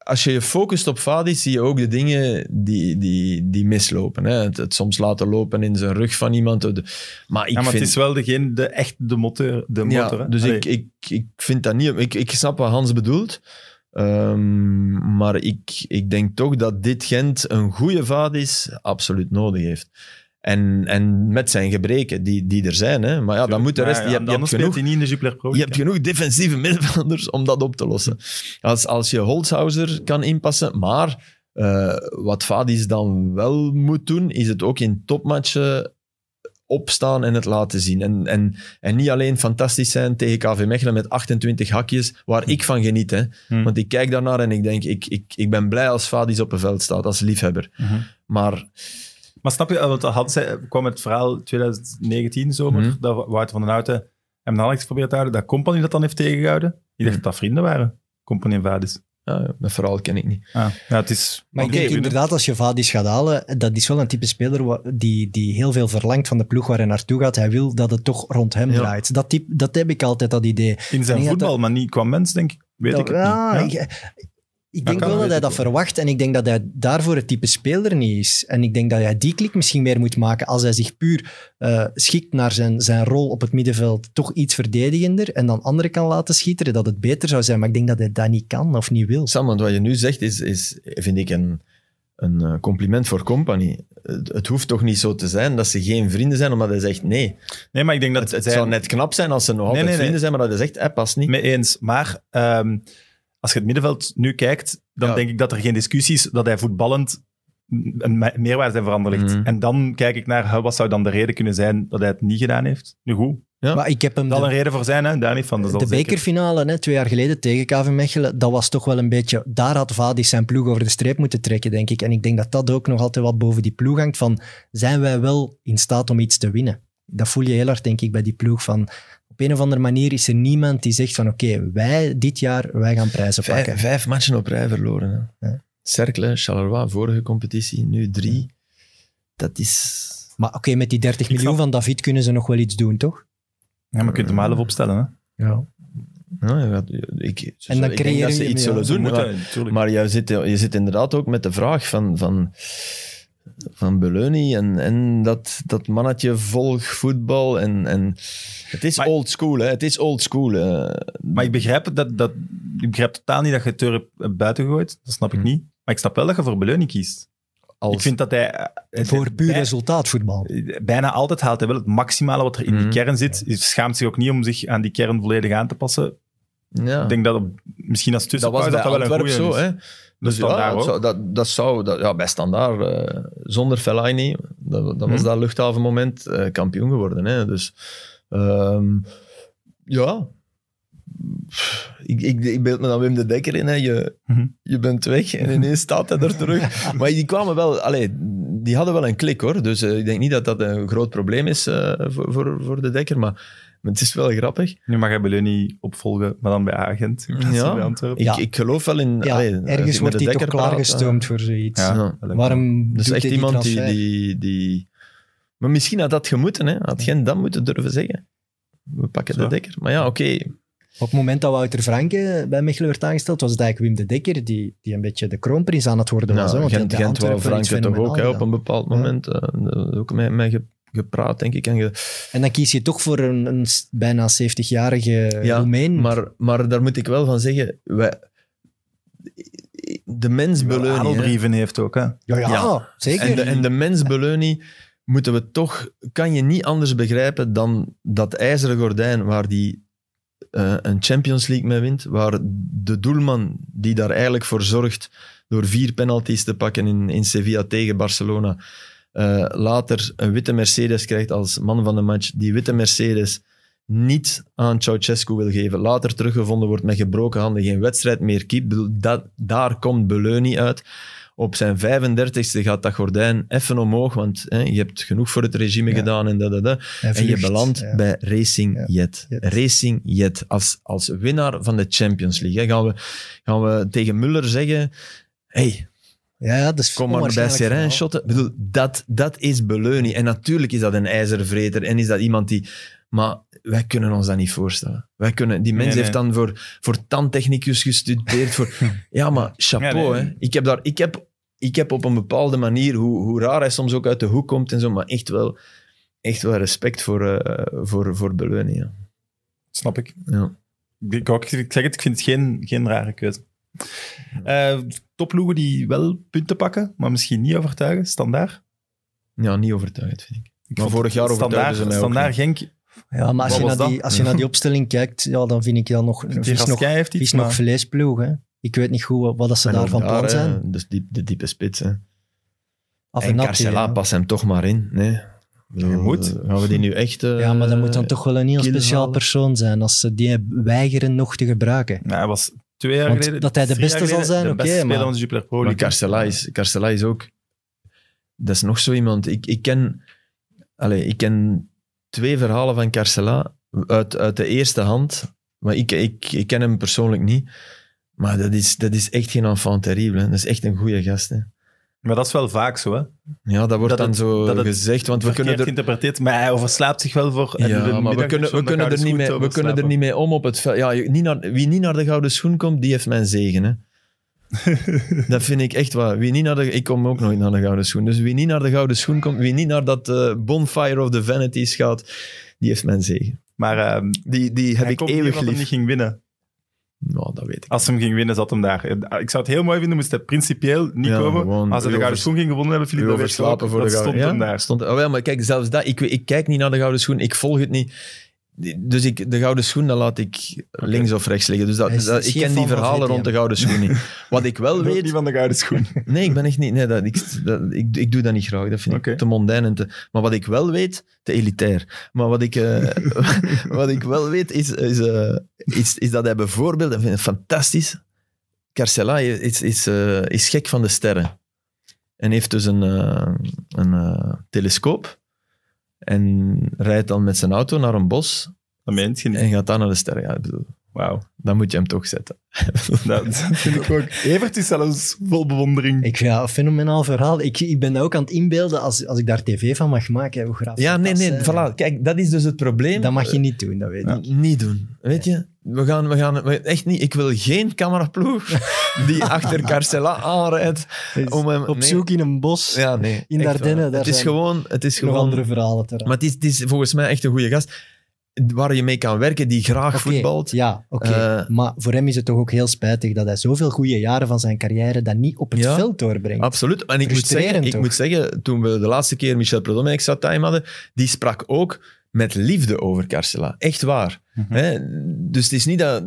als je je focust op Vadis, zie je ook de dingen die, die, die mislopen. Hè. Het, het soms laten lopen in zijn rug van iemand. De- Maar ik ja, maar vind... het is wel degene, de, echt de motor. De motor ja, hè? dus Allee. ik, ik, ik vind dat niet... Ik, ik snap wat Hans bedoelt. Ehm, maar ik, ik denk toch dat dit Gent een goede Vadis absoluut nodig heeft. En, en met zijn gebreken, die, die er zijn. Hè. Maar ja, dan moet de rest... Je hebt, je genoeg, niet in de Jupiler Pro je hebt genoeg defensieve *laughs* middenvelders om dat op te lossen. Als, als je Holzhauser kan inpassen, maar eh, wat Vadis dan wel moet doen, is het ook in topmatchen opstaan en het laten zien. En, en, en niet alleen fantastisch zijn tegen KV Mechelen met 28 hakjes, waar ik van geniet. Hè. Hmm. Want ik kijk daarnaar en ik denk, ik, ik, ik ben blij als Fadis op een veld staat, als liefhebber. Mhm. Maar Maar snap je, want had zij, kwam het verhaal 2019 zomer, Mhm. dat Wouter van den Houten hem Alex probeert te houden, dat Company dat dan heeft tegengehouden. Ik dacht dat dat vrienden waren, Company en Vadis. ja, dat verhaal ken ik niet. Ah, ja, het is... Maar ik denk inderdaad, als je Vadis gaat halen, dat is wel een type speler die, die heel veel verlangt van de ploeg waar hij naartoe gaat. Hij wil dat het toch rond hem Ja. draait. Dat, type, dat heb ik altijd, dat idee. In zijn voetbal, dat maar niet qua mens, denk ik. Weet Dat- ik het niet. Ja? Ik, denk wel dat hij dat verwacht en ik denk dat hij daarvoor het type speler niet is. En ik denk dat hij die klik misschien meer moet maken als hij zich puur eh, schikt naar zijn, zijn rol op het middenveld, toch iets verdedigender en dan anderen kan laten schieteren, dat het beter zou zijn. Maar ik denk dat hij dat niet kan of niet wil. Sam, want wat je nu zegt, is, is vind ik een, een eh, compliment voor Company. Het, het hoeft toch niet zo te zijn dat ze geen vrienden zijn, omdat hij zegt nee. Nee, maar ik denk dat Het, zou net knap zijn als ze nog altijd nee, nee. vrienden zijn, maar dat hij zegt, hij past niet. Mee eens. Maar ehm, als je het middenveld nu kijkt, dan Ja. denk ik dat er geen discussie is dat hij voetballend een me- meerwaarde zijn veranderlijkt. Mhm. En dan kijk ik naar wat zou dan de reden kunnen zijn dat hij het niet gedaan heeft. Nu goed, Ja. Maar ik heb hem zal de- een reden voor zijn, hè? daar niet van. Dat de bekerfinale hè, twee jaar geleden tegen KV Mechelen, dat was toch wel een beetje... Daar had Vadis zijn ploeg over de streep moeten trekken, denk ik. En ik denk dat dat ook nog altijd wat boven die ploeg hangt van, zijn wij wel in staat om iets te winnen? Dat voel je heel hard, denk ik, bij die ploeg van... Op een of andere manier is er niemand die zegt van, oké, wij dit jaar, wij gaan prijzen pakken. Vijf, matchen op rij verloren. Hè. Ja. Cercle, Charleroi, vorige competitie, nu drie. Dat is... Maar oké, met die 30 miljoen snap- van David kunnen ze nog wel iets doen, toch? Ja, maar je kunt hem wel even opstellen. Hè? Ja. Ik, En dan zullen- ik denk creëer dat ze iets ja, zullen doen. moeten, maar- natuurlijk. Maar je zit, je zit inderdaad ook met de vraag van, van, van Beleuni en, en dat, dat mannetje volg voetbal. En, en het is Maar- old school, hè. Het is old school. hè. Maar ik begrijp, dat, dat, ik begrijp totaal niet dat je hebt buiten gooit. Dat snap ik Hm. niet. Maar ik snap wel dat je voor Beleuni kiest. Als, Ik vind dat hij... eh, Voor puur bij- resultaatvoetbal. bijna altijd haalt hij wel het maximale wat er in die Mhm. kern zit. Hij schaamt zich ook niet om zich aan die kern volledig aan te passen. ja. Ik denk dat op, misschien als dat was tussenpauze dat, dat wel een goeie zo, is. hè. Dus Dus ja, standaard dat zou, dat, dat zou dat, ja, bij standaard, eh, zonder Fellaini, dat, dat was Hm. dat luchthavenmoment, eh, kampioen geworden. Hè. Dus ehm, ja, ik, ik, ik beeld me dan Wim de Dekker in. Hè. Je, Mhm. je bent weg en ineens staat hij er *laughs* terug. Maar die kwamen wel, allee, die hadden wel een klik hoor. Dus eh, ik denk niet dat dat een groot probleem is voor, voor, voor de Dekker. Maar, maar het is wel grappig. Nu mag hij Beleuni opvolgen, maar dan bij Agent. Ja. Ik, ik geloof wel in. Ja, allee, ergens wordt de hij toch klaargestoomd eh, voor zoiets. Ja. Waarom doet echt iemand die, die, die... Maar misschien had dat gemoeten, hè. Had geen dat moeten durven zeggen. We pakken Zo. de dekker. Maar ja, oké. Op het moment dat Wouter Franke bij Mechelen werd aangesteld, was het eigenlijk Wim de Dekker die, die een beetje de kroonprins aan het worden was. hè, Nou, want Gent, Gent Franke toch ook hè, op een bepaald Ja. moment. eh, ook met mij ge- gepraat, denk ik. En ge- gedaan. En dan kies je toch voor een, bijna 70-jarige Ja, Roemeen. maar, maar daar moet ik wel van zeggen... Wij, de mens Die wel Beleuni, hè. adelbrieven heeft ook. Hè? ja, ja, Ja. zeker. En de, en de mens Beleuni moeten we toch, kan je niet anders begrijpen dan dat ijzeren gordijn waar die eh, een Champions League mee wint, waar de doelman die daar eigenlijk voor zorgt door vier penalties te pakken in, in Sevilla tegen Barcelona, eh, later een witte Mercedes krijgt als man van de match, die witte Mercedes niet aan Ceausescu wil geven, later teruggevonden wordt met gebroken handen, geen wedstrijd meer keept. Bedoel, Dat, daar komt Beleuni uit. Op zijn 35ste gaat dat gordijn even omhoog, want hè, je hebt genoeg voor het regime Ja. gedaan en dat, dat, dat. En je belandt ja. bij Racing Ja. Jet. Jet. Racing Jet. Als, als winnaar van de Champions League. Hè, gaan, we, gaan we tegen Muller zeggen... Hey, Ja, ja, dat is kom maar bij Serain shotten. Ik bedoel, dat, dat is Beleuni. En natuurlijk is dat een ijzervreter en is dat iemand die... Maar wij kunnen ons dat niet voorstellen. Wij kunnen, die mens Nee, nee. heeft dan voor, voor tandtechnicus gestudeerd. Voor, *laughs* ja, maar chapeau. Ja, nee. Hè. Ik, heb daar, ik, heb, ik heb op een bepaalde manier, hoe, hoe raar hij soms ook uit de hoek komt en zo, maar echt wel, echt wel respect voor, eh voor, voor Beleuni. Ja. Snap ik. Ja. Ik, ook, ik zeg het, ik vind het geen, geen rare keuze. Eh topploegen die wel punten pakken, maar misschien niet overtuigen. Standaard. ja, niet overtuigend, vind ik. Ik Maar vorig jaar standaard, overtuigden ze mij ook Standaard Genk, Ja, maar als je, naar die, als je naar die opstelling kijkt, ja, dan vind ik dat nog... nog, heeft nog vleesploeg, hè. Ik weet niet goed wat, wat dat ze En daar ook van plan hè, zijn. Dus die, de diepe spits. Hè. Af En nat, Carcela, ja. pas hem toch maar in. Nee. Moet. eh, Gaan we die nu echt... eh, Ja, maar dat moet dan toch wel een heel speciaal halen? persoon zijn als ze die weigeren nog te gebruiken. Nou, hij was twee jaar Want geleden... dat hij de beste zal zijn, oké, maar- van de Jupiler Pro Maar League. Carcela is, Carcela is ook... Dat is nog zo iemand. Ik, ik, ken, allez, ik ken twee verhalen van Carcela uit, uit de eerste hand. Maar ik, ik, ik ken hem persoonlijk niet. Maar dat is, dat is echt geen enfant terrible. hè. Dat is echt een goede gast. Hè. Maar dat is wel vaak zo, hè. Ja, dat wordt Dat dan het- zo gezegd. Want we kunnen er, geïnterpreteerd, maar hij overslaapt zich wel voor... ja, maar we kunnen, we kunnen, er, niet mee, we kunnen er niet mee om op het veld. Ja, je- niet naar, wie niet naar de gouden schoen komt, die heeft mijn zegen. Hè. *laughs* dat vind ik echt waar. Wie niet naar de, ik kom ook nooit naar de gouden schoen. Dus wie niet naar de gouden schoen komt, wie niet naar dat eh, bonfire of the vanities gaat, die heeft mijn zegen. Maar ehm, Die, die heb hij ik komt niet eeuwig lief. niet ging winnen. Nou, dat weet ik. Als hem ging winnen, zat hem daar. Ik zou het heel mooi vinden, moest hij principieel niet Ja, komen. als hij de gouden schoen ging gewonnen hebben, ook. overslapen voor de stond hem daar. Stond, oh ja, maar kijk, zelfs dat. Ik, ik kijk niet naar de gouden schoen. Ik volg het niet. Dus ik, de gouden schoen, dat laat ik links of rechts liggen. Dus dat, ik ken die verhalen rond de gouden schoen niet. Wat ik wel *laughs* weet... niet van de gouden schoen. *laughs* Nee, ik ben echt niet. Nee, dat, ik, dat, ik, ik doe dat niet graag. Dat vind ik te mondain. En te, maar wat ik wel weet, te elitair. Maar wat ik, eh, *laughs* wat ik wel weet, is, is, eh, is, is dat hij bijvoorbeeld, dat vind ik fantastisch, Carcela is, is, eh, is gek van de sterren. En heeft dus een, eh, een eh, telescoop. En rijdt dan met zijn auto naar een bos Dat meent je niet. en gaat dan naar de sterren. Ja, ik bedoel, Wauw. dan moet je hem toch zetten. *laughs* Dat vind ik ook. Evert is zelfs vol bewondering. Ik vind dat een fenomenaal verhaal. Ik, ik ben dat ook aan het inbeelden als, als ik daar tv van mag maken. Hoe graag Ja, nee, nee, voilà. Kijk, dat is dus het probleem. Dat mag je niet doen, dat weet ik. Ja. Niet doen. Weet je? We gaan, we gaan echt niet. Ik wil geen cameraploeg *laughs* die achter Carcela aanrijdt. Om hem, Op nee. zoek in een bos, Ja, nee. in de echt Ardennen. waar. Daar Het is gewoon. Het is nog gewoon andere verhalen te raden. maar het is, het is volgens mij echt een goede gast. Waar je mee kan werken, die graag voetbalt. Ja, oké. Eh, maar voor hem is het toch ook heel spijtig dat hij zoveel goede jaren van zijn carrière dat niet op het Ja, veld doorbrengt. Absoluut. En ik moet, zeggen, ik moet zeggen, toen we de laatste keer Michel Predom en extra time hadden, die sprak ook met liefde over Carcela. Echt waar. Mhm. Hè? Dus het is niet dat...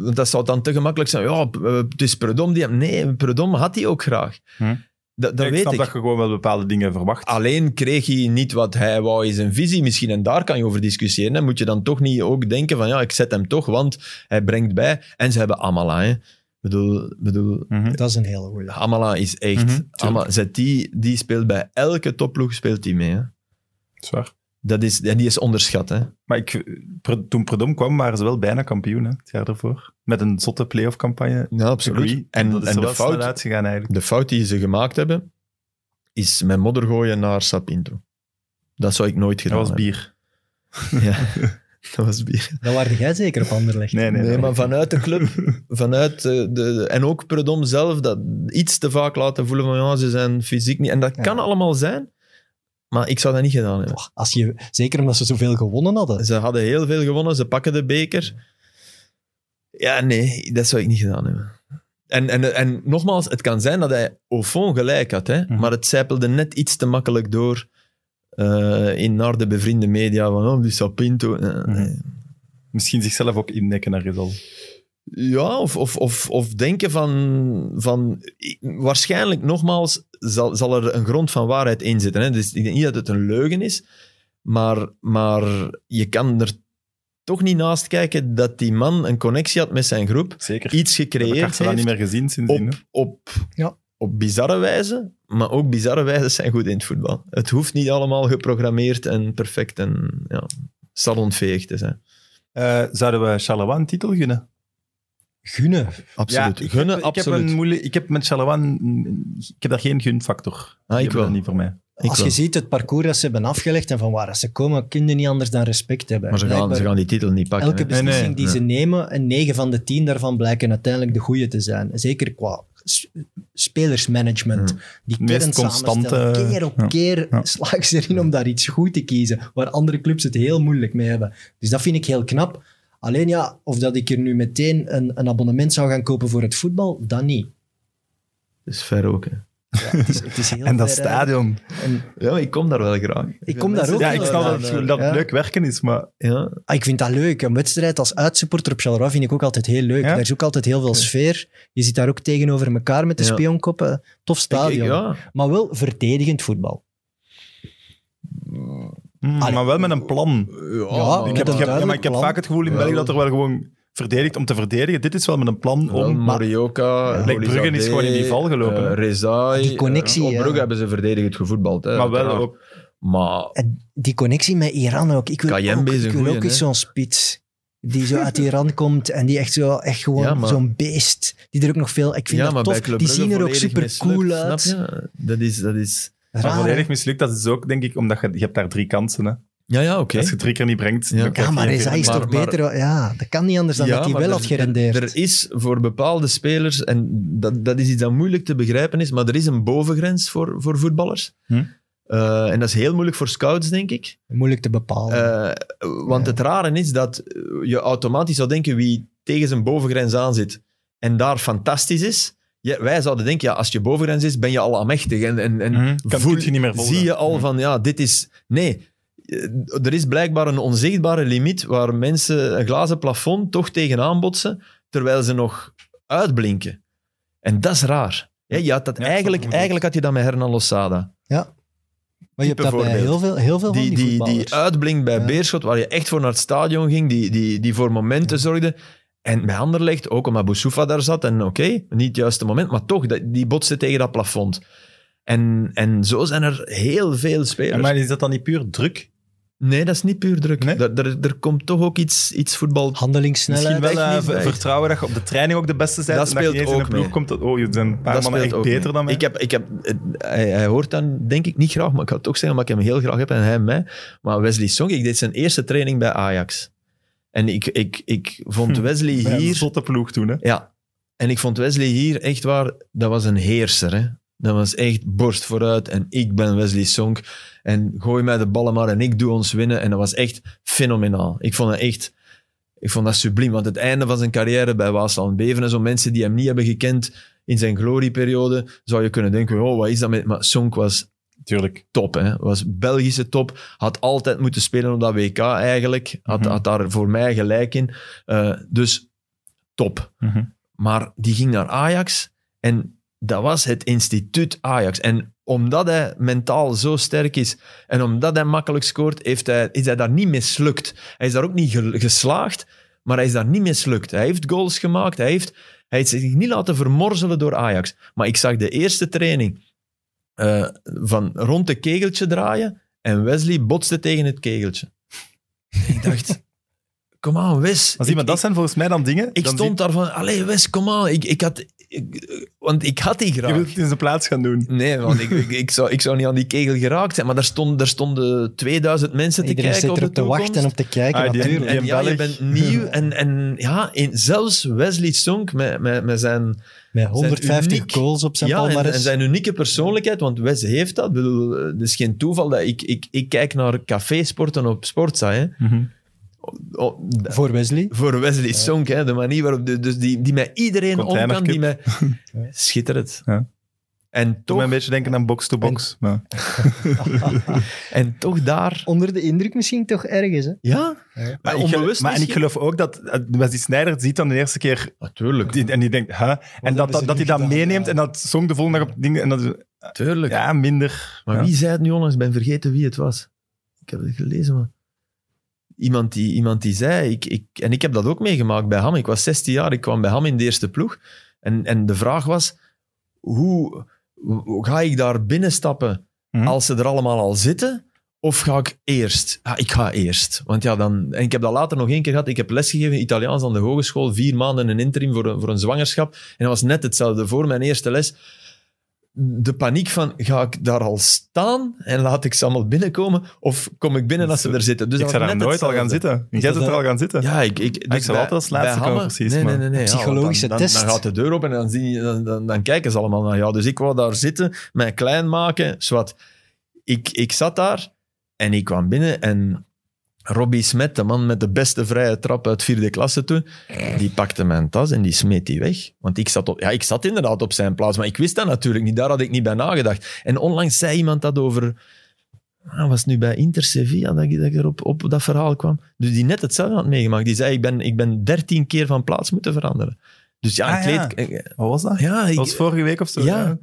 Want dat zou dan te gemakkelijk zijn. Ja, het is Predom die... hem- Nee, Predom had hij ook graag. Hm. Dat, dat ik weet snap ik. dat je gewoon wel bepaalde dingen verwacht. Alleen kreeg hij niet wat hij wou in zijn visie misschien. En daar kan je over discussiëren. Dan moet je dan toch niet ook denken van ja, ik zet hem toch, want hij brengt bij. En ze hebben Amala. Hè. Ik bedoel, bedoel, Mhm. Dat is een hele goeie. Amala is echt... Mhm, Ama- zet die, die speelt bij elke topploeg speelt die mee. Hè. Zwaar. Dat is, en die is onderschat. Hè. Maar ik, toen Predom kwam, waren ze wel bijna kampioen, hè, het jaar ervoor. Met een zotte playoff campagne. Ja, absoluut. En, dat is en de, fout, uitgegaan eigenlijk. de fout die ze gemaakt hebben, is met modder gooien naar Sapinto. Dat zou ik nooit Dat gedaan was hebben. bier. *laughs* Ja, dat was bier. Dat waarde jij zeker op Anderlecht. Nee, nee, Nee, nee. maar vanuit de club, *laughs* vanuit de, de, en ook Predom zelf, dat iets te vaak laten voelen van ja, ze zijn fysiek niet. En dat Ja. kan allemaal zijn, maar ik zou dat niet gedaan hebben. Als je, zeker omdat ze zoveel gewonnen hadden. Ze hadden heel veel gewonnen, ze pakken de beker. Ja, nee, dat zou ik niet gedaan hebben. En, en, en nogmaals, het kan zijn dat hij au fond gelijk had, hè, Mhm. maar het zijpelde net iets te makkelijk door eh, in naar de bevriende media van oh, die Sapinto. Eh, Mhm. nee. Misschien zichzelf ook indekken naar al. Ja, of, of, of, of denken van, van... Waarschijnlijk, nogmaals, zal, zal er een grond van waarheid in zitten. Hè? Dus ik denk niet dat het een leugen is, maar, maar je kan er toch niet naast kijken dat die man een connectie had met zijn groep, Zeker. iets Ik heb gecreëerd Carcela niet heeft, meer gezien sindsdien. op, hè. op, Ja. op bizarre wijze, maar ook bizarre wijzen zijn goed in het voetbal. Het hoeft niet allemaal geprogrammeerd en perfect en ja, salonveeg te zijn. Eh, zouden we een titel gunnen? Gunnen. Absoluut. ik, Gunnen, heb, ik, heb een moeilijk, ik heb met Charleroi... Ik heb daar geen gunfactor. Ah, Die ik hebben wel. dat niet voor mij. Ik Als wel. je ziet het parcours dat ze hebben afgelegd en van waar ze komen, kun je niet anders dan respect hebben. Maar ze gaan, Blijkbaar- ze gaan die titel niet pakken. Elke hè. Beslissing nee, die nee. ze nemen, en 9 van de 10 daarvan blijken uiteindelijk de goede te zijn. Zeker qua spelersmanagement. Die Meest kern constante, samenstellen. Keer op ja. keer Ja. slagen ze erin om daar iets goed te kiezen, waar andere clubs het heel moeilijk mee hebben. Dus dat vind ik heel knap. Alleen ja, of dat ik er nu meteen een, een abonnement zou gaan kopen voor het voetbal, dat niet. Dat is ver ook. Hè. Ja, het, is, het is heel *laughs* En dat ver, stadion. En Ja, ik kom daar wel graag. ik kom daar ook Ja, ik wel snap dat het, dat het Ja. leuk werken is, maar Ja, Ah, ik vind dat leuk. Een wedstrijd als uitsupporter op Charleroi vind ik ook altijd heel leuk. Ja? Daar is ook altijd heel veel sfeer. Je zit daar ook tegenover elkaar met de Ja. spionkoppen. Tof ik, stadion. ik- ja. Maar wel verdedigend voetbal. Hmm, maar wel met een plan. Ja, Ik heb, een ik heb- ja, maar ik heb vaak het gevoel in. België dat er wel gewoon verdedigt om te verdedigen. Dit is wel met een plan Om, om... Morioka, Like Brugge is gewoon in die val gelopen. Uh, Rezai. Die connectie, eh, op ja. Brugge hebben ze verdedigend gevoetbald. Hè, maar wel ook... Maar die connectie met Iran ook. Ik wil Kayembe ook, ik wil eens zo'n spits. Die zo uit Iran *laughs* komt en die echt, zo, echt gewoon Ja, maar- zo'n beest. Die er ook nog veel... Ik vind ja, dat tof. Die zien er ook super cool uit. Snap je? Dat is... Dat is Maar volledig mislukt, dat is ook, denk ik, omdat je, je hebt daar drie kansen. Hè. ja, ja, oké. Als je het drie keer niet brengt, Ja. dan maar Reza keer- is toch maar- beter... Ja, dat kan niet anders dan dat hij wel er- had gerendeerd. Er, er is voor bepaalde spelers, en dat, dat is iets dat moeilijk te begrijpen is, maar er is een bovengrens voor, voor voetballers. Hm. Eh, en dat is heel moeilijk voor scouts, denk ik. Moeilijk te bepalen. Eh, want het rare is dat je automatisch zou denken wie tegen zijn bovengrens aan zit en daar fantastisch is. Ja, wij zouden denken, ja, als je bovengrens is, ben je al amechtig. En, en, en Mhm. Voel- je niet meer volgen. zie je al Mhm. van, ja, dit is... Nee, Eh, er is blijkbaar een onzichtbare limiet waar mensen een glazen plafond toch tegenaan botsen, terwijl ze nog uitblinken. En dat is raar. Ja, je had dat Ja, eigenlijk, eigenlijk had je dat met Hernan Losada. ja. Maar je hebt dat bij heel veel, heel veel van Die, die, die, die uitblinkt bij Ja. Beerschot, waar je echt voor naar het stadion ging, die, die, die voor momenten zorgde. En bij Anderlecht, ook omdat Boussoufa daar zat, en oké, niet het juiste moment, maar toch, dat- die botste tegen dat plafond. En, en zo zijn er heel veel spelers. Maar is dat dan niet puur druk? Nee, dat is niet puur druk. Nee? Er, er, er komt toch ook iets, iets voetbal... Handelingssnelheid. Misschien wel eh, bij. vertrouwen dat je op de training ook de beste bent. Dat en dat je speelt in ook een ploeg mee. komt. Dat, oh, je zijn een paar dat mannen echt speelt beter mee. dan mij. Ik heb, ik heb, eh, hij, hij hoort dan denk ik niet graag, maar ik ga het toch zeggen, maar ik hem heel graag heb en hij mij. Maar Wesley Song, ik deed zijn eerste training bij Ajax. En ik, ik, ik vond Hm. Wesley een hier... zotte ploeg toen. Hè. Ja, en ik vvond Wesley hier echt waar, dat was een heerser. Hè? Dat was echt borst vooruit en ik ben Wesley Sonk. En gooi mij de ballen maar en ik doe ons winnen. En dat was echt fenomenaal. Ik vond dat echt, ik vond dat subliem. Want het einde van zijn carrière bij Waasland Beveren, zo mensen die hem niet hebben gekend in zijn glorieperiode, zou je kunnen denken, oh, wat is dat met... Maar Sonk was Tuurlijk. top. Hè? Was Belgische top. Had altijd moeten spelen op dat WK eigenlijk. Had, Mhm. had daar voor mij gelijk in. Eh, dus top. Mhm. Maar die ging naar Ajax en dat was het instituut Ajax. En omdat hij mentaal zo sterk is en omdat hij makkelijk scoort, heeft hij, is hij daar niet mislukt. Hij is daar ook niet ge- geslaagd, maar hij is daar niet mislukt. Hij heeft goals gemaakt, hij heeft, hij heeft zich niet laten vermorzelen door Ajax. Maar ik zag de eerste training eh, van rond de kegeltje draaien en Wesley botste tegen het kegeltje. En ik dacht, *laughs* kom aan Wes. Maar zie, maar Ik- dat zijn volgens mij dan dingen... ik dan stond daar van, allee Wes, kom aan. Ik, ik had, ik- want ik had die zie- je graag. wilt het in zijn plaats gaan doen. Nee, want ik, ik, ik, zou, ik zou niet aan die kegel geraakt zijn. Maar daar, stond, daar stonden 2000 mensen te Iedereen kijken zit op erop te wachten en op te kijken, Ah, die- En ja, je bent nieuw. En, en ja, in, zelfs Wesley Sonk met, met, met zijn... Met 150 uniek- goals op zijn ja, en, palmarès. en zijn unieke persoonlijkheid, want Wes heeft dat. Bedoel, eh, Het is geen toeval dat ik, ik, ik kijk naar cafésporten op Sportza. Hè. Oh, d- Voor Wesley. voor Wesley Sonk, hè, de manier waarop... de- dus die, die met iedereen om kan, die met... *laughs* Schitterend. Ja. En, Doe toch, een beetje denken aan box-to-box. maar- *laughs* en toch daar... Onder de indruk misschien toch ergens. Hè? Ja, Maar, Maar ik, onbewust maar en ik geloof ook dat eh, Wesley Sneijder ziet dan de eerste keer natuurlijk. die, en die denkt, huh? En dat, dat, dat hij dat meeneemt Ja. en dat zong de volgende dag op dingen. En dat, Tuurlijk. ja, minder. Maar ja. wie zei het nu onlangs? Ik ben vergeten wie het was. Ik heb het gelezen, maar... Iemand die, iemand die zei... Ik, ik, en ik heb dat ook meegemaakt bij Ham. Ik was 16 jaar, ik kwam bij Ham in de eerste ploeg. En, en de vraag was... Hoe ga ik daar binnenstappen Mhm. als ze er allemaal al zitten? Of ga ik eerst? Ja, ik ga eerst. Want ja, dan... En ik heb dat later nog één keer gehad. Ik heb lesgegeven Italiaans aan de hogeschool. Vier maanden een interim voor een, voor een zwangerschap. En dat was net hetzelfde. Voor mijn eerste les de paniek van, ga ik daar al staan en laat ik ze allemaal binnenkomen? Of kom ik binnen als ze er zitten? Dus ik zou daar nooit al gaan zitten. Jij dat zit er al gaan zitten. Ja, ik, ik, dus ik zou bij- altijd als laatste komen, Hamme- precies, Nee, nee, nee. ja, psychologische dan, dan, test. Dan gaat de deur open en dan, zie je, dan, dan, dan kijken ze allemaal naar jou. Dus ik wou daar zitten, mij klein maken, zwart. Ik, ik zat daar en ik kwam binnen en Robbie Smet, de man met de beste vrije trap uit vierde klasse toen, die pakte mijn tas en die smeet die weg. Want ik zat, op, ja, ik zat inderdaad op zijn plaats, maar ik wist dat natuurlijk niet. Daar had ik niet bij nagedacht. En onlangs zei iemand dat over... Ah, was het nu bij Inter Sevilla dat ik, dat ik erop op dat verhaal kwam? Dus die net hetzelfde had meegemaakt. Die zei, ik ben, ik ben dertien keer van plaats moeten veranderen. Dus ja, Ah, ja. kleed... Wat was dat? Ja, Dat was vorige week of zo. Ja.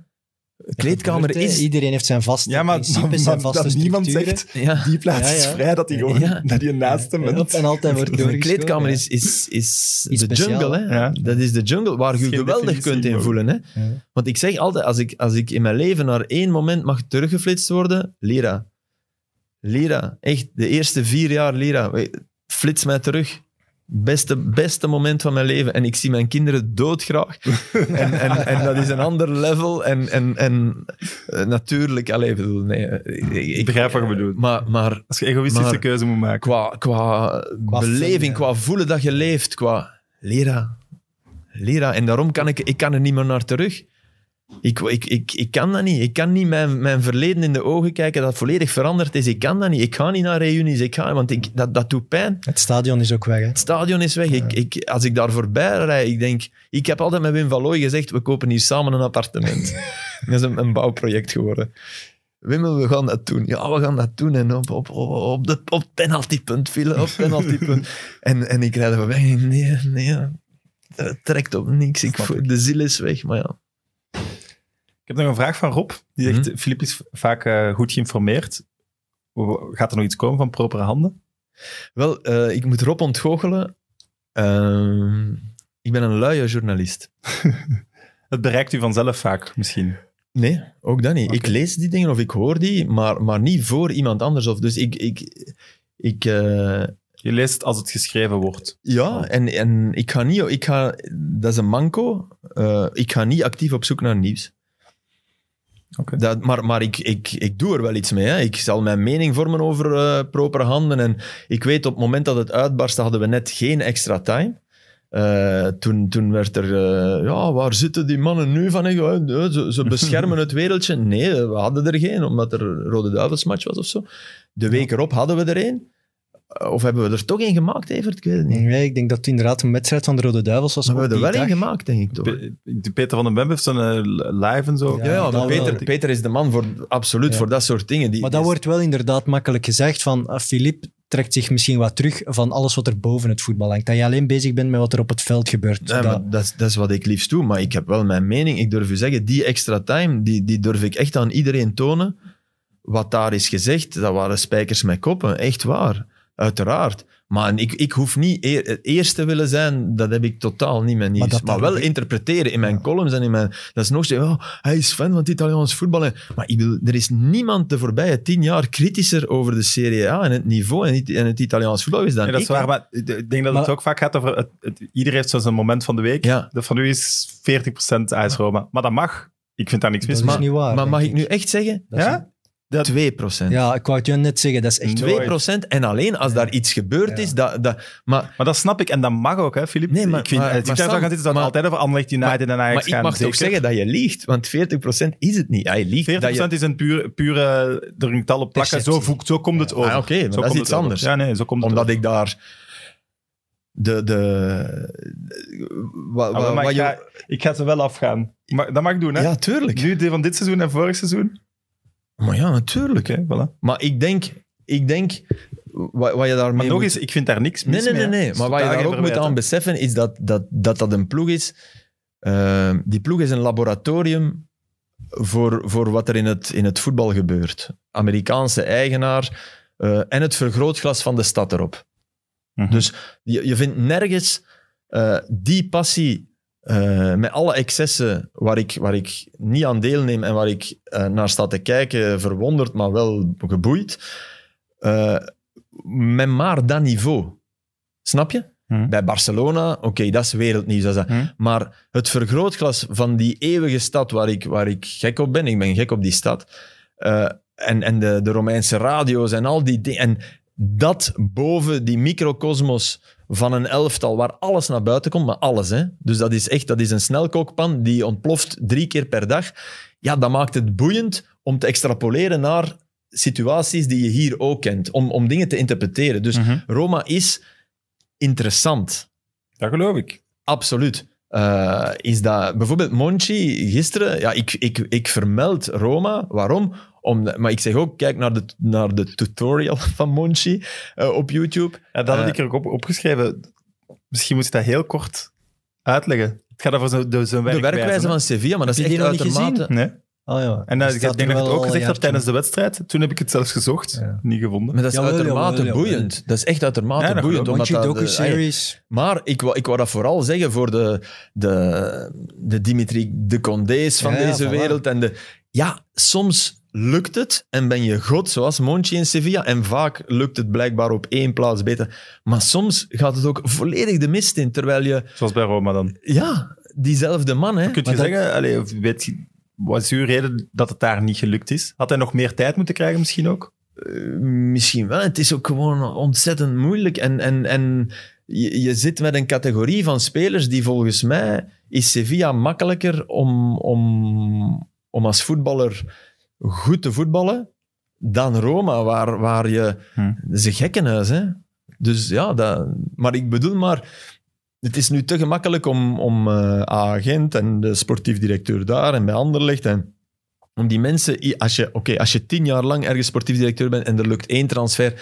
Kleedkamer gebeurt, is... Iedereen heeft zijn vaste Ja, maar, principes maar en vaste dat niemand zegt, Ja. die plaats Ja, is vrij, dat hij gewoon Ja. naar die naast hem en altijd wordt *laughs* Een kleedkamer ja. is, is, is de speciaal, jungle. Hè? Ja. Dat is de jungle waar je geweldig kunt. Hè? Ja. Want ik zeg altijd, als ik, als ik in mijn leven naar één moment mag teruggeflitst worden, Lira. Lira, echt, de eerste vier jaar Lira. Flits mij terug. Beste, beste moment van mijn leven. En ik zie mijn kinderen doodgraag. *laughs* en, en, en dat is een ander level. En, en, en eh, natuurlijk, allez, ik bedoel, nee. eh, Ik, Ik begrijp wat je bedoelt. Maar, maar Als je egoïstische Maar- keuze moet maken. qua, qua, Qua beleving, qua voelen dat je leeft, qua lera. Lera. En daarom kan ik, ik kan er niet meer naar terug. Ik, ik, ik, ik kan dat niet. Ik kan niet mijn, mijn verleden in de ogen kijken dat volledig veranderd is. Ik kan dat niet. Ik ga niet naar reunies. Ik ga, want ik, dat, dat doet pijn. Het stadion is ook weg. Hè. Het stadion is weg. Ik, ik, als ik daar voorbij rijd, ik denk... Ik heb altijd met Wim van Looy gezegd, we kopen hier samen een appartement. *laughs* dat is een, een bouwproject geworden. Wim, we gaan dat doen. Ja, we gaan dat doen. En op, op, op, op, de, op penaltypunt vielen, op penaltypunt. *laughs* en, en ik rijd er voorbij. Nee, nee. Trekt op niks. Ik. de ziel is weg, maar ja. Ik heb nog een vraag van Rob. Die zegt, Mhm. Filip is vaak eh, goed geïnformeerd. Gaat er nog iets komen van propere handen? Wel, eh, ik moet Rob ontgoochelen. Ehm, ik ben een luie journalist. *laughs* Het bereikt u vanzelf vaak, misschien. Nee, ook dat niet. Ik lees die dingen of ik hoor die, maar, maar niet voor iemand anders. Of, dus ik... ik, ik eh, Je leest als het geschreven wordt. ja, en, en ik ga niet... Ik ga, dat is een manco. Ik ga niet actief op zoek naar nieuws. Dat, maar maar ik, ik, ik doe er wel iets mee. Hè. Ik zal mijn mening vormen over eh propere handen. En ik weet, op het moment dat het uitbarstte, hadden we net geen extra time. Eh, toen, toen werd er, eh, ja, waar zitten die mannen nu van? Ze, ze *laughs* beschermen het wereldje. Nee, we hadden er geen, omdat er een Rode Duivelsmatch was of zo. De week erop hadden we er een. Eh, Of hebben we er toch een gemaakt, Evert? Ik weet het niet. Nee, ik denk dat het inderdaad een wedstrijd van de Rode Duivels was. Maar we hebben er wel dag. gemaakt, denk ik toch? Pe- Peter van den Bem heeft zo'n eh, live en zo. Ja, Ja, ja, dat maar wel. Peter, Peter is de man voor, absoluut Ja. voor dat soort dingen. Die, Maar dat wordt wel inderdaad makkelijk gezegd van ah, Philippe trekt zich misschien wat terug van alles wat er boven het voetbal hangt. Dat je alleen bezig bent met wat er op het veld gebeurt. Ja, Dat- maar dat, is- dat is wat ik liefst doe. Maar ik heb wel mijn mening. Ik durf u zeggen, die extra time, die, die durf ik echt aan iedereen tonen. Wat daar is gezegd, dat waren spijkers met koppen. Echt waar. Uiteraard. Maar ik, ik hoef niet eer, het eerste willen zijn, dat heb ik totaal niet met nieuws. Maar Maar, wel interpreteren in mijn columns en in mijn... Dat is nog steeds, oh, hij is fan van het Italiaans voetbal. En- Maar ik wil, er is niemand de voorbije tien jaar kritischer over de Serie A en het niveau en het, en het Italiaans voetbal is dan Ja, dat is ik. waar, maar ik denk dat het Maar- ook vaak gaat over... Het, het, iedereen heeft zo zijn moment van de week. Ja. Dat van u is 40% AS Roma. Maar dat mag. Ik vind daar niks mis dat is mee. niet waar. Maar mag ik nu echt zeggen? Dat is- Ja? 2 procent. Ja, ik wou het je net zeggen, dat is echt... Nooit. 2% en alleen als daar iets gebeurd Ja. is. Dat, dat, maar, Maar dat snap ik en dat mag ook, hè, Filip? Nee, maar- ik vind, maar- als ik maar Sam, zitten, het maar- altijd over Anderlecht United en Ajax maar ik mag toch zeker. zeggen dat je liegt, want 40% is het niet. Hij liegt 40% dat je... is een pure, pure er een getal op plakken. Zo, voegt, zo komt het Ja. over. Ah, oké, maar Zo dat is komt iets het anders. Ja, nee, zo komt het Omdat over. ik daar... De... de wa, Ah, wa- maar wat ik, je- ga, ik ga ze wel afgaan. Maar, dat mag ik doen, hè? ja, tuurlijk. Nu de van dit seizoen en vorig seizoen. Maar ja, natuurlijk. Oké, voilà. Maar ik denk... Ik denk wat, wat je daarmee Maar nog moet- eens, ik vind daar niks mis Nee, nee, nee. nee. Is Maar wat je daar ook moet aan hè. beseffen, is dat dat, dat, dat een ploeg is. Eh, die ploeg is een laboratorium voor, voor wat er in het, in het voetbal gebeurt. Amerikaanse eigenaar eh, en het vergrootglas van de stad erop. Mhm. Dus je, je vindt nergens eh, die passie eh, met alle excessen waar ik, waar ik niet aan deelneem en waar ik eh, naar sta te kijken, verwonderd, maar wel geboeid, eh, met maar dat niveau. Snap je? Mhm. Bij Barcelona, oké, dat is wereldnieuws. Dat is dat. Mhm. Maar het vergrootglas van die eeuwige stad waar ik, waar ik gek op ben, ik ben gek op die stad, en, en de, de Romeinse radio's en al die dingen. En dat boven die microcosmos van een elftal waar alles naar buiten komt, maar alles. Hè? Dus dat is echt dat is een snelkookpan die ontploft drie keer per dag. Ja, dat maakt het boeiend om te extrapoleren naar situaties die je hier ook kent, om, om dingen te interpreteren. Dus Mhm. Roma is interessant. Dat geloof ik. Absoluut. Eh, is dat bijvoorbeeld Monchi gisteren? Ja, ik, ik, ik vermeld Roma. Waarom? Om, maar ik zeg ook, kijk naar de, naar de tutorial *laughs* van Monchi eh, op YouTube. Ja, dat had Eh, ik er ook op, opgeschreven. Misschien moet je dat heel kort uitleggen. Het gaat over zijn De werkwijze. werkwijze van Sevilla, maar dat is Heb je echt die nog niet uitermate... Nee? Oh ja. En Dus ik dat denk dat je het ook gezegd tijdens de wedstrijd. Toen heb ik het zelfs gezocht. Ja. Niet gevonden. Maar dat is Jawel, uitermate boeiend. Dat is echt uitermate Ja, dat boeiend. omdat dat, eh, docu-series... Maar ik, wou- ik wou dat vooral zeggen voor de, de, de Dimitri de Condé's van Ja, ja, deze voilà. wereld. En de, ja, soms lukt het en ben je god, zoals Monchi in Sevilla. En vaak lukt het blijkbaar op één plaats beter. Maar soms gaat het ook volledig de mist in. Terwijl je, Zoals bij Roma dan. ja, diezelfde man, hè. Kun je dat- zeggen, allee, of weet je, wat is uw reden dat het daar niet gelukt is? Had hij nog meer tijd moeten krijgen misschien ook? Eh, Misschien wel. Het is ook gewoon ontzettend moeilijk. En, en, en je, je zit met een categorie van spelers die volgens mij is Sevilla makkelijker om, om, om als voetballer goed te voetballen dan Roma, waar, waar je... Hm. Dat is een gekkenhuis, hè. Dus ja, dat, maar ik bedoel maar... Het is nu te gemakkelijk om, om eh, agent en de sportief directeur daar en bij Anderlecht en om die mensen, als je, oké, als je tien jaar lang ergens sportief directeur bent en er lukt één transfer,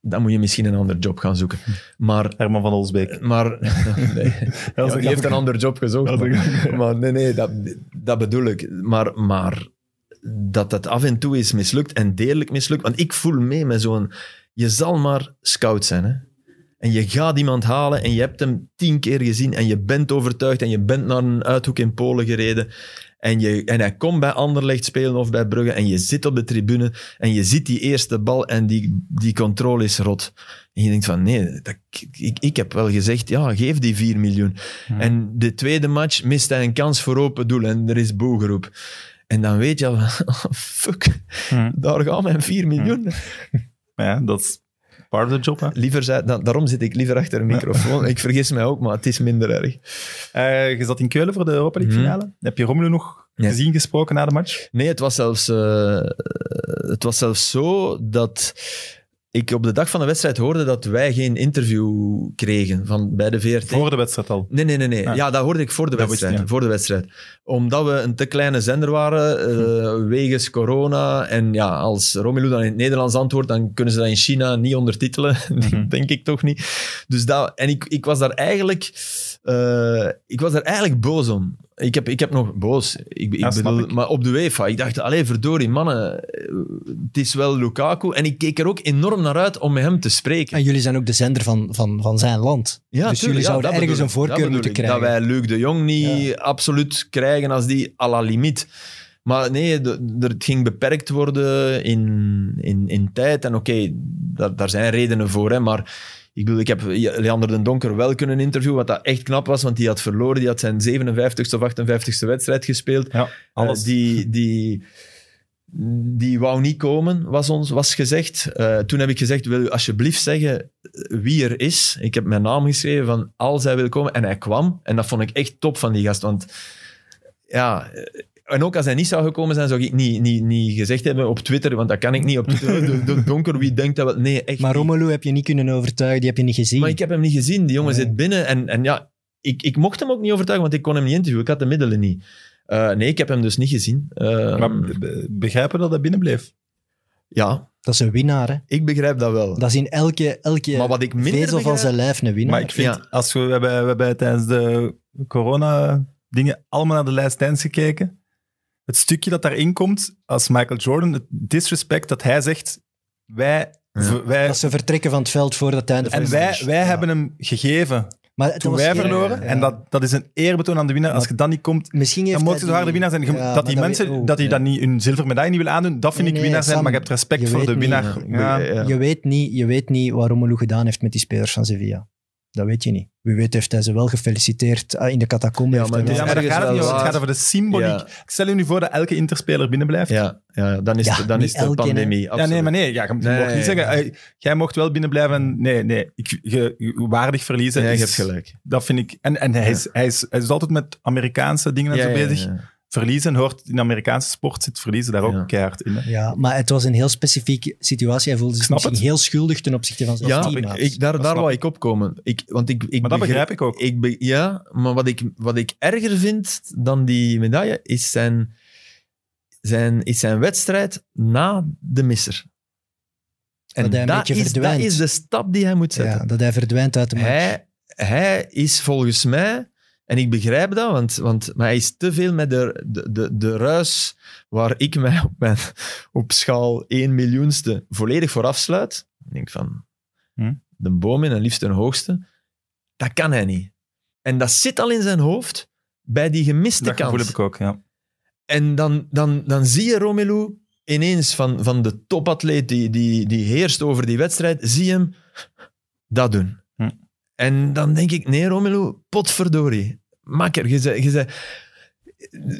dan moet je misschien een ander job gaan zoeken. Maar, Herman van Olsbeek. maar *laughs* nee, *laughs* dat Ja, die heeft een ander job gezocht. Dat Maar, maar nee, nee, dat, dat bedoel ik. Maar, maar dat het af en toe is mislukt en deerlijk mislukt. Want ik voel mee met zo'n... Je zal maar scout zijn, hè. En je gaat iemand halen en je hebt hem tien keer gezien en je bent overtuigd en je bent naar een uithoek in Polen gereden en, je, en hij komt bij Anderlecht spelen of bij Brugge en je zit op de tribune en je ziet die eerste bal en die, die controle is rot. En je denkt van nee, dat, ik, ik heb wel gezegd, ja, geef die 4 miljoen. En de tweede match mist hij een kans voor open doel en er is boegeroep. En dan weet je al, *laughs* fuck, Hm. daar gaan mijn 4 miljoen. Maar *laughs* ja, dat is part of the job. Hè. Liever zei, da- daarom zit ik liever achter een microfoon. Ik vergis mij ook, maar het is minder erg. Eh, je zat in Keulen voor de Europa League Mhm. finale. Heb je Romelu nog Ja. gezien, gesproken na de match? Nee, het was zelfs, eh, het was zelfs zo dat ik op de dag van de wedstrijd hoorde dat wij geen interview kregen van, bij de VRT. Voor de wedstrijd al. Nee, nee, nee. nee. Ah. Ja, dat hoorde ik voor de Dat wedstrijd. je, ja. Voor de wedstrijd. Omdat we een te kleine zender waren, eh, wegens corona. En ja, als Romelu dan in het Nederlands antwoordt, dan kunnen ze dat in China niet ondertitelen. *laughs* Mhm. Denk ik toch niet. Dus dat, en ik, ik was daar eigenlijk... eh, ik was daar eigenlijk boos om. Ik heb, ik heb nog boos. Ik, ik Ja, snap bedoel, ik. maar op de UEFA. Ik dacht, allee, verdorie, mannen. Het is wel Lukaku. En ik keek er ook enorm naar uit om met hem te spreken. En jullie zijn ook de zender van, van, van zijn land. Ja, dus tuurlijk, jullie ja, zouden dat ergens bedoel een voorkeur moeten ik. krijgen. Dat wij Luc de Jong niet absoluut krijgen als die à la limiet. Maar nee, het ging beperkt worden in, in, in tijd. En oké, daar, daar zijn redenen voor. Hè, maar ik bedoel, ik heb Leander den Donker wel kunnen interviewen, wat dat echt knap was, want die had verloren. Die had zijn 57ste of 58ste wedstrijd gespeeld. Ja, alles. Eh, die, die, die wou niet komen, was ons was gezegd. Eh, toen heb ik gezegd, wil u alsjeblieft zeggen wie er is? Ik heb mijn naam geschreven van als hij wil komen. En hij kwam. En dat vond ik echt top van die gast. Want ja... En ook als hij niet zou gekomen zijn, zou ik niet, niet, niet gezegd hebben op Twitter, want dat kan ik niet op Twitter. De, de donker, wie denkt dat wel? Nee, echt Maar. Romelu heb je niet kunnen overtuigen, die heb je niet gezien. Maar ik heb hem niet gezien. Die jongen Nee. zit binnen. En, en ja, ik, ik mocht hem ook niet overtuigen, want ik kon hem niet interviewen. Ik had de middelen niet. Eh, nee, ik heb hem dus niet gezien. Eh, Maar be- be- begrijpen dat hij binnen bleef? ja, Dat is een winnaar, hè. ik begrijp dat wel. Dat is in elke, elke Maar wat ik minder vezel van zijn lijf een winnaar. Maar ik vind, Ja. als we, we, hebben, we hebben tijdens de corona-dingen allemaal naar de lijst Dance gekeken. Het stukje dat daarin komt, als Michael Jordan, het disrespect dat hij zegt, wij... Ja. wij Dat ze vertrekken van het veld voor het einde van en de wij, finish. wij Ja. hebben hem gegeven Maar het toen was wij verloren. ja. En dat, dat is een eerbetoon aan de winnaar. Als je dan niet komt, Misschien heeft dan moet hij je zo harde winnaar zijn. Je- Ja, dat die mensen oh, dat die ja. dan niet hun zilveren medaille niet willen aandoen, dat vind Nee, ik nee, winnaar zijn. Sam, Maar je hebt respect je voor de niet. winnaar. Ja, Ja. ja. Je, weet niet, je weet niet wat Romelu gedaan heeft met die spelers van Sevilla. Dat weet je niet. Wie weet heeft hij ze wel gefeliciteerd. Ah, In de catacombe Ja, maar het Ja, wel- maar dat ergens gaat het niet. Het gaat over de symboliek. Ja. Ik stel je nu voor dat elke interspeler binnen blijft. Ja, ja dan is, Ja, de, dan is de pandemie. Ja, nee, maar nee. Ja, je Nee, mocht niet zeggen, nee. eh, jij mocht wel binnen blijven. en Nee, nee. Ik, je, je waardig verliezen. Nee, je is- hebt gelijk. Dat vind ik. En, en hij, is, hij, is, hij is altijd met Amerikaanse dingen en Ja, zo ja, bezig. Ja. Verliezen hoort in de Amerikaanse sport zit verliezen daar ook Ja. keihard in. hè. Ja, maar het was een heel specifieke situatie. Hij voelde zich snap misschien het. heel schuldig ten opzichte van zijn Ja, teammaats. ik, daar, Dat daar snap wou ik opkomen. Ik, want ik, ik Maar dat begrijp- begrijp ik ook. Ik be- ja, maar wat ik, wat ik erger vind dan die medaille is zijn, zijn, is zijn wedstrijd na de misser. En Dat hij een dat beetje is, dat is de stap die hij moet zetten. ja, dat hij verdwijnt uit de match. Hij, hij is volgens mij En ik begrijp dat, want, want maar hij is te veel met de, de, de, de ruis waar ik mij op, mijn, op schaal 1 miljoenste volledig voor afsluit. Ik denk van, Hm. de boom in en liefst een hoogste. Dat kan hij niet. En dat zit al in zijn hoofd bij die gemiste Dat gevoel kans. heb ik ook, ja. En dan, dan, dan zie je Romelu ineens van, van de topatleet die, die, die heerst over die wedstrijd, zie je hem dat doen. En dan denk ik, nee Romelu, potverdorie. Makker, je zei, je zei,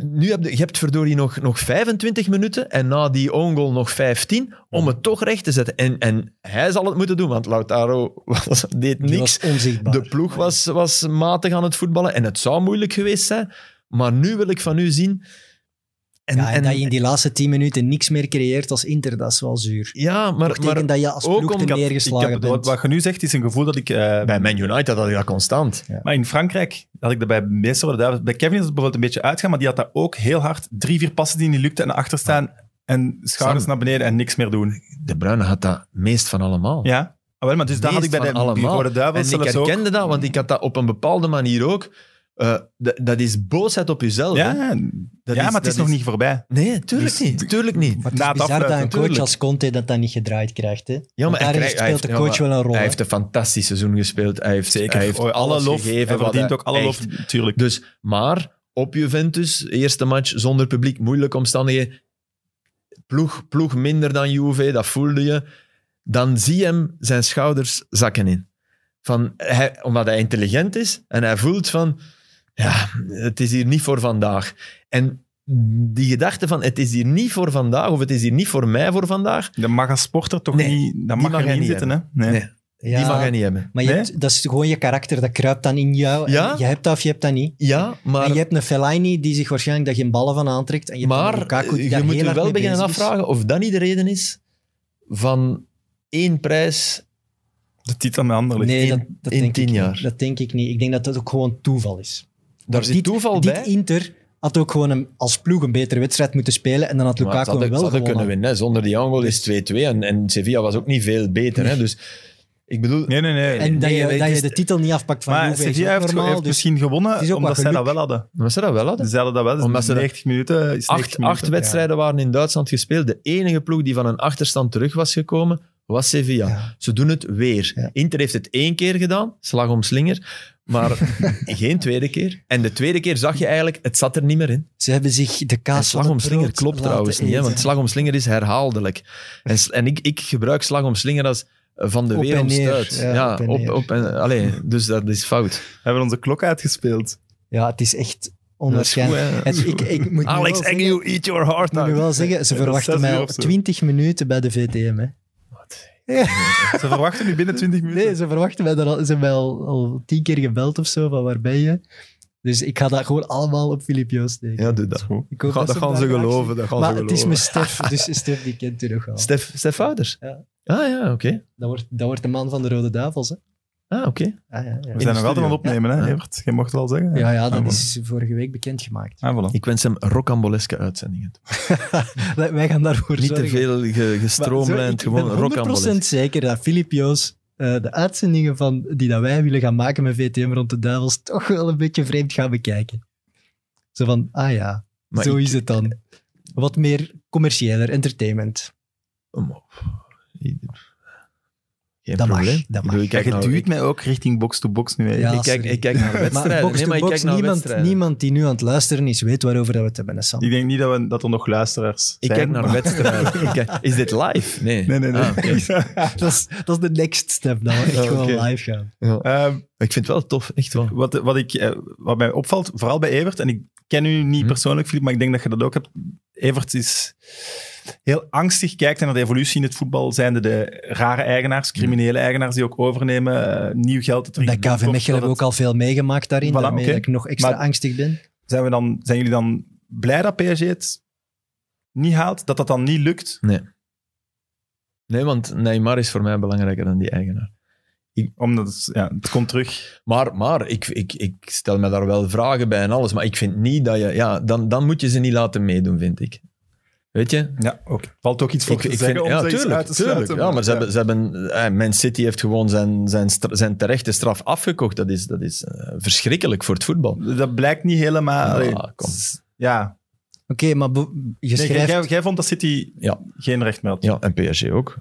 nu heb je, je hebt verdorie nog, nog 25 minuten en na die own goal nog 15 om het toch recht te zetten. En, en hij zal het moeten doen, want Lautaro was, deed niks. De ploeg was, was matig aan het voetballen en het zou moeilijk geweest zijn. Maar nu wil ik van u zien... En, ja, en, en- dat je in die laatste tien minuten niks meer creëert als Inter, dat is wel zuur. ja, Maar, maar, dat je als ook ploeg om- te ik had- Ik neergeslagen heb, bent. wat, wat je nu zegt, is een gevoel dat ik... eh, bij Man United had ik dat constant. Maar in Frankrijk had ik dat bij meestal de. Bij Kevin is het bijvoorbeeld een beetje uitgaan, maar die had dat ook heel hard. Drie, vier passen die niet lukten en naar achter staan en schouders Sam. naar beneden en niks meer doen. De Bruyne had dat meest van allemaal. Ja, ah, wel, maar dus dat had ik bij de. Rode Duivels En ik ook. herkende dat, want ik had dat op een bepaalde manier ook. Eh, dat is boosheid op jezelf. hè. Ja, Dat ja is- maar het is dat nog is- niet voorbij. Nee, tuurlijk Dus- niet. Tuurlijk niet. Maar het is bizar dat een coach tuurlijk. als Conte dat dan niet gedraaid krijgt. Hè? Ja, maar hij speelt de coach ja, wel een rol. Hij heeft een fantastisch seizoen gespeeld. Hij heeft, Zeker. Hij heeft Oh, alle alles lof. gegeven. Hij wat verdient ook alle echt- lof, natuurlijk. Dus, maar op Juventus, eerste match zonder publiek, moeilijke omstandigheden. Ploeg, ploeg minder dan Juve, dat voelde je. Dan zie je hem zijn schouders zakken in. Van, hij, omdat hij intelligent is en hij voelt van, ja, het is hier niet voor vandaag. En die gedachte van, het is hier niet voor vandaag, of het is hier niet voor mij voor vandaag, Dat mag als sporter toch Nee, niet... Dat die mag, mag er niet niet zitten, hè? Nee. nee, Ja, die mag hij niet hebben. Maar je Nee? hebt, dat is gewoon je karakter, dat kruipt dan in jou. Ja? Je hebt dat of je hebt dat niet. Ja, maar... En je hebt een Fellaini die zich waarschijnlijk daar geen ballen van aantrekt. En je Maar een Lukaku die je moet je wel beginnen afvragen of dat niet de reden is van één prijs. De titel met Anderlecht. Nee, in- dat, dat in denk tien ik jaar. Niet. Dat denk ik niet. Ik denk dat dat ook gewoon toeval is. Daar zit dit, toeval dit bij. Inter had ook gewoon een, als ploeg een betere wedstrijd moeten spelen en dan had Lukaku hadden, wel hadden kunnen gewonnen. winnen. hè. Zonder die angel is 2-2. En, en Sevilla was ook niet veel beter. Hè. Dus ik bedoel... Nee, nee, nee. En dat Nee, je, dat is- je de titel niet afpakt van Juve Sevilla heeft, normaal. heeft dus misschien gewonnen omdat zij dat wel hadden. Maar ze dat wel hadden. Ze hadden dat wel. Dus Omdat ze dat- 90 minuten is 90 Acht, minuten. acht wedstrijden waren in Duitsland gespeeld. De enige ploeg die van een achterstand terug was gekomen, was Sevilla. Ja. Ze doen het weer. Ja. Inter heeft het één keer gedaan, slag om slinger, maar *laughs* geen tweede keer. En de tweede keer zag je eigenlijk, het zat er niet meer in. Ze hebben zich de kaas slag om slinger klopt trouwens niet, hè, want slag om slinger is herhaaldelijk. En, en ik, ik gebruik slag om slinger als eh, van de Op en wereld. Ja, Ja, op en op, neer. op en, allee, dus dat is fout. We hebben onze klok uitgespeeld. Ja, het is echt onwaarschijnlijk. goed, hè. Het- ik, ik moet nu Alex Agnew, zeggen- eat your heart Ik moet out. wel zeggen, ze verwachten mij zo. 20 minuten bij de VTM. Hè. *laughs* Ze verwachten nu binnen 20 minuten. Nee, ze verwachten mij, daar al, ze hebben mij al, al tien keer gebeld of zo, van waar ben je? Dus ik ga dat gewoon allemaal op Filip Joos steken. Ja, doe dat. Ik hoop Ga- dat gaan ze geloven. Dat gaan Maar ze het is mijn Stef, dus *laughs* Stef die kent u nog wel. Stef, Stef Ouders? Ja. Ah ja, oké. Dat wordt, dat wordt de man van de Rode Duivels. Hè? Ah, oké. Ah, ja, ja. We zijn nog altijd aan het opnemen, hè. Evert? Je mocht het wel zeggen. ja, ja, dat Ah, is vorige week bekendgemaakt. Ah, voilà. Ik wens hem rocamboleske uitzendingen. *laughs* Wij gaan daarvoor Niet te veel ge, gestroomlijnd, gewoon Ik ben 100% rocambolesk. zeker dat Filip Joos eh, de uitzendingen van, die dat wij willen gaan maken met VTM rond de Duivels toch wel een beetje vreemd gaan bekijken. Zo van, ah ja, Maar zo ik- is het dan. Wat meer commerciëler, entertainment. Op. Geen Dat mag, probleem. dat Ik bedoel, mag. ik je duwt ik- mij ook richting box-to-box nu. Ja, ik, kijk, ik naar *laughs* wedstrijden. box nee, to maar ik box, kijk naar niemand, wedstrijden. niemand die nu aan het luisteren is, weet waarover dat we het hebben, Sam. Ik denk niet dat, we, dat er nog luisteraars Ik zijn. kijk naar maar- wedstrijden. *laughs* Ik Is dit live? Nee. Nee, nee, nee. Ah. *laughs* Dat, is, dat is de next step, dat we echt gewoon live gaan. Ja. Ehm, Ik vind het wel tof, echt wel. wat, wat, ik, eh, wat mij opvalt, vooral bij Evert, en ik ken u niet Hm. persoonlijk, Filip, maar ik denk dat je dat ook hebt. Evert is heel angstig, kijkt naar de evolutie in het voetbal. Zijnde de rare eigenaars, criminele eigenaars die ook overnemen, eh, nieuw geld te Bij. KV Mechelen hebben we ook al veel meegemaakt daarin, Voilà, dat ik nog extra Maar- angstig ben. Zijn, we dan, zijn jullie dan blij dat PSG het niet haalt? Dat dat dan niet lukt? Nee. Nee, want Neymar is voor mij belangrijker dan die eigenaar. Omdat het, ja, het komt terug. Maar, maar ik, ik, ik stel me daar wel vragen bij en alles. Maar ik vind niet dat je... Ja, dan, dan moet je ze niet laten meedoen, vind ik. Weet je? Ja, ook. Valt ook iets voor Ik, te ik zeggen vind, om ja, tuurlijk, uit te tuurlijk. sluiten. Ja, maar ze hebben, ze hebben, eh, Man City heeft gewoon zijn, zijn, zijn terechte straf afgekocht. Dat is, dat is eh, verschrikkelijk voor het voetbal. Dat blijkt niet helemaal... Ja, kom. Ja. Oké, maar je Nee, schrijft... jij, jij vond dat City Ja. geen recht meer had. Ja, en PSG ook.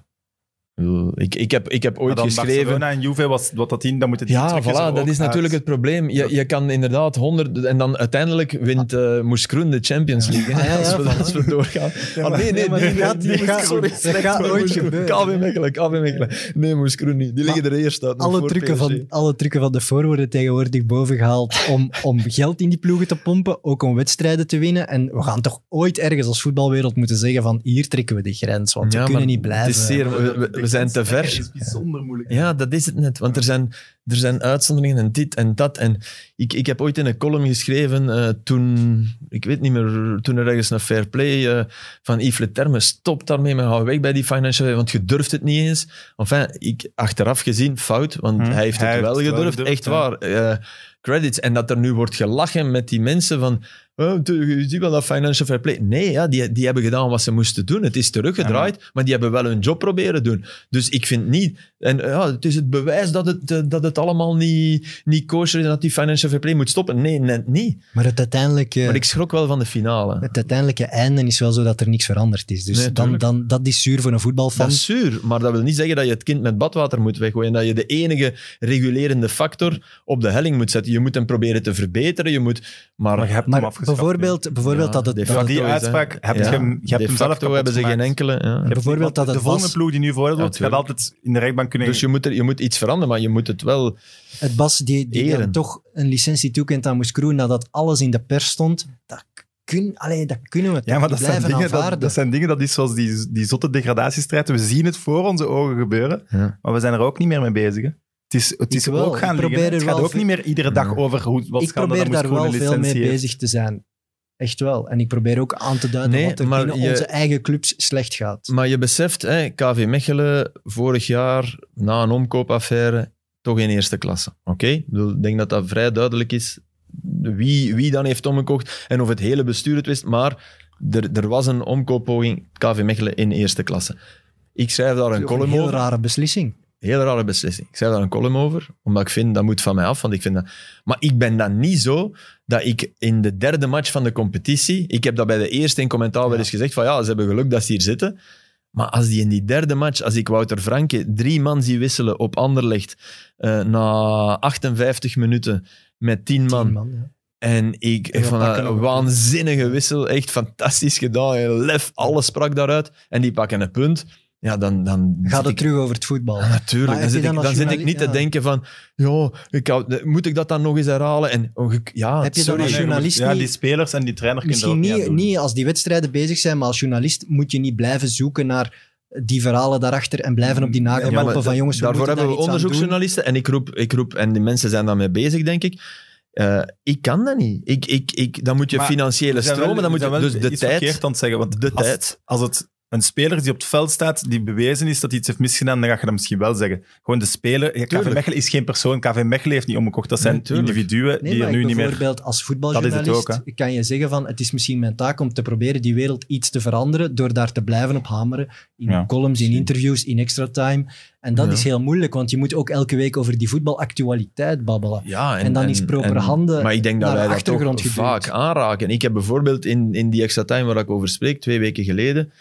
Ik Ik, heb, ik heb ooit dan geschreven... Barcelona en Juve, was, wat dat in, dan moet het Ja, voilà, dat is natuurlijk het probleem. Je, je kan inderdaad honderd... En dan uiteindelijk wint eh Moes Kroen de Champions League. hè, als, we, als we doorgaan. Ah, nee, nee, maar nee, gaat- dat gaat- sorry, dat gaat nooit gebeuren. KV Mechelen, KV Mechelen. Nee, Moes Kroen niet. Die liggen er eerst uit. alle trucken, van, alle trucken van de voor worden tegenwoordig bovengehaald om, om geld in die ploegen te pompen, ook om wedstrijden te winnen. En we gaan toch ooit ergens als voetbalwereld moeten zeggen van hier trekken we de grens, want we kunnen niet blijven. Het is zeer, zijn te ver. Is bijzonder moeilijk. Ja, dat is het net. Want er zijn, er zijn uitzonderingen en dit en dat. En ik, ik heb ooit in een column geschreven, eh, toen, ik weet niet meer, toen er ergens een fair play eh, van Yves Leterme, stop daarmee, maar hou weg bij die financial want je durft het niet eens. Enfin, ik, achteraf gezien, fout, want Hm, hij heeft hij het heeft wel gedurfd, gedurfd, echt ja. waar. Eh, credits. En dat er nu wordt gelachen met die mensen van, oh, je ziet wel dat financial fair play. Nee, ja, die, die hebben gedaan wat ze moesten doen. Het is teruggedraaid, maar die hebben wel hun job proberen doen. Dus ik vind niet... En ja, het is het bewijs dat het, eh, dat het allemaal niet, niet kosher is en dat die financial fair play moet stoppen. Nee, net niet. Maar het uiteindelijke, Maar ik schrok wel van de finale. het uiteindelijke einde is wel zo dat er niks veranderd is. Dus Nee, dan, dan, dat is zuur voor een voetbalfan. Dat is zuur, maar dat wil niet zeggen dat je het kind met badwater moet weggooien. Dat je de enige regulerende factor op de helling moet zetten. Je moet hem proberen te verbeteren. Je moet, maar, Maar je hebt hem Maar bijvoorbeeld, bijvoorbeeld Ja, dat het... de Ja, het- die uitspraak, heb je Ja, hem, je hebt de hem zelf hebben ze geen enkele. Ja. Bijvoorbeeld dat de het volgende was- ploeg die nu voordeel wordt, gaat tuurlijk. altijd in de rechtbank kunnen... Dus je moet, er, je moet iets veranderen, maar je moet het wel... Het Bas die, die toch een licentie toekent aan Moes Kroen nadat alles in de pers stond, dat, kun, allee, dat kunnen we Ja, toch maar niet dat zijn, dingen, dat, zijn dingen, dat is zoals die, die zotte degradatiestrijd. We zien het voor onze ogen gebeuren, Ja. maar we zijn er ook niet meer mee bezig. Hè. Het is, het is Ik wel. ook gaan liggen. Het gaat wel ook niet meer iedere dag over hoe, wat ik probeer daar wel een veel mee heeft. bezig te zijn. Echt wel. En ik probeer ook aan te duiden Nee, wat er je- onze eigen clubs slecht gaat. Maar je beseft, hè, KV Mechelen vorig jaar, na een omkoopaffaire, toch in eerste klasse. Oké? Ik denk dat dat vrij duidelijk is wie, wie dan heeft omgekocht en of het hele bestuur het wist. Maar er, er was een omkooppoging, KV Mechelen in eerste klasse. Ik schrijf daar een een column heel over. rare beslissing. Hele rare beslissing. Ik schrijf daar een column over, omdat ik vind dat moet van mij af. Want ik vind dat... Maar ik ben dan niet zo dat ik in de derde match van de competitie. Ik heb dat bij de eerste in commentaar wel eens gezegd: van ja, ze hebben geluk dat ze hier zitten. Maar als die in die derde match, als ik Wouter Franke drie man zie wisselen op Anderlecht eh, na 58 minuten met 10 man. Tien man, ja. En ik, En pakken een waanzinnige wissel. Echt fantastisch gedaan. Lef, alles sprak daaruit. En die pakken een punt. Ja, dan, dan Gaat het ik terug over het voetbal? ja, natuurlijk. Dan, zit ik, dan zit ik niet te denken van, ja, ik hou- moet ik dat dan nog eens herhalen? En, oh, ik- ja, Heb je sorry. als Nee, journalist ja, die spelers en die trainer kunnen niet niet, als die wedstrijden bezig zijn, maar als journalist moet je niet blijven zoeken naar die verhalen daarachter en blijven op die nagel Ja, maar lopen van jongens, Daarvoor hebben we daar onderzoeksjournalisten en ik roep, ik roep, en die mensen zijn daarmee bezig, denk ik. Eh, ik kan dat niet. Ik, ik, ik, dan moet je Maar financiële stromen, dan moet je, dus de tijd. verkeerd aan het zeggen, want De als, tijd. als het een speler die op het veld staat, die bewezen is dat hij iets heeft misgedaan, dan ga je dat misschien wel zeggen. Gewoon de speler... Ja, KV. Mechelen is geen persoon. KV Mechelen heeft niet omgekocht. Dat zijn Nee, individuen Nee, die maar er nu niet meer... bijvoorbeeld als Dat voetbaljournalist is het ook, kan je zeggen van het is misschien mijn taak om te proberen die wereld iets te veranderen door daar te blijven op hameren. In Ja, columns, in interviews, in extra time. En dat Ja. is heel moeilijk, want je moet ook elke week over die voetbalactualiteit babbelen. Ja, En dan is proper handen Maar ik denk dat naar wij de dat toch vaak aanraken. Ik heb bijvoorbeeld in, in die extra time waar ik over spreek, twee weken geleden...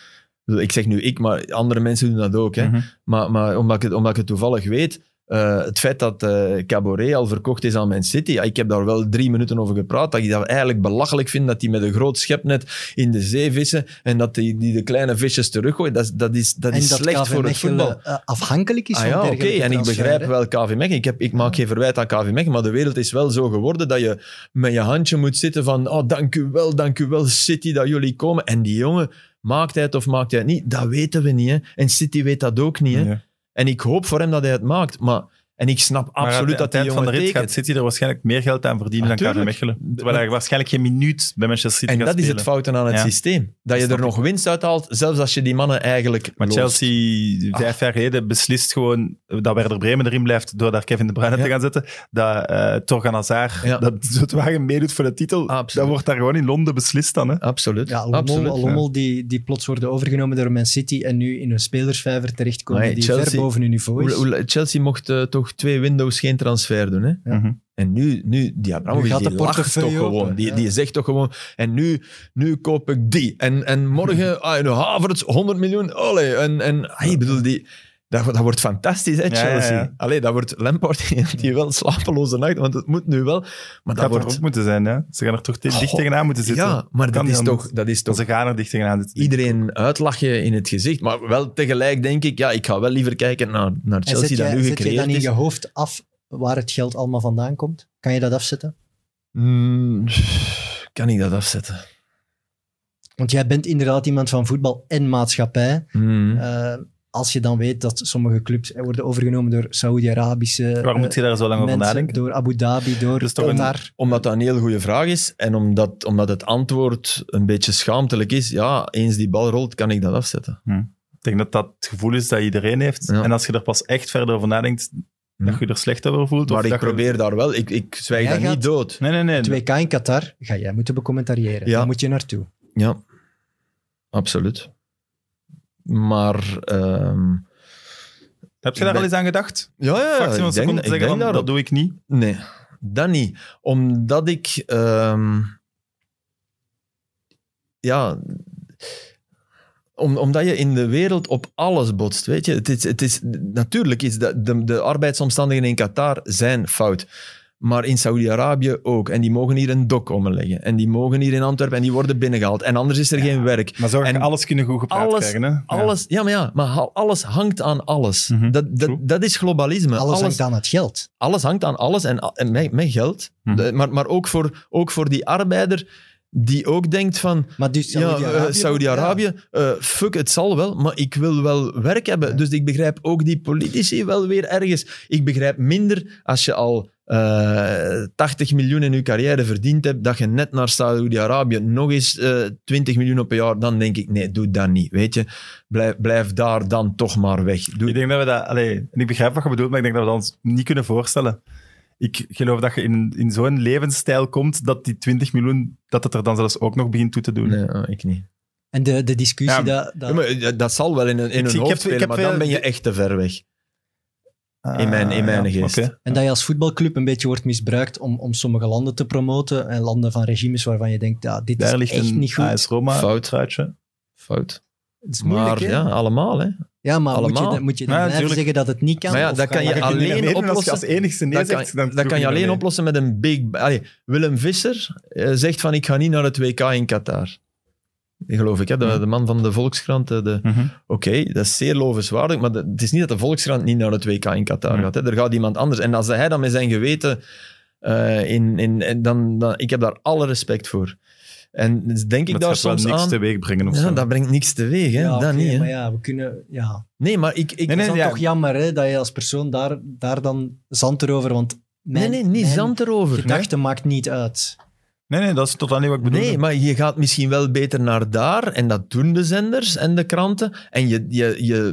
Ik zeg nu ik, maar andere mensen doen dat ook. Hè. Mhm. Maar, maar omdat, ik het, omdat ik het toevallig weet, eh, het feit dat eh Caboret al verkocht is aan Man City, ja, ik heb daar wel drie minuten over gepraat, dat ik dat eigenlijk belachelijk vind dat die met een groot schepnet in de zee vissen en dat die, die de kleine visjes teruggooien. Dat, is- dat is, dat en is dat slecht KV voor het voetbal. eh, afhankelijk is Ah van ja, oké. En ik begrijp wel KV Mechelen. Ik, heb, ik maak geen verwijt aan KV Mechelen, maar de wereld is wel zo geworden dat je met je handje moet zitten van oh, dank u wel, dank u wel City dat jullie komen. En die jongen, maakt hij het of maakt hij het niet? Dat weten we niet. Hè? En City weet dat ook niet. Hè? Ja. En ik hoop voor hem dat hij het maakt. Maar En ik snap Maar absoluut aan dat het die eind van jongen de rit gaat. City er waarschijnlijk meer geld aan verdienen dan KV. Mechelen. Terwijl hij waarschijnlijk geen minuut bij Manchester City En gaat dat is het fouten aan het Ja. systeem. Dat je snap er nog winst uithaalt, zelfs als je die mannen eigenlijk Maar loost. Chelsea, vijf jaar geleden, beslist gewoon dat Werder Bremen erin blijft door daar Kevin De Bruyne Ja. te gaan zetten. Dat eh Torgan Hazard, Ja. dat Zoetwagen meedoet voor de titel. Absoluut. Dat wordt daar gewoon in Londen beslist dan. Hè. Absoluut. Ja, Lommel, absoluut. Lommel die, die plots worden overgenomen door Man City en nu in een spelersvijver terechtkomen Maar die Chelsea- ver boven hun niveau is. Chelsea mocht eh, toch twee windows geen transfer doen. Hè? Ja. Mhm. En nu, nu die Abramovic, die lacht toch gewoon. Die, ja. die zegt toch gewoon, en nu, nu koop ik die. En, en morgen, *laughs* ah, Havertz, 100 miljoen, olé. En, en ah, ik bedoel, die, dat, dat wordt fantastisch, hè, Ja, ja, Chelsea. ja. Allee, dat wordt Lampard, *laughs* die wel slapeloze nacht, want het moet nu wel. Maar Dat er wordt... ook moeten zijn. Hè. Ze gaan er toch te- dicht tegenaan moeten zitten. Ja, maar dat is, toch, dat is toch ze gaan er dicht tegenaan zitten. iedereen uitlachen in het gezicht. Maar wel tegelijk denk ik, ja, ik ga wel liever kijken naar, naar Chelsea zet dat nu zet jij gecreëerd dan in je hoofd af waar het geld allemaal vandaan komt? Kan je dat afzetten? Hmm, kan ik dat afzetten? Want jij bent inderdaad iemand van voetbal en maatschappij. Eh, als je dan weet dat sommige clubs eh, worden overgenomen door Saoedi-Arabische Waar moet je daar zo lang over mensen, nadenken? door Abu Dhabi, door toch een- Qatar. Omdat dat een heel goede vraag is en omdat, omdat het antwoord een beetje schaamtelijk is, ja, eens die bal rolt, kan ik dat afzetten. Ik denk dat dat het gevoel is dat iedereen heeft. Ja. En als je er pas echt verder over nadenkt, dat je je er slecht over voelt. Maar of ik je- probeer daar wel, ik, ik zwijg Jij daar gaat- niet dood. Nee, nee, nee. Het WK in Qatar ga jij moeten becommentariëren. Ja. Daar moet je naartoe. Ja, absoluut. Maar ehm, Heb je daar ben- al eens aan gedacht? ja, ja, van ik denk, ik zeggen denk dat doe ik niet. Nee, dat niet. Omdat ik... ehm, ja... Om, omdat je in de wereld op alles botst, weet je. Het is, het is, natuurlijk is de, de, de arbeidsomstandigheden in Qatar zijn fout. Maar in Saudi-Arabië ook. En die mogen hier een dok omleggen. En die mogen hier in Antwerpen en die worden binnengehaald. En anders is er geen werk. Maar zo ga je En alles kunnen goed gepraat alles- krijgen. Hè? Ja. Alles, ja, maar ja, maar alles hangt aan alles. Mhm, dat, dat, dat is globalisme. Alles, hangt aan het geld. alles hangt aan alles en, en met, met geld. Mhm. De- maar maar ook, voor, ook voor die arbeider die ook denkt van... Maar dus Ja, Saudi-Arabië... eh, Saudi-Arabië, eh, fuck, het zal wel, maar ik wil wel werk hebben. Dus ik begrijp ook die politici wel weer ergens. Ik begrijp minder als je al eh 80 miljoen in je carrière verdiend hebt, dat je net naar Saudi-Arabië nog eens eh 20 miljoen op een jaar, dan denk ik, nee, doe dat niet, weet je. Blijf, blijf daar dan toch maar weg. Doe, Ik denk dat we dat... Allee, en ik begrijp wat je bedoelt, maar ik denk dat we dat ons niet kunnen voorstellen. Ik geloof dat je in, in zo'n levensstijl komt dat die 20 miljoen, dat het er dan zelfs ook nog begint toe te doen. nee, eh, ik niet. En de, de discussie Ja, dat... dat Ja, maar eh, dat zal wel in een, in een hoofd spelen, maar veel- dan ben je echt te ver weg. Ah, in mijn- in mijn geest. oké. En dat je als voetbalclub een beetje wordt misbruikt om, om sommige landen te promoten. En landen van regimes waarvan je denkt, ja, dit Daar is ligt echt een niet goed. AS Roma Fout. truitje. Fout. Het is moeilijk, Maar hè? ja, allemaal, hè. Ja, maar moet je, allemaal. dan- moet je dan Ja, blijven tuurlijk. zeggen dat het niet kan? Maar ja, dat kan je je- alleen meedoen als je oplossen- als enigste nee Dat kan, zegt, dan dat kan je alleen mee. oplossen met een big... Allee, Willem Visser eh, zegt van, ik ga niet naar het WK in Qatar. Geloof ik, hè? De, Ja. de man van de Volkskrant. De, Mhm. Oké, dat is zeer lovenswaardig, maar de- het is niet dat de Volkskrant niet naar het WK in Qatar Ja. gaat. Hè. Er gaat iemand anders. En als hij dan met zijn geweten... eh, in, in, en dan, dan, ik heb daar alle respect voor. En dus denk ik daar soms niks aan... teweeg brengen of Ja, zo. dat brengt niks teweeg, hè. Ja, dat niet, hè. maar ja, we kunnen... Ja. Nee, maar ik... ik Nee, Het nee, is dan ja. toch jammer hè, dat je als persoon daar, daar dan zand erover... Want mijn, nee, nee, niet mijn zand erover. gedachte maakt niet uit. Nee, nee, dat is totaal niet wat ik bedoel. Nee, maar je gaat misschien wel beter naar daar, en dat doen de zenders en de kranten, en je, je, je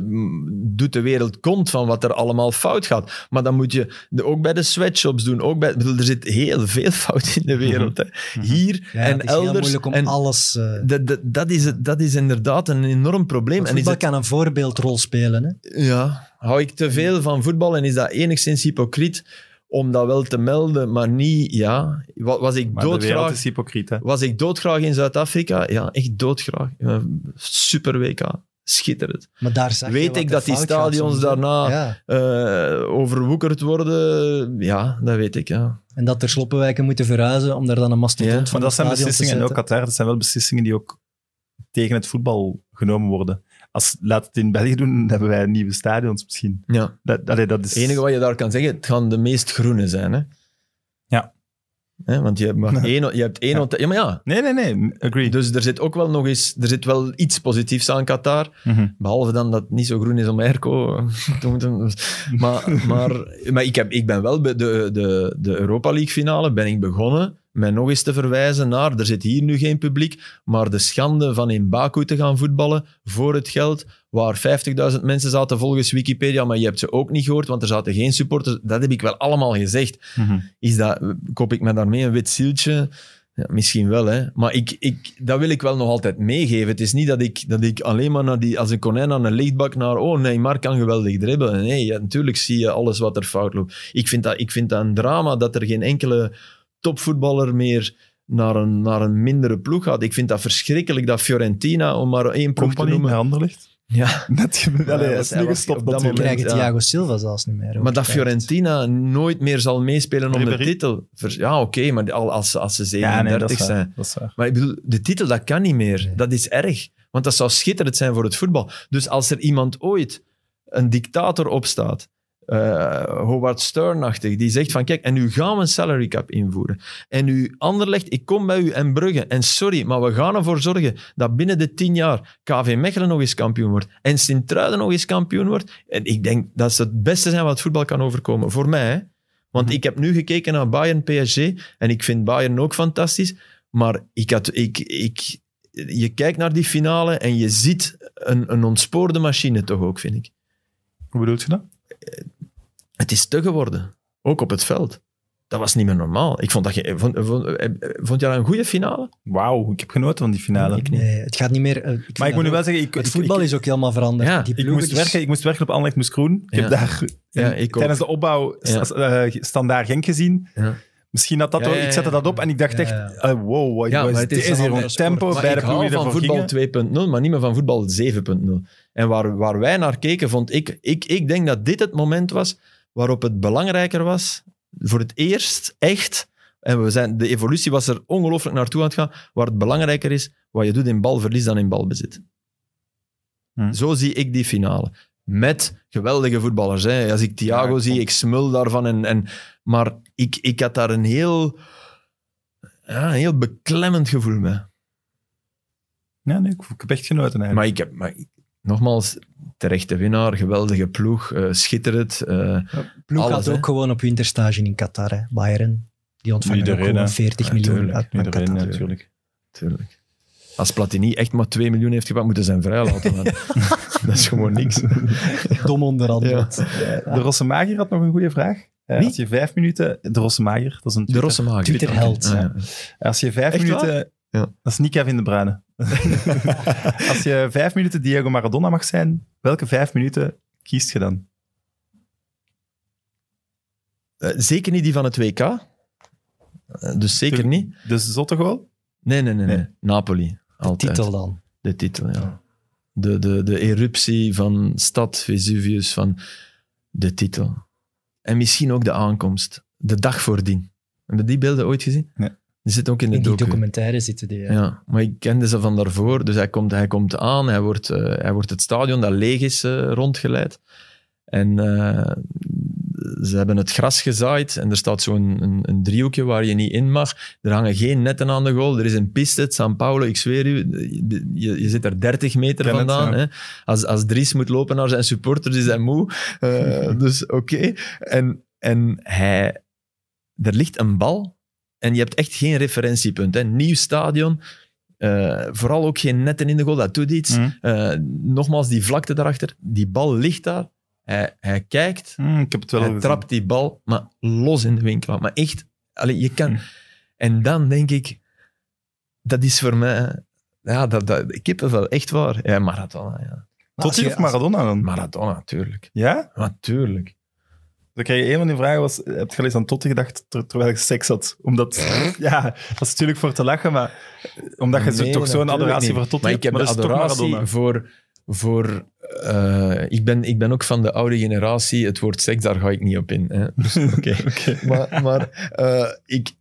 doet de wereld kont van wat er allemaal fout gaat. Maar dan moet je de, ook bij de sweatshops doen. Ook bij, bedoel, er zit heel veel fout in de wereld. Hè. Hier Ja, en het is heel moeilijk om en alles... eh dat, dat, dat, is, het- dat is inderdaad een enorm probleem. En is voetbal het, kan een voorbeeldrol spelen. Hè? ja, hou ik te veel van voetbal en is dat enigszins hypocriet om dat wel te melden, maar niet, ja. Wa- Was ik Maar de wereld doodgraag... is hypocriet, hè. Was ik doodgraag in Zuid-Afrika? Ja, echt doodgraag. Super WK. Schitterend. Maar daar Weet ik dat die stadions daarna Ja. eh, overwoekerd worden? Ja, dat weet ik, ja. En dat er sloppenwijken moeten verhuizen om daar dan een mastodont Ja, van Maar dat zijn beslissingen, en ook. Qatar, dat zijn wel beslissingen die ook tegen het voetbal genomen worden. Als, laat het in België doen, dan hebben wij nieuwe stadions misschien. ja. Dat, allee, dat is... Het enige wat je daar kan zeggen, het gaan de meest groene zijn. Hè? Ja. Hè? Want je hebt maar *laughs* één... Je hebt één Ja. maar ja. Nee, nee, nee. Agree. Dus er zit ook wel nog eens... Er zit wel iets positiefs aan Qatar. Mhm. Behalve dan dat het niet zo groen is om airco. *laughs* Maar, maar, *laughs* maar ik, heb, ik ben wel bij de, de, de Europa League finale ben ik begonnen met nog eens te verwijzen naar, er zit hier nu geen publiek, maar de schande van in Baku te gaan voetballen voor het geld, waar 50.000 mensen zaten volgens Wikipedia, maar je hebt ze ook niet gehoord, want er zaten geen supporters. Dat heb ik wel allemaal gezegd. Mhm. Is dat, koop ik me daarmee een wit zieltje? Ja, misschien wel, hè. Maar ik, ik, dat wil ik wel nog altijd meegeven. Het is niet dat ik, dat ik alleen maar naar die, als een konijn aan een lichtbak naar oh, Neymar kan geweldig dribbelen. Nee, ja, natuurlijk zie je alles wat er fout loopt. Ik vind, dat, ik vind dat een drama dat er geen enkele topvoetballer meer naar een, naar een mindere ploeg gaat. Ik vind dat verschrikkelijk dat Fiorentina, om maar één ploeg te Company bij noemen... Anderlicht. Ja, Net Ja, Allee, was- is nu gestopt op dat natuurlijk. moment- krijgen ja. Thiago Silva zelfs niet meer. maar dat Fiorentina nooit meer zal meespelen om de titel. Ja, oké, maar al- als, als ze Ja, 37 nee, dat is zijn... waar. Dat is waar. Maar ik bedoel, de titel, dat kan niet meer. Nee. Dat is erg. Want dat zou schitterend zijn voor het voetbal. Dus als er iemand ooit, een dictator opstaat, eh, Howard Stern-achtig, die zegt van kijk, en nu gaan we een salary cap invoeren. En nu Anderlecht, ik kom bij u en Brugge. En sorry, maar we gaan ervoor zorgen dat binnen de tien jaar KV Mechelen nog eens kampioen wordt. En Sint-Truiden nog eens kampioen wordt. En ik denk dat ze het beste zijn wat voetbal kan overkomen. Voor mij, hè. Want ik heb nu gekeken naar Bayern PSG en ik vind Bayern ook fantastisch. Maar ik had, ik, ik, je kijkt naar die finale en je ziet een, een ontspoorde machine toch ook, vind ik. Hoe bedoelt je dat? Het is te geworden. Ook op het veld. Dat was niet meer normaal. Ik vond, dat je, vond, vond, eh, vond jij dat een goede finale? Wauw, ik heb genoten van die finale. Ik. Nee, het gaat niet meer... eh, maar ik moet nu wel zeggen, ik, Het voetbal ik, is ook helemaal veranderd. Ja, Die ik, moest dus- werken, ik moest werken op Anderlecht Moes Groen. Ik Ja. heb daar *laughs* Ja, in- tijdens de opbouw Ja. st- eh, standaard Genk gezien. Ja. Misschien had dat Ja, ook, ja, ik zette dat op en ik dacht Ja, echt, wow, wat Ja, maar het is een hier andere een tempo bij de die van voetbal gingen. 2.0, maar niet meer van voetbal 7.0. En waar, waar wij naar keken, vond ik, ik... Ik denk dat dit het moment was waarop het belangrijker was, voor het eerst echt, en we zijn, de evolutie was er ongelooflijk naartoe aan het gaan, waar het belangrijker is wat je doet in balverlies dan in balbezit. Hm. Zo zie ik die finale. Met geweldige voetballers. Hè. Als ik Thiago Ja, zie, ik smul daarvan. En, en, maar ik, ik had daar een heel, ja, een heel beklemmend gevoel bij. Ja, nee, ik, ik heb echt genoten eigenlijk. Maar ik heb, maar ik- nogmaals, terechte winnaar, geweldige ploeg, eh, schitterend. eh, ploeg alles, had hè. ook gewoon op winterstage in Qatar. Hè. Bayern, die ontvangen ook Iedereen, gewoon hè. 40 Ja, miljoen uit Iedereen, Qatar. natuurlijk. tuurlijk. Als Platini echt maar 2 miljoen heeft gepakt, moeten ze hem vrijlaten. man. *laughs* dat is gewoon niks. *laughs* Dom onderhandeld. De Rosse Magier had nog een goede vraag. Eh, Wie? als je vijf minuten... De Rosse Magier, dat is een De Twitter- Rosse Mager. Twitterheld. Ah, ja. Als je vijf Echt minuten... Ja. Dat is niet Kevin De Bruyne. *laughs* Als je vijf minuten Diego Maradona mag zijn, welke vijf minuten kiest je dan? Eh, zeker niet die van het WK. Eh, dus zeker De- niet. De zotte goal? Nee, nee, nee. nee. Nee. Napoli. Altijd. Titel dan. De titel, ja. De, de, de eruptie van stad Vesuvius, van de titel. En misschien ook de aankomst. De dag voordien. Hebben we die beelden ooit gezien? Nee. Die zitten ook in de In die docu. documentaire zitten die. ja. Ja, maar ik kende ze van daarvoor. Dus hij komt, hij komt aan, hij wordt, eh, hij wordt het stadion dat leeg is eh, rondgeleid. En eh, ze hebben het gras gezaaid en er staat zo'n een, een driehoekje waar je niet in mag. Er hangen geen netten aan de goal. Er is een piste, het San Paulo, ik zweer u. Je, je zit er 30 meter Ken het, vandaan. ja. hè. Als, als Dries moet lopen naar zijn supporters, is hij moe. Eh, *laughs* dus oké. En, en hij... Er ligt een bal en je hebt echt geen referentiepunt. Hè. Nieuw stadion. Eh, vooral ook geen netten in de goal, dat doet iets. Hm. Eh, nogmaals, die vlakte daarachter. Die bal ligt daar. Hij, hij kijkt. Hm, ik heb het wel hij gezien. trapt die bal, maar los in de winkel. Maar echt, allee, je kan... Hm. En dan denk ik, dat is voor mij... Ja, dat, dat, kippenvel, echt waar. Ja, Maradona, ja. Totti of Maradona dan? Maradona, natuurlijk. Ja? Natuurlijk. Dan krijg je een van die vragen was, heb je al eens aan Totti gedacht ter- terwijl je seks had? Omdat, ja, dat is natuurlijk voor te lachen, maar omdat je Nee, toch zo'n adoratie niet. voor Totti Maar hebt, ik heb maar de adoratie voor... voor eh, ik, ben, ik ben ook van de oude generatie. Het woord seks, daar ga ik niet op in. Hè. Dus, *laughs* oké. Maar, maar eh, ik,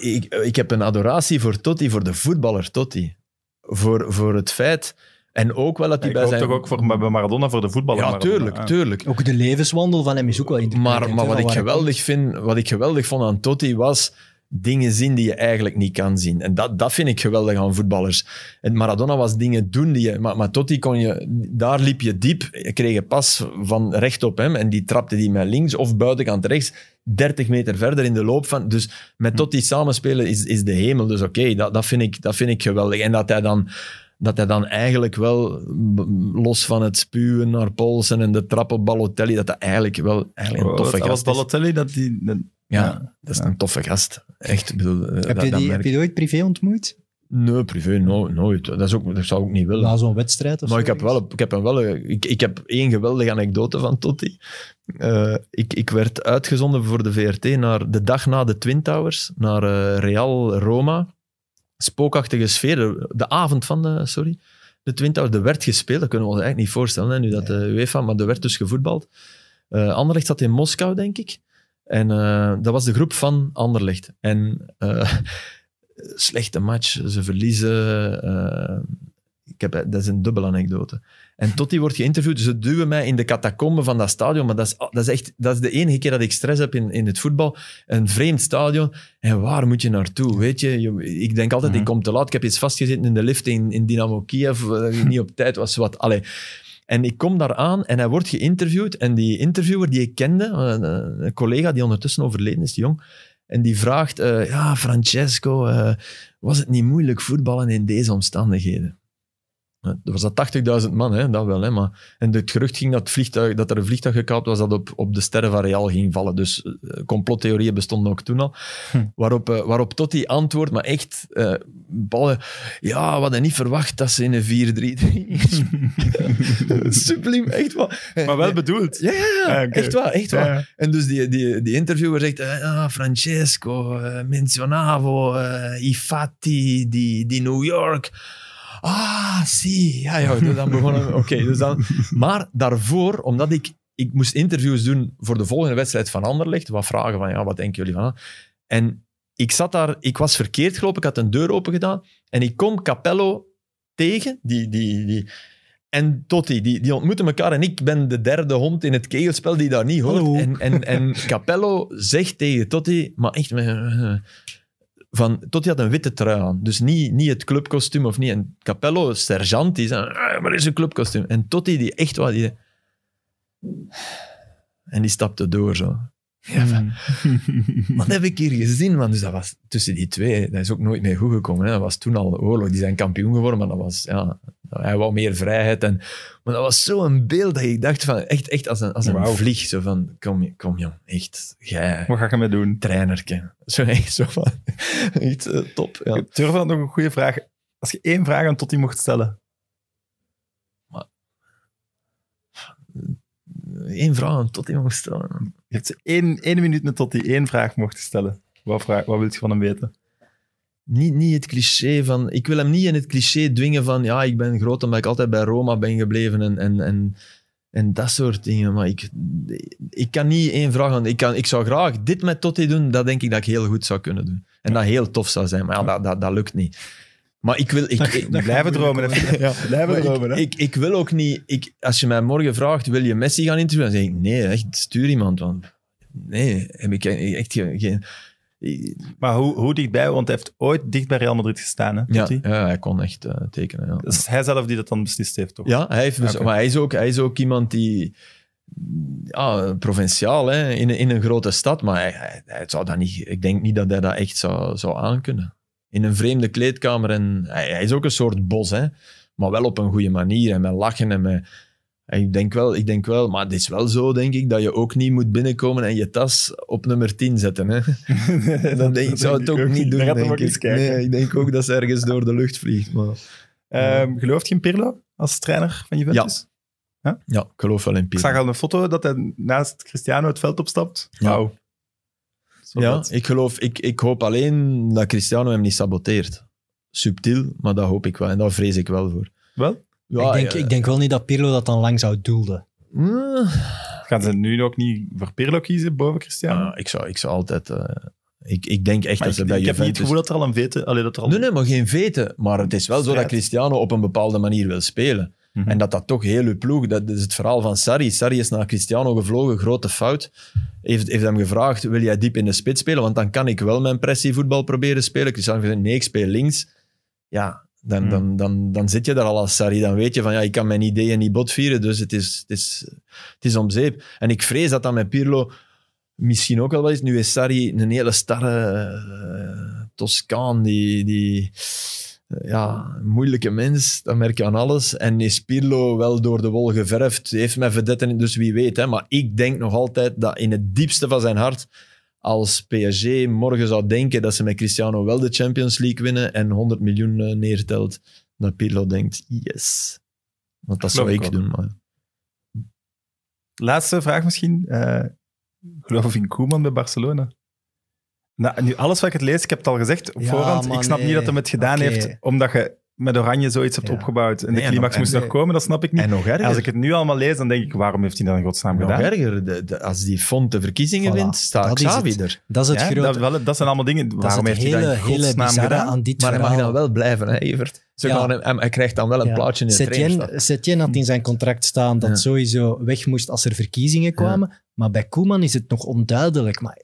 ik, ik heb een adoratie voor Totti, voor de voetballer Totti. Voor, voor het feit... En ook wel dat hij bij hoop zijn... toch ook voor bij Maradona, voor de voetballer Ja, Maradona. tuurlijk, tuurlijk. Ook de levenswandel van hem is ook wel indrukwekkend. Maar, maar wat, ik geweldig vind, wat ik geweldig vond aan Totti was... dingen zien die je eigenlijk niet kan zien. En dat, dat vind ik geweldig aan voetballers. En Maradona was dingen doen die je... Maar, maar Totti kon je... Daar liep je diep. Je kreeg een pas van recht op hem en die trapte die met links of buitenkant rechts 30 meter verder in de loop van... Dus met Totti samenspelen is, is de hemel. Dus oké, dat, dat, vind ik, dat vind ik geweldig. En dat hij dan dat hij dan eigenlijk wel, los van het spuwen naar Polsen en de trap op Balotelli, dat hij eigenlijk wel eigenlijk een toffe dat was gast is. Balotelli dat die... dat- Ja, Ja. dat is Ja. een toffe gast. Echt, ik bedoel, eh, Heb, dat, je dat die, merk heb je die ooit privé ontmoet? Nee, privé, no- nooit. Dat, is ook, dat zou ik ook niet willen. Na zo'n wedstrijd of maar ik zo? heb, wel, ik, heb hem wel, een- ik, ik heb één geweldige anekdote van Totti. Eh, ik, ik werd uitgezonden voor de VRT naar de dag na de Twin Towers, naar eh, Real Roma. Spookachtige sfeer. De, avond van de, sorry, de Twin Towers. Er werd gespeeld, dat kunnen we ons eigenlijk niet voorstellen, hè, nu dat de UEFA, maar er werd dus gevoetbald. Eh Anderlecht zat in Moskou, denk ik. En eh, dat was de groep van Anderlecht. En eh, *laughs* slechte match, ze verliezen. ik heb, dat is een dubbele anekdote. En Totti wordt geïnterviewd, ze duwen mij in de catacombe van dat stadion, maar dat is, dat is echt dat is de enige keer dat ik stress heb in, in het voetbal. Een vreemd stadion. En waar moet je naartoe? Weet je, je- ik denk altijd, Mhm. ik kom te laat. Ik heb iets vastgezeten in de lift in, in Dynamo Kiev, eh, dat ik niet op tijd was. Wat. Allee. En ik kom daar aan en hij wordt geïnterviewd. En die interviewer die ik kende, een, een collega die ondertussen overleden is, die jong, en die vraagt, eh, ja, Francesco, eh, was het niet moeilijk voetballen in deze omstandigheden? Er was dat 80.000 man, hè, dat wel. Hè, maar, en het gerucht ging dat, het vliegtuig, dat er een vliegtuig gekaapt was dat op, op de sterren van Real ging vallen. Dus eh, complottheorieën bestonden ook toen al. Hm. Waarop, eh, waarop Totti antwoordt, maar echt, eh, ballen, ja, we hadden niet verwacht dat ze in een 4-3-3 *laughs* Subliem, echt waar. Maar wel bedoeld. Ja, ja, ja. Ah, echt waar, echt waar. Ja, ja. En dus die, die, die interviewer zegt, ah, Francesco, menzionavo i fatti di, di New York. Ah, zie. Ja, ja, dus dan begonnen Oké, dus dan... Maar daarvoor, omdat ik... Ik moest interviews doen voor de volgende wedstrijd van Anderlecht. Wat vragen van, ja, wat denken jullie van? En ik zat daar... Ik was verkeerd gelopen, ik had een deur open gedaan. En ik kom Capello tegen, die... die, die en Totti, die, die ontmoeten elkaar en ik ben de derde hond in het kegelspel die daar niet hoort. Hallo. En, en, en Capello zegt tegen Totti, maar echt... Van, Totti had een witte trui aan, dus niet, niet het clubkostuum of niet. En Capello, sergeant, die zei, "Ah, maar is een clubkostuum. En Totti, die echt wat... Die, en die stapte door zo. Ja, van, *laughs* wat heb ik hier gezien? Man? Dus dat was tussen die twee, dat is ook nooit meer goed gekomen. Hè. Dat was toen al oorlog. Die zijn kampioen geworden, maar dat was, ja, hij wou meer vrijheid. En, maar dat was zo'n beeld dat ik dacht van, echt, echt als een, als een vlieg. Zo van, kom, kom jong, echt, jij, Wat ga je mee doen? trainerke. Zo echt zo van, *laughs* echt eh, top. Ja. Ik durf dan nog een goede vraag. Als je één vraag aan Totti mocht stellen. Eén vraag aan tot iemand stellen. Je hebt één, één minuut met Totti één vraag mocht stellen. Wat, vraag, wat wil je van hem weten? Niet, niet het cliché van... Ik wil hem niet in het cliché dwingen van ja, ik ben groot omdat ik altijd bij Roma ben gebleven en, en, en, en dat soort dingen. Maar ik, ik kan niet één vraag aan... Ik, kan, ik zou graag dit met Totti doen, dat denk ik dat ik heel goed zou kunnen doen. En dat heel tof zou zijn, maar ja, dat, dat, dat lukt niet. Maar ik wil... Ik, ik, Blijven dromen. hè. Ja, Blijven dromen. ik, hè. ik, ik wil ook niet... Ik, als je mij morgen vraagt, wil je Messi gaan interviewen? Dan zeg ik, nee, echt, stuur iemand. Want nee, heb ik echt geen... geen Maar hoe, hoe dichtbij? Want hij heeft ooit dicht bij Real Madrid gestaan. Hè, ja, Totti? ja, hij kon echt eh, tekenen. Ja. Hij zelf die dat dan beslist heeft, toch? Ja, hij heeft, Oké. maar hij is, ook, hij is ook iemand die... Ja, provinciaal, hè, in, een- in een grote stad. Maar hij, hij, hij zou dat niet... Ik denk niet dat hij dat echt zou, zou aankunnen. In een vreemde kleedkamer. En hij, hij is ook een soort bos, hè. Maar wel op een goede manier. En met lachen en met... Ik denk, wel, ik denk wel, maar het is wel zo, denk ik, dat je ook niet moet binnenkomen en je tas op nummer 10 zetten. Hè? *laughs* Dan denk, ik zou het ook niet doen, gaat denk ik. Nee, ik denk ook dat ze ergens door de lucht vliegt. Maar... Ehm, gelooft je in Pirlo als trainer van Juventus? Ja, ik geloof wel in Ik Pirlo. zag al een foto dat hij naast Cristiano het veld opstapt. Ja. Wauw. Ja, ik geloof, ik, ik hoop alleen dat Cristiano hem niet saboteert. Subtiel, maar dat hoop ik wel. En daar vrees ik wel voor. Wel? Ja, ik, denk, ja. ik denk wel niet dat Pirlo dat dan lang zou doelden. Eh, Gaan ze nu ook niet voor Pirlo kiezen boven Cristiano? ja, ik, zou, ik zou altijd... eh, ik, ik denk echt Maar dat ik, ze bij ik heb niet het Juventus... gevoel dat er al een vete... Allee, dat er al... Nee, nee, maar geen veten. Maar het is wel zo dat. Cristiano op een bepaalde manier wil spelen. Mhm. En dat dat toch heel uw ploeg, dat is het verhaal van Sarri. Sarri is naar Cristiano gevlogen, grote fout. Heeft, heeft hem gevraagd, wil jij diep in de spits spelen? Want dan kan ik wel mijn pressievoetbal proberen spelen. Cristiano heeft gezegd, nee, ik speel links. Ja, dan, Hmm. dan, dan, dan zit je daar al als Sarri. Dan weet je van, ja, ik kan mijn ideeën niet botvieren, dus het is, het is, het is om zeep. En ik vrees dat dat met Pirlo misschien ook wel wel is. Nu is Sarri een hele starre eh, Toscaan, die... die ja, een moeilijke mens, dat merk je aan alles. En is Pirlo wel door de wol geverfd, heeft met vedetten, dus wie weet. Hè. Maar ik denk nog altijd dat in het diepste van zijn hart, als PSG morgen zou denken dat ze met Cristiano wel de Champions League winnen en 100 miljoen eh, neertelt, dat Pirlo denkt, yes. Want dat zou ik doen. Maar... Laatste vraag misschien. Eh geloof in Koeman bij Barcelona? Nou, nu, alles wat ik het lees, ik heb het al gezegd op Ja, voorhand. Ik snap nee. niet dat hij het gedaan heeft, omdat je met Oranje zoiets hebt Ja. opgebouwd. En Nee, de en climax nog- moest en- nog komen, dat snap ik niet. En nog erger. Als ik het nu allemaal lees, dan denk ik, waarom heeft hij dat in godsnaam nog gedaan? erger. De, de- als die font de verkiezingen Voilà, wint, staat dat is Xavi het. er. Dat is het Ja, grote. dat, wel, dat zijn allemaal dingen. dat is waarom het heeft hij hele, dat in hele godsnaam gedaan? aan dit Maar hij mag dan wel blijven, hè, Evert. Ze Ja. gaan hem, hij krijgt dan wel een Ja. plaatje in de trainerstaf. Setien, had in zijn contract staan dat Ja. sowieso weg moest als er verkiezingen kwamen. Maar bij Koeman is het nog onduidelijk. Maar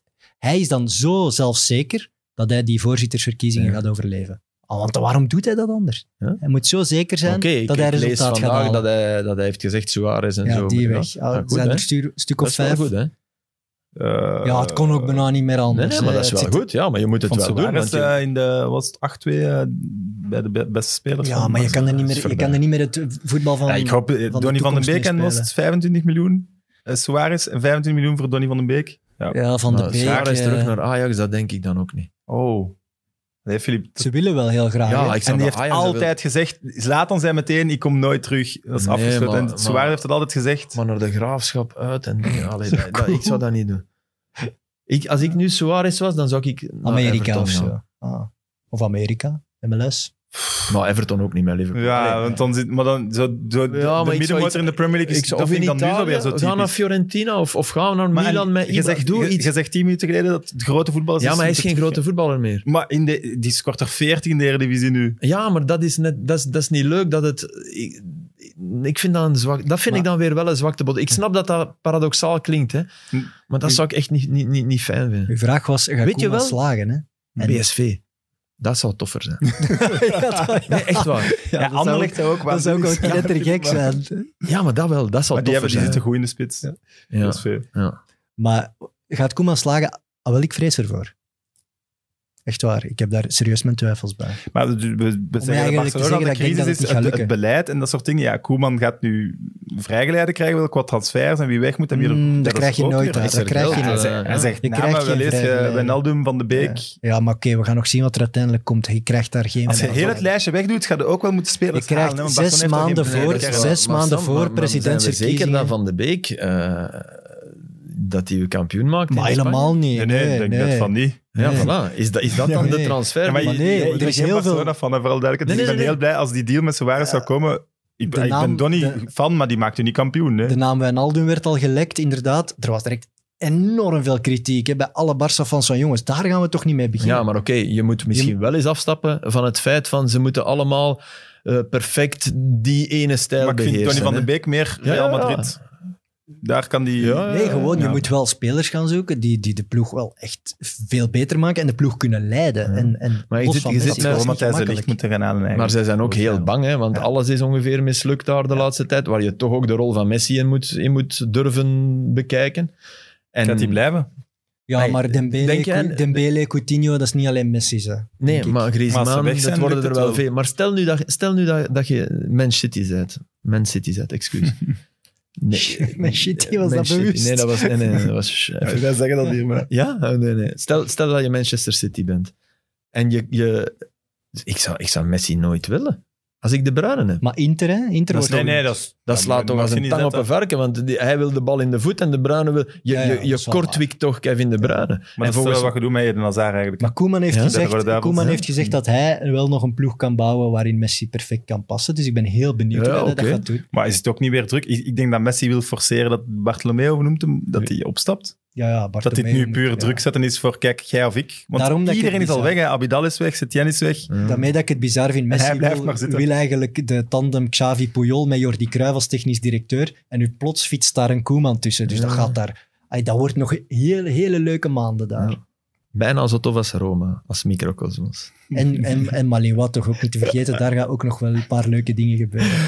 hij is dan zo zelfzeker dat hij die voorzittersverkiezingen Ja. gaat overleven. Want waarom doet hij dat anders? Ja. Hij moet zo zeker zijn dat hij ik lees resultaat gaat vandaag halen. dat hij, dat hij heeft gezegd Suarez en ja, zo. die Ja. weg. Ja, Ja, goed, zijn hè. er stu- stuk Dat of is wel vijf. goed, hè? Ja, het kon ook bijna niet meer anders. Nee, nee, maar dat is wel zit- goed. Ja, maar je moet het Van wel doen. Want je- eh, in de was het 8-2 eh, bij de be- beste spelers. Ja, maar je kan, er niet meer, je kan er niet meer het voetbal van... Ja, ik hoop, eh, van de Donny van den Beek en was spelen. het 25 miljoen. eh, Suarez en 25 miljoen voor Donny van den Beek. Ja. Ja, van de maar Beek. Suarez eh, terug naar Ajax, dat denk ik dan ook niet. Oh. Nee, Filip. Ze willen wel heel graag. Ja, En die heeft Ajax altijd gezegd, Zlatan zei meteen, ik kom nooit terug. Dat is Nee, afgesloten. en maar- Suarez heeft het altijd gezegd. Maar naar de graafschap uit en dingen. *laughs* Allee, dat, dat- ik zou dat niet doen. Ik, als ik nu Suarez was, dan zou ik naar Amerika Everton of zo. Ah. Of Amerika, MLS. Maar Everton ook niet met Liverpool. Ja, Allee. want dan zit, maar dan zo, zo, de, Ja, de ik middenmotor in de Premier League, is, ik dat vind ik dan nu zo Italië, weer zo gaan naar typisch. Fiorentina of, of gaan we naar Maar Milan en met je zegt, Doe je, iets. je zegt tien minuten geleden dat het grote voetbal is. Ja, maar hij is geen te grote voetballer meer. Maar in de, die scoort er 14 in de Eredivisie nu. Ja, maar dat is, net, dat is, dat is niet leuk. Dat, het, ik, ik vind dat, een zwak, dat vind ik dan weer wel een zwaktebod. Ik snap dat dat paradoxaal klinkt, hè. Hm. maar dat zou ik echt niet, niet, niet, niet fijn vinden. Uw vraag was, gaat Weet je Koeman wel? slagen? Hè? En- PSV. Dat zou toffer zijn. *laughs* ja, dat, Nee, echt waar. ja, Ja, dat zou, zou ook dat zou ook wel knettergek zijn. Ja, maar dat wel. Dat zou Maar die, hebben, toffer die zijn. zitten goed in de spits. Ja. Ja, PSV. ja. Maar gaat Koeman slagen? Ah, wel, ik vrees ervoor. Echt waar, ik heb daar serieus mijn twijfels bij. Maar we, we, we zeggen dat Barcelona zeggen de ik crisis het is, het, beleid en dat soort dingen. Ja, Koeman gaat nu vrijgeleide krijgen, wil qua transfers en wie weg moet en wie er- Mm, dat krijg je nooit dat krijg je eh, zegt, hij ja. zegt Je namen, krijgt we geen lezen vrijgeleide. Wijnaldum van de Beek. Ja, maar oké, we gaan nog zien wat er uiteindelijk komt. Je krijgt daar geen... Als je heel het lijstje wegdoet, ga je ook wel moeten spelen. Je krijgt zes maanden voor- zes maanden voor presidentsverkiezingen. Zeker dat Van de Beek eh, dat hij uw kampioen maakt. Maar helemaal niet. Nee, nee, ik denk nee. dat van niet. Ja, voilà. Is dat, is dat Ja, dan de transfer? Ja, maar maar je- nee, je- er ik ben is heel veel- hè, vooral duidelijk. Nee, nee, ik ben heel blij als die deal met Suarez zou komen. Ik, De ik naam- ben Donny de- fan, maar die maakt u niet kampioen. Hè. De naam Wijnaldum werd al gelekt, inderdaad. Er was direct enorm veel kritiek hè, bij alle Barça-fans van jongens, daar gaan we toch niet mee beginnen. Ja, maar oké, je moet misschien wel eens afstappen van het feit van ze moeten allemaal eh, perfect die ene stijl maar ik vind beheersen. Donny van den Beek meer Ja, Real ja, ja. Daar kan die... Ja, Nee, gewoon, je moet wel spelers gaan zoeken die, die de ploeg wel echt veel beter maken en de ploeg kunnen leiden. Ja. En, en Maar je los zit- van je zit met- Matthijs de. Ligt moeten gaan halen eigenlijk. Maar zij zijn ook heel bang, hè, want Ja. alles is ongeveer mislukt daar de laatste tijd, waar je toch ook de rol van Messi in moet, in moet durven bekijken. En, Gaat hij blijven? Ja, maar Dembele, Cou- Dembele, Coutinho, dat is niet alleen Messi. Hè, Nee, maar Griezmann, dat worden er wel. veel. Maar stel nu dat, stel nu dat, dat je Man City bent. Man City bent, excuus. *laughs* Nee. Man City, was Man dat City. bewust? Nee, dat was... Nee, nee, dat was Wij zeggen dat hier, maar... Ja? Oh, nee, nee. Stel, stel dat je Manchester City bent. En je... je ik, zou, ik zou Messi nooit willen. Als ik de Bruyne heb. Maar Inter, hè? Inter Dat Nee, nee, dat is... Dat ja, slaat toch als een tang op een varken, want die- hij wil de bal in de voet en de Bruyne wil... Je, Ja, ja, je, je kortwikt toch Kevin de Bruyne. Maar en volgens... wel wat je doet met Eden Hazard eigenlijk. Maar Koeman heeft, gezegd, Koeman heeft gezegd dat hij wel nog een ploeg kan bouwen waarin Messi perfect kan passen. Dus ik ben heel benieuwd Ja, hoe hij dat gaat doen. Maar is het ook niet weer druk? Ik, ik denk dat Messi wil forceren dat Bartomeu noemt hem, dat hij opstapt. Ja, ja, Dat dit nu puur druk zetten is voor, kijk, jij of ik. Want Daarom iedereen is al weg. Hè. Abidal is weg, Setien is weg. Daarmee dat ik het bizar vind. Messi wil, maar zitten. wil eigenlijk de tandem Xavi-Puyol met Jordi Cruijff als technisch directeur. En nu plots fietst daar een Koeman tussen. Dus Ja. dat gaat daar... Ay, dat wordt nog hele, hele leuke maanden daar. Ja. Bijna zo tof als Roma, als microcosmos. En, en, en Malinois toch ook niet te vergeten. Daar gaan ook nog wel een paar leuke dingen gebeuren. *laughs*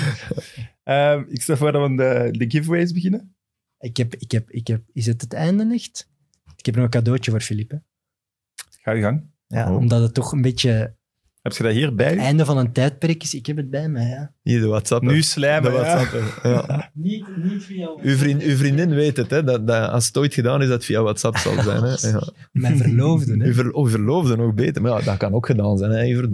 Ehm, ik stel voor dat we de, de giveaways beginnen. Ik heb, ik heb, ik heb... Is het het einde echt? Ik heb nog een cadeautje voor Philippe. Ga je gang. Ja, Oh. Omdat het toch een beetje Heb je dat hier bij? het einde van een tijdperk is. Ik heb het bij mij, ja. Hier, de WhatsApp. Nu de slijmen. ja. WhatsApp. Ja. *laughs* Niet, niet via Uw, vriend, uw vriendin weet het, hè, dat, dat als het ooit gedaan is, dat het via WhatsApp zal zijn. Hè. *laughs* Ja. Mijn verloofde, hè. Uw, ver, oh, uw verloofde nog beter, maar ja, dat kan ook gedaan zijn. Hè,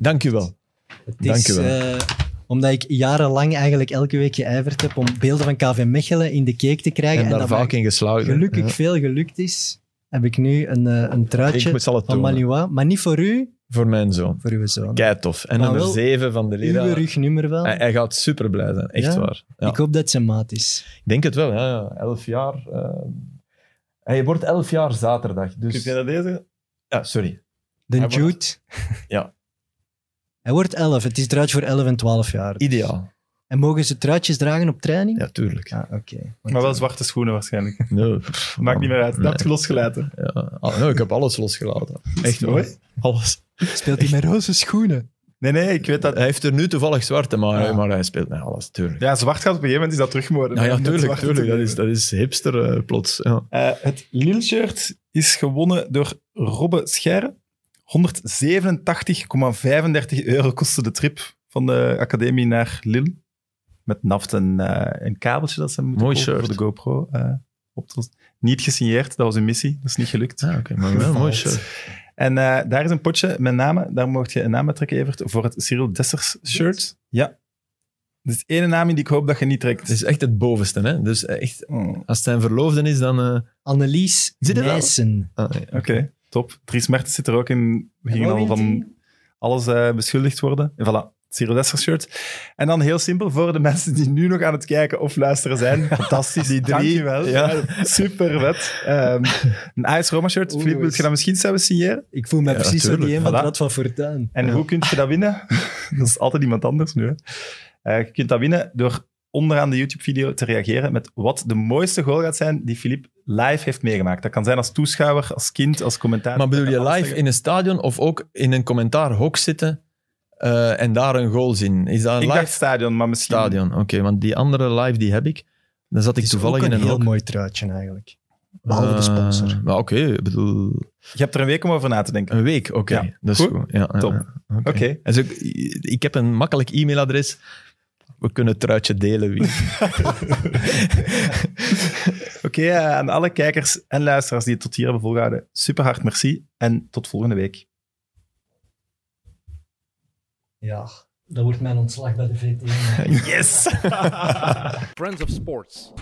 Dank u wel. Het Dank is, u wel. eh, omdat ik jarenlang eigenlijk elke week geijverd heb om beelden van KV Mechelen in de cake te krijgen. En, En, daar dat vaak in geslaagd. gelukkig Ja. veel gelukt is, heb ik nu een, eh, een truitje van. Malinois. Maar niet voor u, Voor mijn zoon. voor uw zoon. Kei tof. En Maar nummer wel 7 van de Uw Lira. rugnummer wel. Hij, hij gaat super blij zijn, echt Ja? waar. Ja. Ik hoop dat het zijn maat is. Ik denk het wel, ja. ja. Elf jaar. eh, Hij wordt elf jaar zaterdag. Kun Dus... je dat deze? Ja, sorry. De Jude. wordt- Ja. Hij wordt 11. Het is truitje voor 11 en 12 jaar. Ideaal. En mogen ze truitjes dragen op training? Ja, tuurlijk. Ah, oké. Maar wel zwarte schoenen waarschijnlijk. *laughs* Nee, Maakt niet meer uit. Dat Nee. heb je losgelaten. Ja. Ah, nee, ik heb alles losgelaten. Echt mooi. waar. Alles. Speelt hij met roze schoenen? Nee, nee, ik weet dat... Hij heeft er nu toevallig zwarte, maar, Ja. maar hij speelt met alles, tuurlijk. Ja, zwart gaat op een gegeven moment is dat terugmoorden. Ja, ja, tuurlijk, tuurlijk. Dat is, dat is hipster eh, plots. Ja. Eh, het Lille-shirt is gewonnen door Robbe Scherre. 187,35 euro kostte de trip van de academie naar Lille. Met naft en eh, een kabeltje dat ze moeten Mooi kopen shirt. voor de GoPro. eh, op te- niet gesigneerd, dat was een missie. Dat is niet gelukt. Ah, oké, maar wel mooi shirt. En eh, daar is een potje met namen. Daar mocht je een naam trekken, Evert, voor het Cyril Dessers shirt. Ja. Dus ene naam in die ik hoop dat je niet trekt. Het is echt het bovenste, hè. Dus echt, Oh, als het zijn verloofde is, dan... eh, Annelies? Nijssen. ah, ja. Oké, top. Dries Mertens zit er ook in. We gingen al van alles eh, beschuldigd worden. En voilà, Cyril Dessers shirt. En dan heel simpel, voor de mensen die nu nog aan het kijken of luisteren zijn. *laughs* Fantastisch, die drie. Dankjewel. Ja. Ja, *laughs* super vet. Ehm, een AS Roma shirt. Filip, wil je dat misschien zelf signeren? Ik voel me Ja, precies zo die een Voilà. Rad van Fortuin. En Ja. hoe kun je dat winnen? *laughs* dat is altijd iemand anders nu. Hè. Eh, je kunt dat winnen door onderaan de YouTube-video te reageren met wat de mooiste goal gaat zijn die Filip live heeft meegemaakt. Dat kan zijn als toeschouwer, als kind, als commentator. Maar bedoel je live zeggen. in een stadion of ook in een commentaarhok zitten eh, en daar een goal zien? Is dat een Ik live dacht stadion, maar misschien... stadion? Oké, want die andere live die heb ik. Dan zat ik toevallig ook in een een heel hok. mooi truitje eigenlijk. Behalve de Eh, sponsor. maar Oké, ik bedoel, Je hebt er een week om over na te denken. een week, oké. Ja. Dat is Goed. goed. Ja, ja, Top. Oké. Ik heb een makkelijk e-mailadres. We kunnen het truitje delen. Wie. *laughs* Oké, eh, aan alle kijkers en luisteraars die het tot hier hebben volgehouden, super hard merci en tot volgende week. Ja, dat wordt mijn ontslag bij de VT. *laughs* Yes! *laughs* Friends of Sports.